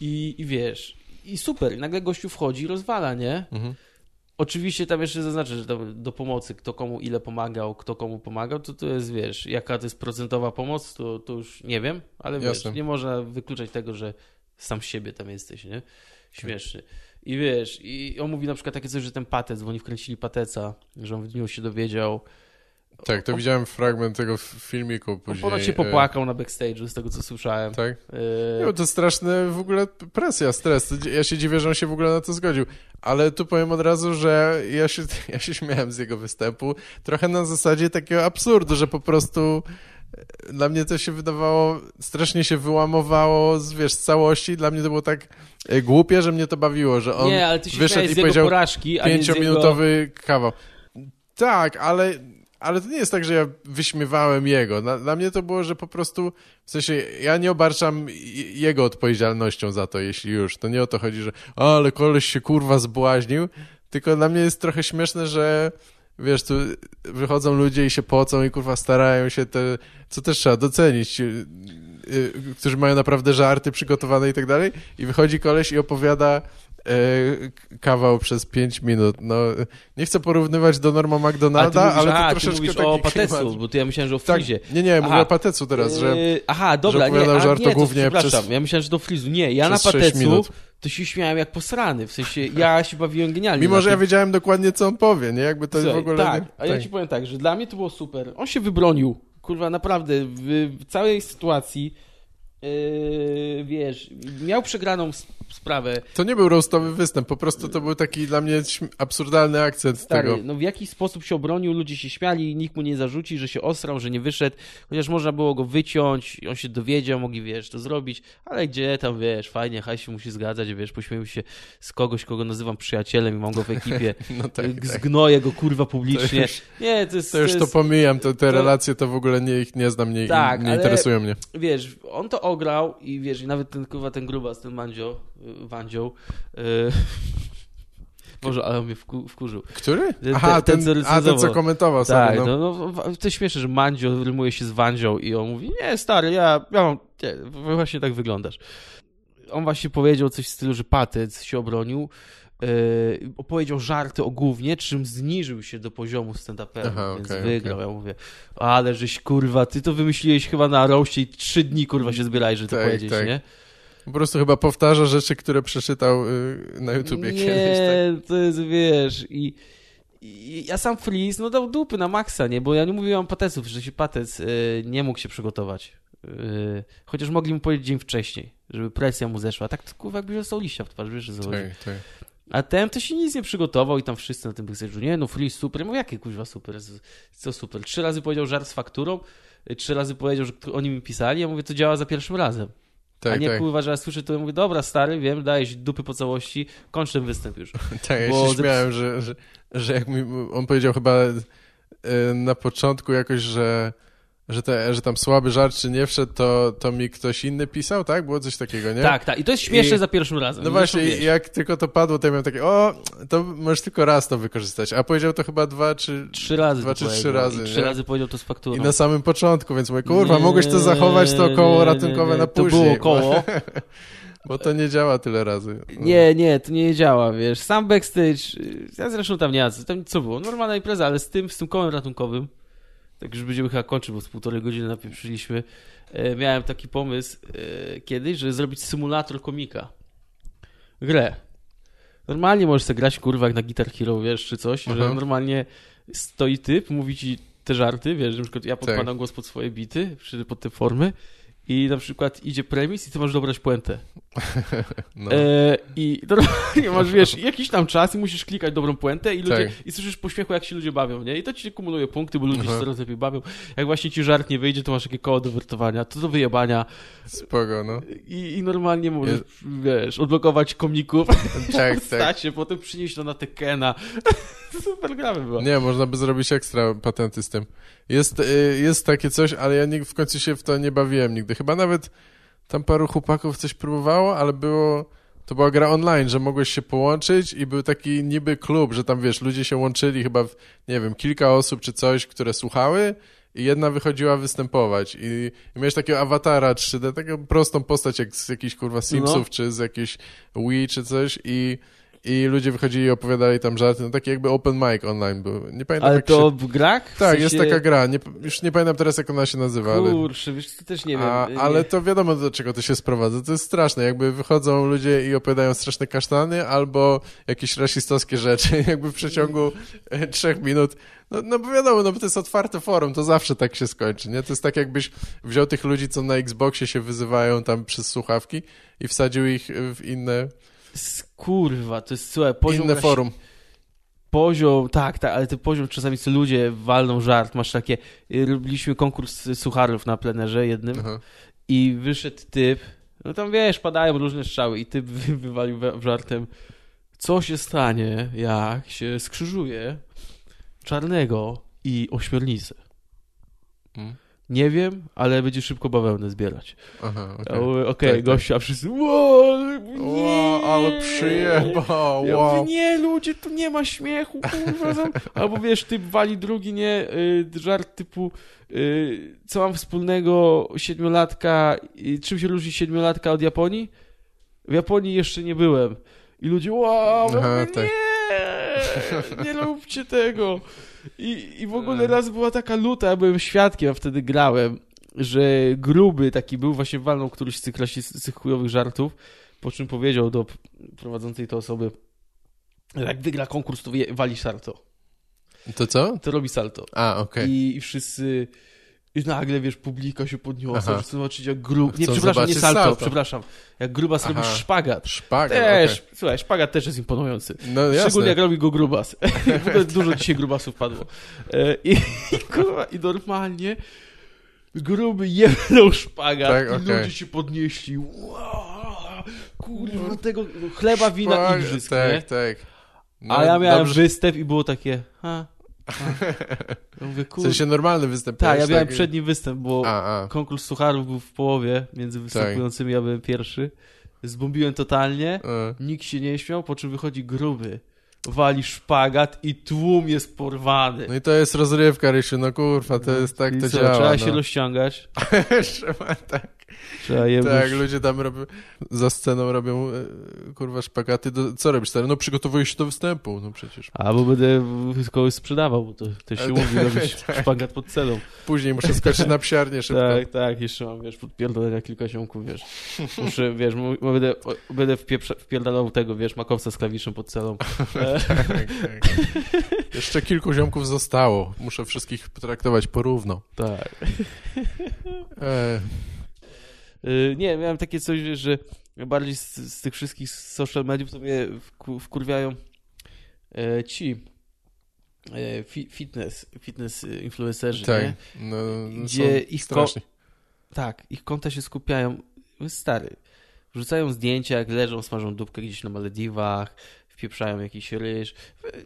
I, I wiesz, i super, i nagle gościu wchodzi i rozwala, nie? Mhm. Oczywiście tam jeszcze zaznaczę, że tam do pomocy, kto komu ile pomagał, kto komu pomagał, to to jest, wiesz, jaka to jest procentowa pomoc, to, to już nie wiem, ale wiesz, Jasne. nie można wykluczać tego, że sam siebie tam jesteś, nie? Śmieszny. I wiesz, i on mówi na przykład takie coś, że ten patec, bo oni wkręcili pateca, że on w dniu się dowiedział. Tak, to widziałem fragment tego filmiku później. ponoć się e, popłakał na backstage'u, z tego co słyszałem. Tak? Nie, bo to straszne w ogóle presja, stres. Ja się dziwię, że on się w ogóle na to zgodził. Ale tu powiem od razu, że ja się, ja się śmiałem z jego występu. Trochę na zasadzie takiego absurdu, że po prostu e, dla mnie to się wydawało, strasznie się wyłamowało z, wiesz, z całości. Dla mnie to było tak głupie, że mnie to bawiło, że on nie, ale ty się wyszedł i powiedział porażki, z jego... pięciominutowy kawał. Tak, ale, ale to nie jest tak, że ja wyśmiewałem jego. Dla, dla mnie to było, że po prostu, w sensie, ja nie obarczam jego odpowiedzialnością za to, jeśli już. To nie o to chodzi, że o, ale koleś się kurwa zbłaźnił, tylko dla mnie jest trochę śmieszne, że wiesz, tu wychodzą ludzie i się pocą i kurwa starają się te, co też trzeba docenić, y, y, którzy mają naprawdę żarty przygotowane i tak dalej i wychodzi koleś i opowiada kawał przez 5 minut. No, nie chcę porównywać do Norma Ale ty McDonalda, mówisz, ale to a, ty troszeczkę mówisz taki o Patecu, klimat. bo to ja myślałem, że o Tak, Frizie. nie, nie, mówię Aha. o Patecu teraz, że Yy, Aha, dobra, nie, opowiadał a, żart nie, to, głównie przepraszam, przez- ja myślałem, że do Frizu. Nie, ja na Patecu to się śmiałem jak posrany, w sensie ja się bawiłem genialnie. mimo, że ja wiedziałem dokładnie, co on powie, nie? Jakby to Słuchaj, w ogóle... Tak, nie, a ja ci powiem tak, że dla mnie to było super. On się wybronił, kurwa, naprawdę, w, w całej sytuacji, yy, wiesz, miał przegraną sprawę. To nie był roastowy występ, po prostu to był taki dla mnie absurdalny akcent Stary, tego. no w jakiś sposób się obronił, ludzie się śmiali, nikt mu nie zarzuci, że się osrał, że nie wyszedł, chociaż można było go wyciąć, on się dowiedział, mogli, wiesz, to zrobić, ale gdzie tam, wiesz, fajnie, haj się musi zgadzać, wiesz, pośmieją się z kogoś, kogo nazywam przyjacielem i mam go w ekipie, No tak, tak. zgnoję go, kurwa, publicznie. już- nie, to jest... To już to jest, pomijam, to, te to- relacje to w ogóle nie, ich nie znam, nie, Tak, nie ale- interesują mnie. wiesz, on to ograł i wiesz, i nawet ten, kurwa, ten grubas, ten Mandzio, y, Wandzio, y, Boże, ale on mnie wku, wkurzył. Który? Ten- Aha, ten, ten, co a ten, co komentował sobie, Tak, no. no, no, to śmieszę, że Mandzio rymuje się z Wandzią i on mówi, nie, stary, ja, ja mam, nie, właśnie tak wyglądasz. On właśnie powiedział coś w stylu, że Patec się obronił, yy, opowiedział żarty o głównie, czym zniżył się do poziomu stand-upera, więc wygrał. okej. Ja mówię, ale żeś kurwa, ty to wymyśliłeś chyba na roście i trzy dni kurwa się zbierałeś, żeby to Tak, powiedzieć, tak. nie? Po prostu chyba powtarza rzeczy, które przeczytał y, na YouTubie nie, kiedyś. Tak? to jest, wiesz, i, i ja sam Freeze, no dał dupy na maksa, nie, bo ja nie mówiłem pateców, że się patec y, nie mógł się przygotować. Y, chociaż mogli mu powiedzieć dzień wcześniej, żeby presja mu zeszła. Tak kurwa jakby dostał liścia w twarz, wiesz, że zachodzi. Tak, tak. A ten to się nic nie przygotował i tam wszyscy na tym backstage'u, nie no, Freeze super. Ja mówię, jakie kuźwa super, co super. Trzy razy powiedział żart z fakturą, y, trzy razy powiedział, że oni mi pisali, ja mówię, to działa za pierwszym razem. Tak, A nie tak. że ja słyszę to i mówię, dobra stary, wiem, dajesz dupy po całości, kończ ten występ już. Tak, ja się śmiałem, że, że, że jak mi, on powiedział chyba e, na początku jakoś, że, że, te, że tam słaby żart czy nie wszedł, to, to mi ktoś inny pisał, tak? Było coś takiego, nie? Tak, tak. I to jest śmieszne I- za pierwszym razem. No właśnie, jak tylko to padło, to ja miałem takie, o, to możesz tylko raz to wykorzystać. A powiedział to chyba dwa czy... Trzy razy Dwa to czy trzy razy, I trzy nie? razy powiedział to z fakturą. I na samym początku, więc mówię, kurwa, Nie, mogłeś to zachować, to koło nie, ratunkowe nie, na To później. było koło. Bo to nie działa tyle razy. No. Nie, nie, to nie działa, wiesz. Sam backstage, ja zresztą tam nie. Tam co było? Normalna impreza, ale z tym, z tym kołem ratunkowym, tak już będziemy chyba kończyć, bo z półtorej godziny napieprzyliśmy, e, miałem taki pomysł e, kiedyś, żeby zrobić symulator komika. Grę. Normalnie możesz sobie grać, kurwa, jak na Guitar Hero, wiesz, czy coś, Aha. że normalnie stoi typ, mówi ci te żarty, wiesz, że na przykład ja podkładam Tak. głos pod swoje bity, czy pod te formy i na przykład idzie premis i ty masz dobrać puentę. No. E, I normalnie masz, wiesz, jakiś tam czas i musisz klikać dobrą puentę i ludzie, Tak. i słyszysz po śmiechu, jak się ludzie bawią, nie? I to ci kumuluje punkty, bo ludzie Aha. się coraz lepiej bawią. Jak właśnie ci żart nie wyjdzie, to masz takie koło do wertowania, to do wyjebania Spoko, no. i, i normalnie możesz, wiesz, odblokować komików Tak, tak. postacie, potem przynieść to na Tekena. Super gra by była. Nie, można by zrobić ekstra patenty z tym. Jest, y, jest takie coś, ale ja w końcu się w to nie bawiłem nigdy. Chyba nawet tam paru chłopaków coś próbowało, ale było... To była gra online, że mogłeś się połączyć i był taki niby klub, że tam wiesz, ludzie się łączyli chyba w, nie wiem, kilka osób czy coś, które słuchały i jedna wychodziła występować i, i miałeś takiego awatara 3D, taką prostą postać jak z jakichś kurwa Simsów No. czy z jakiejś Wii czy coś i, i ludzie wychodzili i opowiadali tam żarty, no taki jakby open mic online był. Nie pamiętam Ale to się... w grach? W Tak, sensie... jest taka gra, nie, już nie pamiętam teraz jak ona się nazywa, ale... Kurczę, wiesz, to też nie wiem. A, Nie- ale to wiadomo do czego to się sprowadza. To jest straszne. Jakby wychodzą ludzie i opowiadają straszne kasztany albo jakieś rasistowskie rzeczy, jakby w przeciągu e, trzech minut. No, no bo wiadomo, no bo to jest otwarte forum, to zawsze tak się skończy, nie? To jest tak jakbyś wziął tych ludzi, co na Xboxie się wyzywają tam przez słuchawki i wsadził ich w inne, Kurwa, to jest, słuchaj, poziom... inne forum. Poziom, tak, tak, ale ten poziom czasami co ludzie walną żart, masz takie, y, robiliśmy konkurs sucharów na plenerze jednym Aha. i wyszedł typ, no tam wiesz, padają różne strzały i typ wy- wywalił żartem, co się stanie, jak się skrzyżuje czarnego i ośmiornicę. Mm. Nie wiem, ale będzie szybko bawełnę zbierać. Aha, okej. mówię, Okej, Tak, tak. gościa, wszyscy, wow, nie, Ło, ale przyjebał, ja wow. mówię, nie, ludzie, tu nie ma śmiechu, kurwa. Albo wiesz, typ wali drugi, nie, y, żart typu, y, co mam wspólnego siedmiolatka, y, czym się różni siedmiolatka od Japonii? W Japonii jeszcze nie byłem. I ludzie, wow, Aha, mówię, tak. nie, nie róbcie tego. I, I w ogóle raz była taka luta, ja byłem świadkiem, a wtedy grałem, że gruby taki był, właśnie walnął któryś z tych, z tych chujowych żartów, po czym powiedział do prowadzącej to osoby, jak wygra konkurs, to wali salto. To co? To robi salto. A, okej. I, I wszyscy... I nagle, wiesz, publika się podniosła, wszyscy zobaczyć jak grub... Nie, Chcą przepraszam, nie salto, salto. przepraszam. Jak grubas robi Aha. szpagat. Szpagat, Też, okej. słuchaj, szpagat też jest imponujący. No jasne. Szczególnie jak robi go grubas. w ogóle dużo dzisiaj grubasów padło. E, I, i, kurwa, i normalnie gruby jedną szpagat Tak, i ludzie się podnieśli. Wow, kurwa, tego chleba, wina, Szpag- igrzysk, Tak, nie? tak. No, A ja miałem dobrze, występ i było takie, ha. Ja mówię, W kurwa. sensie normalny występ. Tak, ja miałem tak? przedni występ, bo A, a. konkurs sucharów był w połowie, między występującymi ja byłem pierwszy. Zbombiłem totalnie. a. Nikt się nie śmiał, po czym wychodzi gruby. Wali szpagat i tłum jest porwany. No i to jest rozrywka, Rysiu, no kurwa, to jest tak, I to co, działa. trzeba no. się rozciągać. Trzeba tak. Trzeba je Tak, ludzie tam robią, za sceną robią e, kurwa szpagaty. Do, co robisz stary? No przygotowuję się do występu, no przecież. A, bo będę kogoś sprzedawał, bo to, to się mówi, robić tak. szpagat pod celą. Później muszę skoczyć na psiarnię szybko. Tak, tak, jeszcze mam, wiesz, podpierdolenia kilka ziomków, wiesz. Muszę, wiesz, będę, będę wpierdalał tego, wiesz, makowca z klawiszem pod celą. E, Tak, tak. Jeszcze kilku ziomków zostało. Muszę wszystkich potraktować porówno. tak. E, Nie, miałem takie coś, że bardziej z, z tych wszystkich social mediów to mnie wku- wkurwiają e, ci e, fi, fitness, fitness y, influencerzy, tak. No, no Gdzie ich ko- straszni. Tak, ich konta się skupiają, stary, wrzucają zdjęcia, jak leżą, smażą dupkę gdzieś na Malediwach, wpieprzają jakiś ryż.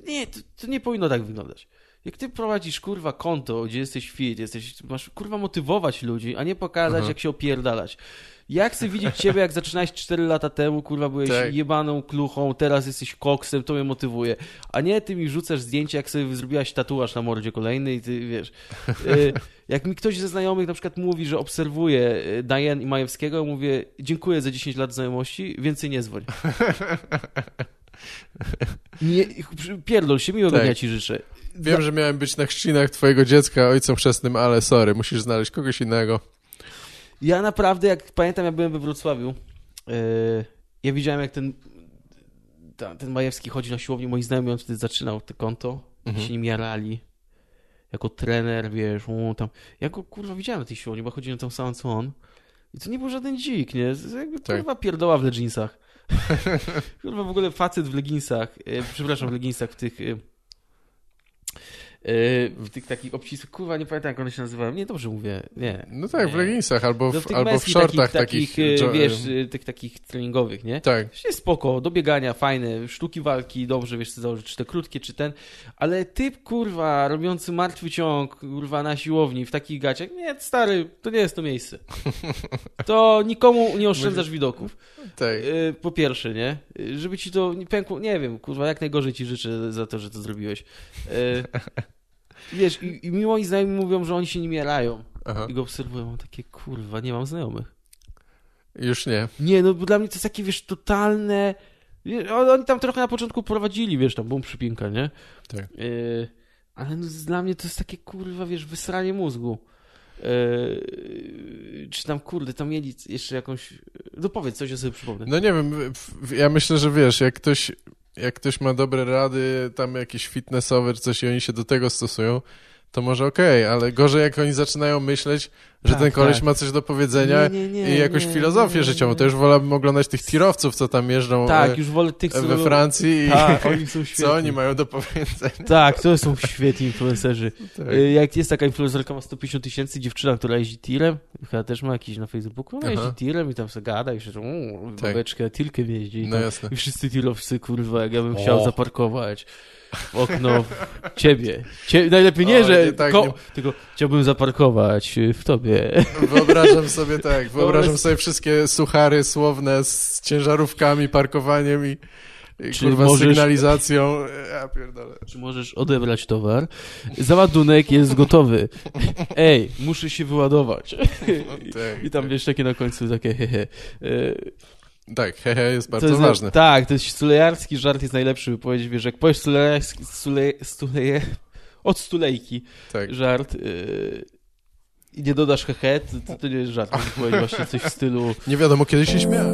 Nie, to, to nie powinno tak wyglądać. Jak ty prowadzisz, kurwa, konto, gdzie jesteś fit, jesteś, masz, kurwa, motywować ludzi, a nie pokazać, Mhm. jak się opierdalać. Ja chcę widzieć ciebie, jak zaczynałeś 4 lata temu, kurwa, byłeś Tak. jebaną kluchą, teraz jesteś koksem, to mnie motywuje. A nie ty mi rzucasz zdjęcie, jak sobie zrobiłaś tatuaż na mordzie kolejny i ty, wiesz... y, jak mi ktoś ze znajomych na przykład mówi, że obserwuje y, Diane i Majewskiego, mówię, dziękuję za 10 lat znajomości, więcej nie dzwoń. Nie, pierdol się, miłego Tak. dnia ci życzę. Wiem, że miałem być na chrzcinach twojego dziecka ojcem chrzestnym, ale sorry, musisz znaleźć kogoś innego. Ja naprawdę, jak pamiętam, jak byłem we Wrocławiu, yy, ja widziałem, jak ten, ta, ten Majewski chodzi na siłownię, moi znajomi, on wtedy zaczynał to konto, Mhm. się nim jarali. Jako trener, wiesz, o, tam. Ja go, kurwa, widziałem na tej siłowni, bo chodziłem tam sam co on. I to nie był żaden dzik, nie? To Jakby, Tak. kurwa, pierdoła w leginsach. kurwa, w ogóle facet w leginsach, e, przepraszam, w leginsach, w tych... E, w tych takich obcisłych, kurwa, nie pamiętam jak one się nazywają. Nie, dobrze mówię, nie. No tak, w Nie. leginsach albo No w, tych albo w shortach takich, takich. takich, jo- wiesz, e, tych takich treningowych, nie? Tak, jest spoko, do biegania, fajne, sztuki walki, dobrze, wiesz co założyć, czy te krótkie, czy ten, ale typ, kurwa, robiący martwy ciąg, kurwa, na siłowni, w takich gaciach, nie, stary, to nie jest to miejsce. To nikomu nie oszczędzasz widoków. tak. Po pierwsze, nie? Żeby ci to nie pękło, nie wiem, kurwa, jak najgorzej ci życzę za to, że to zrobiłeś. E, Wiesz, i, i mi moi znajomi mówią, że oni się nim jarają Aha. i go obserwują, mam takie, kurwa, nie mam znajomych. Już nie. Nie, no bo dla mnie to jest takie, wiesz, totalne... Oni tam trochę na początku prowadzili, wiesz, tam bum przypinka, nie? Tak. Yy, ale no, dla mnie to jest takie, kurwa, wiesz, wysranie mózgu. Yy, czy tam, kurde, tam mieli jeszcze jakąś... No powiedz, coś ja sobie przypomnę. No nie wiem, ja myślę, że wiesz, jak ktoś, jak ktoś ma dobre rady, tam jakieś fitnessowe czy coś i oni się do tego stosują, to może okej, ale gorzej jak oni zaczynają myśleć, że Tak, ten koleś tak. ma coś do powiedzenia Nie, nie, nie, i jakąś filozofię życiową, to już wolałbym oglądać tych tirowców, co tam jeżdżą Tak, e, już wolę tych, co... we Francji i Tak, oni są świetni. co oni mają do powiedzenia. Tak, to są świetni influencerzy. Tak. Y, Jak jest taka influencerka, ma 150 tysięcy, dziewczyna, która jeździ tirem, chyba też ma jakiś na Facebooku, ona Aha. jeździ tirem i tam se gada i uuu, Tak. babeczkę, tilkiem jeździ. I, No tam, jasne. I wszyscy tirowcy, kurwa, jak ja bym O. chciał zaparkować w okno w ciebie. Cie, najlepiej nie, O, że nie, tak, ko- nie. tylko chciałbym zaparkować y, w tobie. Wyobrażam sobie tak, wyobrażam sobie wszystkie suchary słowne z ciężarówkami, parkowaniem i, i Czy kurwa możesz- sygnalizacją. Ja pierdolę. Czy możesz odebrać towar? Załadunek jest gotowy. Ej, muszę się wyładować. tak, I tam tak. wiesz, takie na końcu takie hehe. Y, Tak, hehe jest To bardzo jest, ważne. Tak, to jest stulejarski żart jest najlepszy, by powiedzieć, wiesz, jak powiesz stulejarski, stule, stuleje, od stulejki Tak. żart yy, i nie dodasz hehe, to, to, to nie jest żart, powiedzieć właśnie coś w stylu Nie wiadomo, kiedy się śmiać.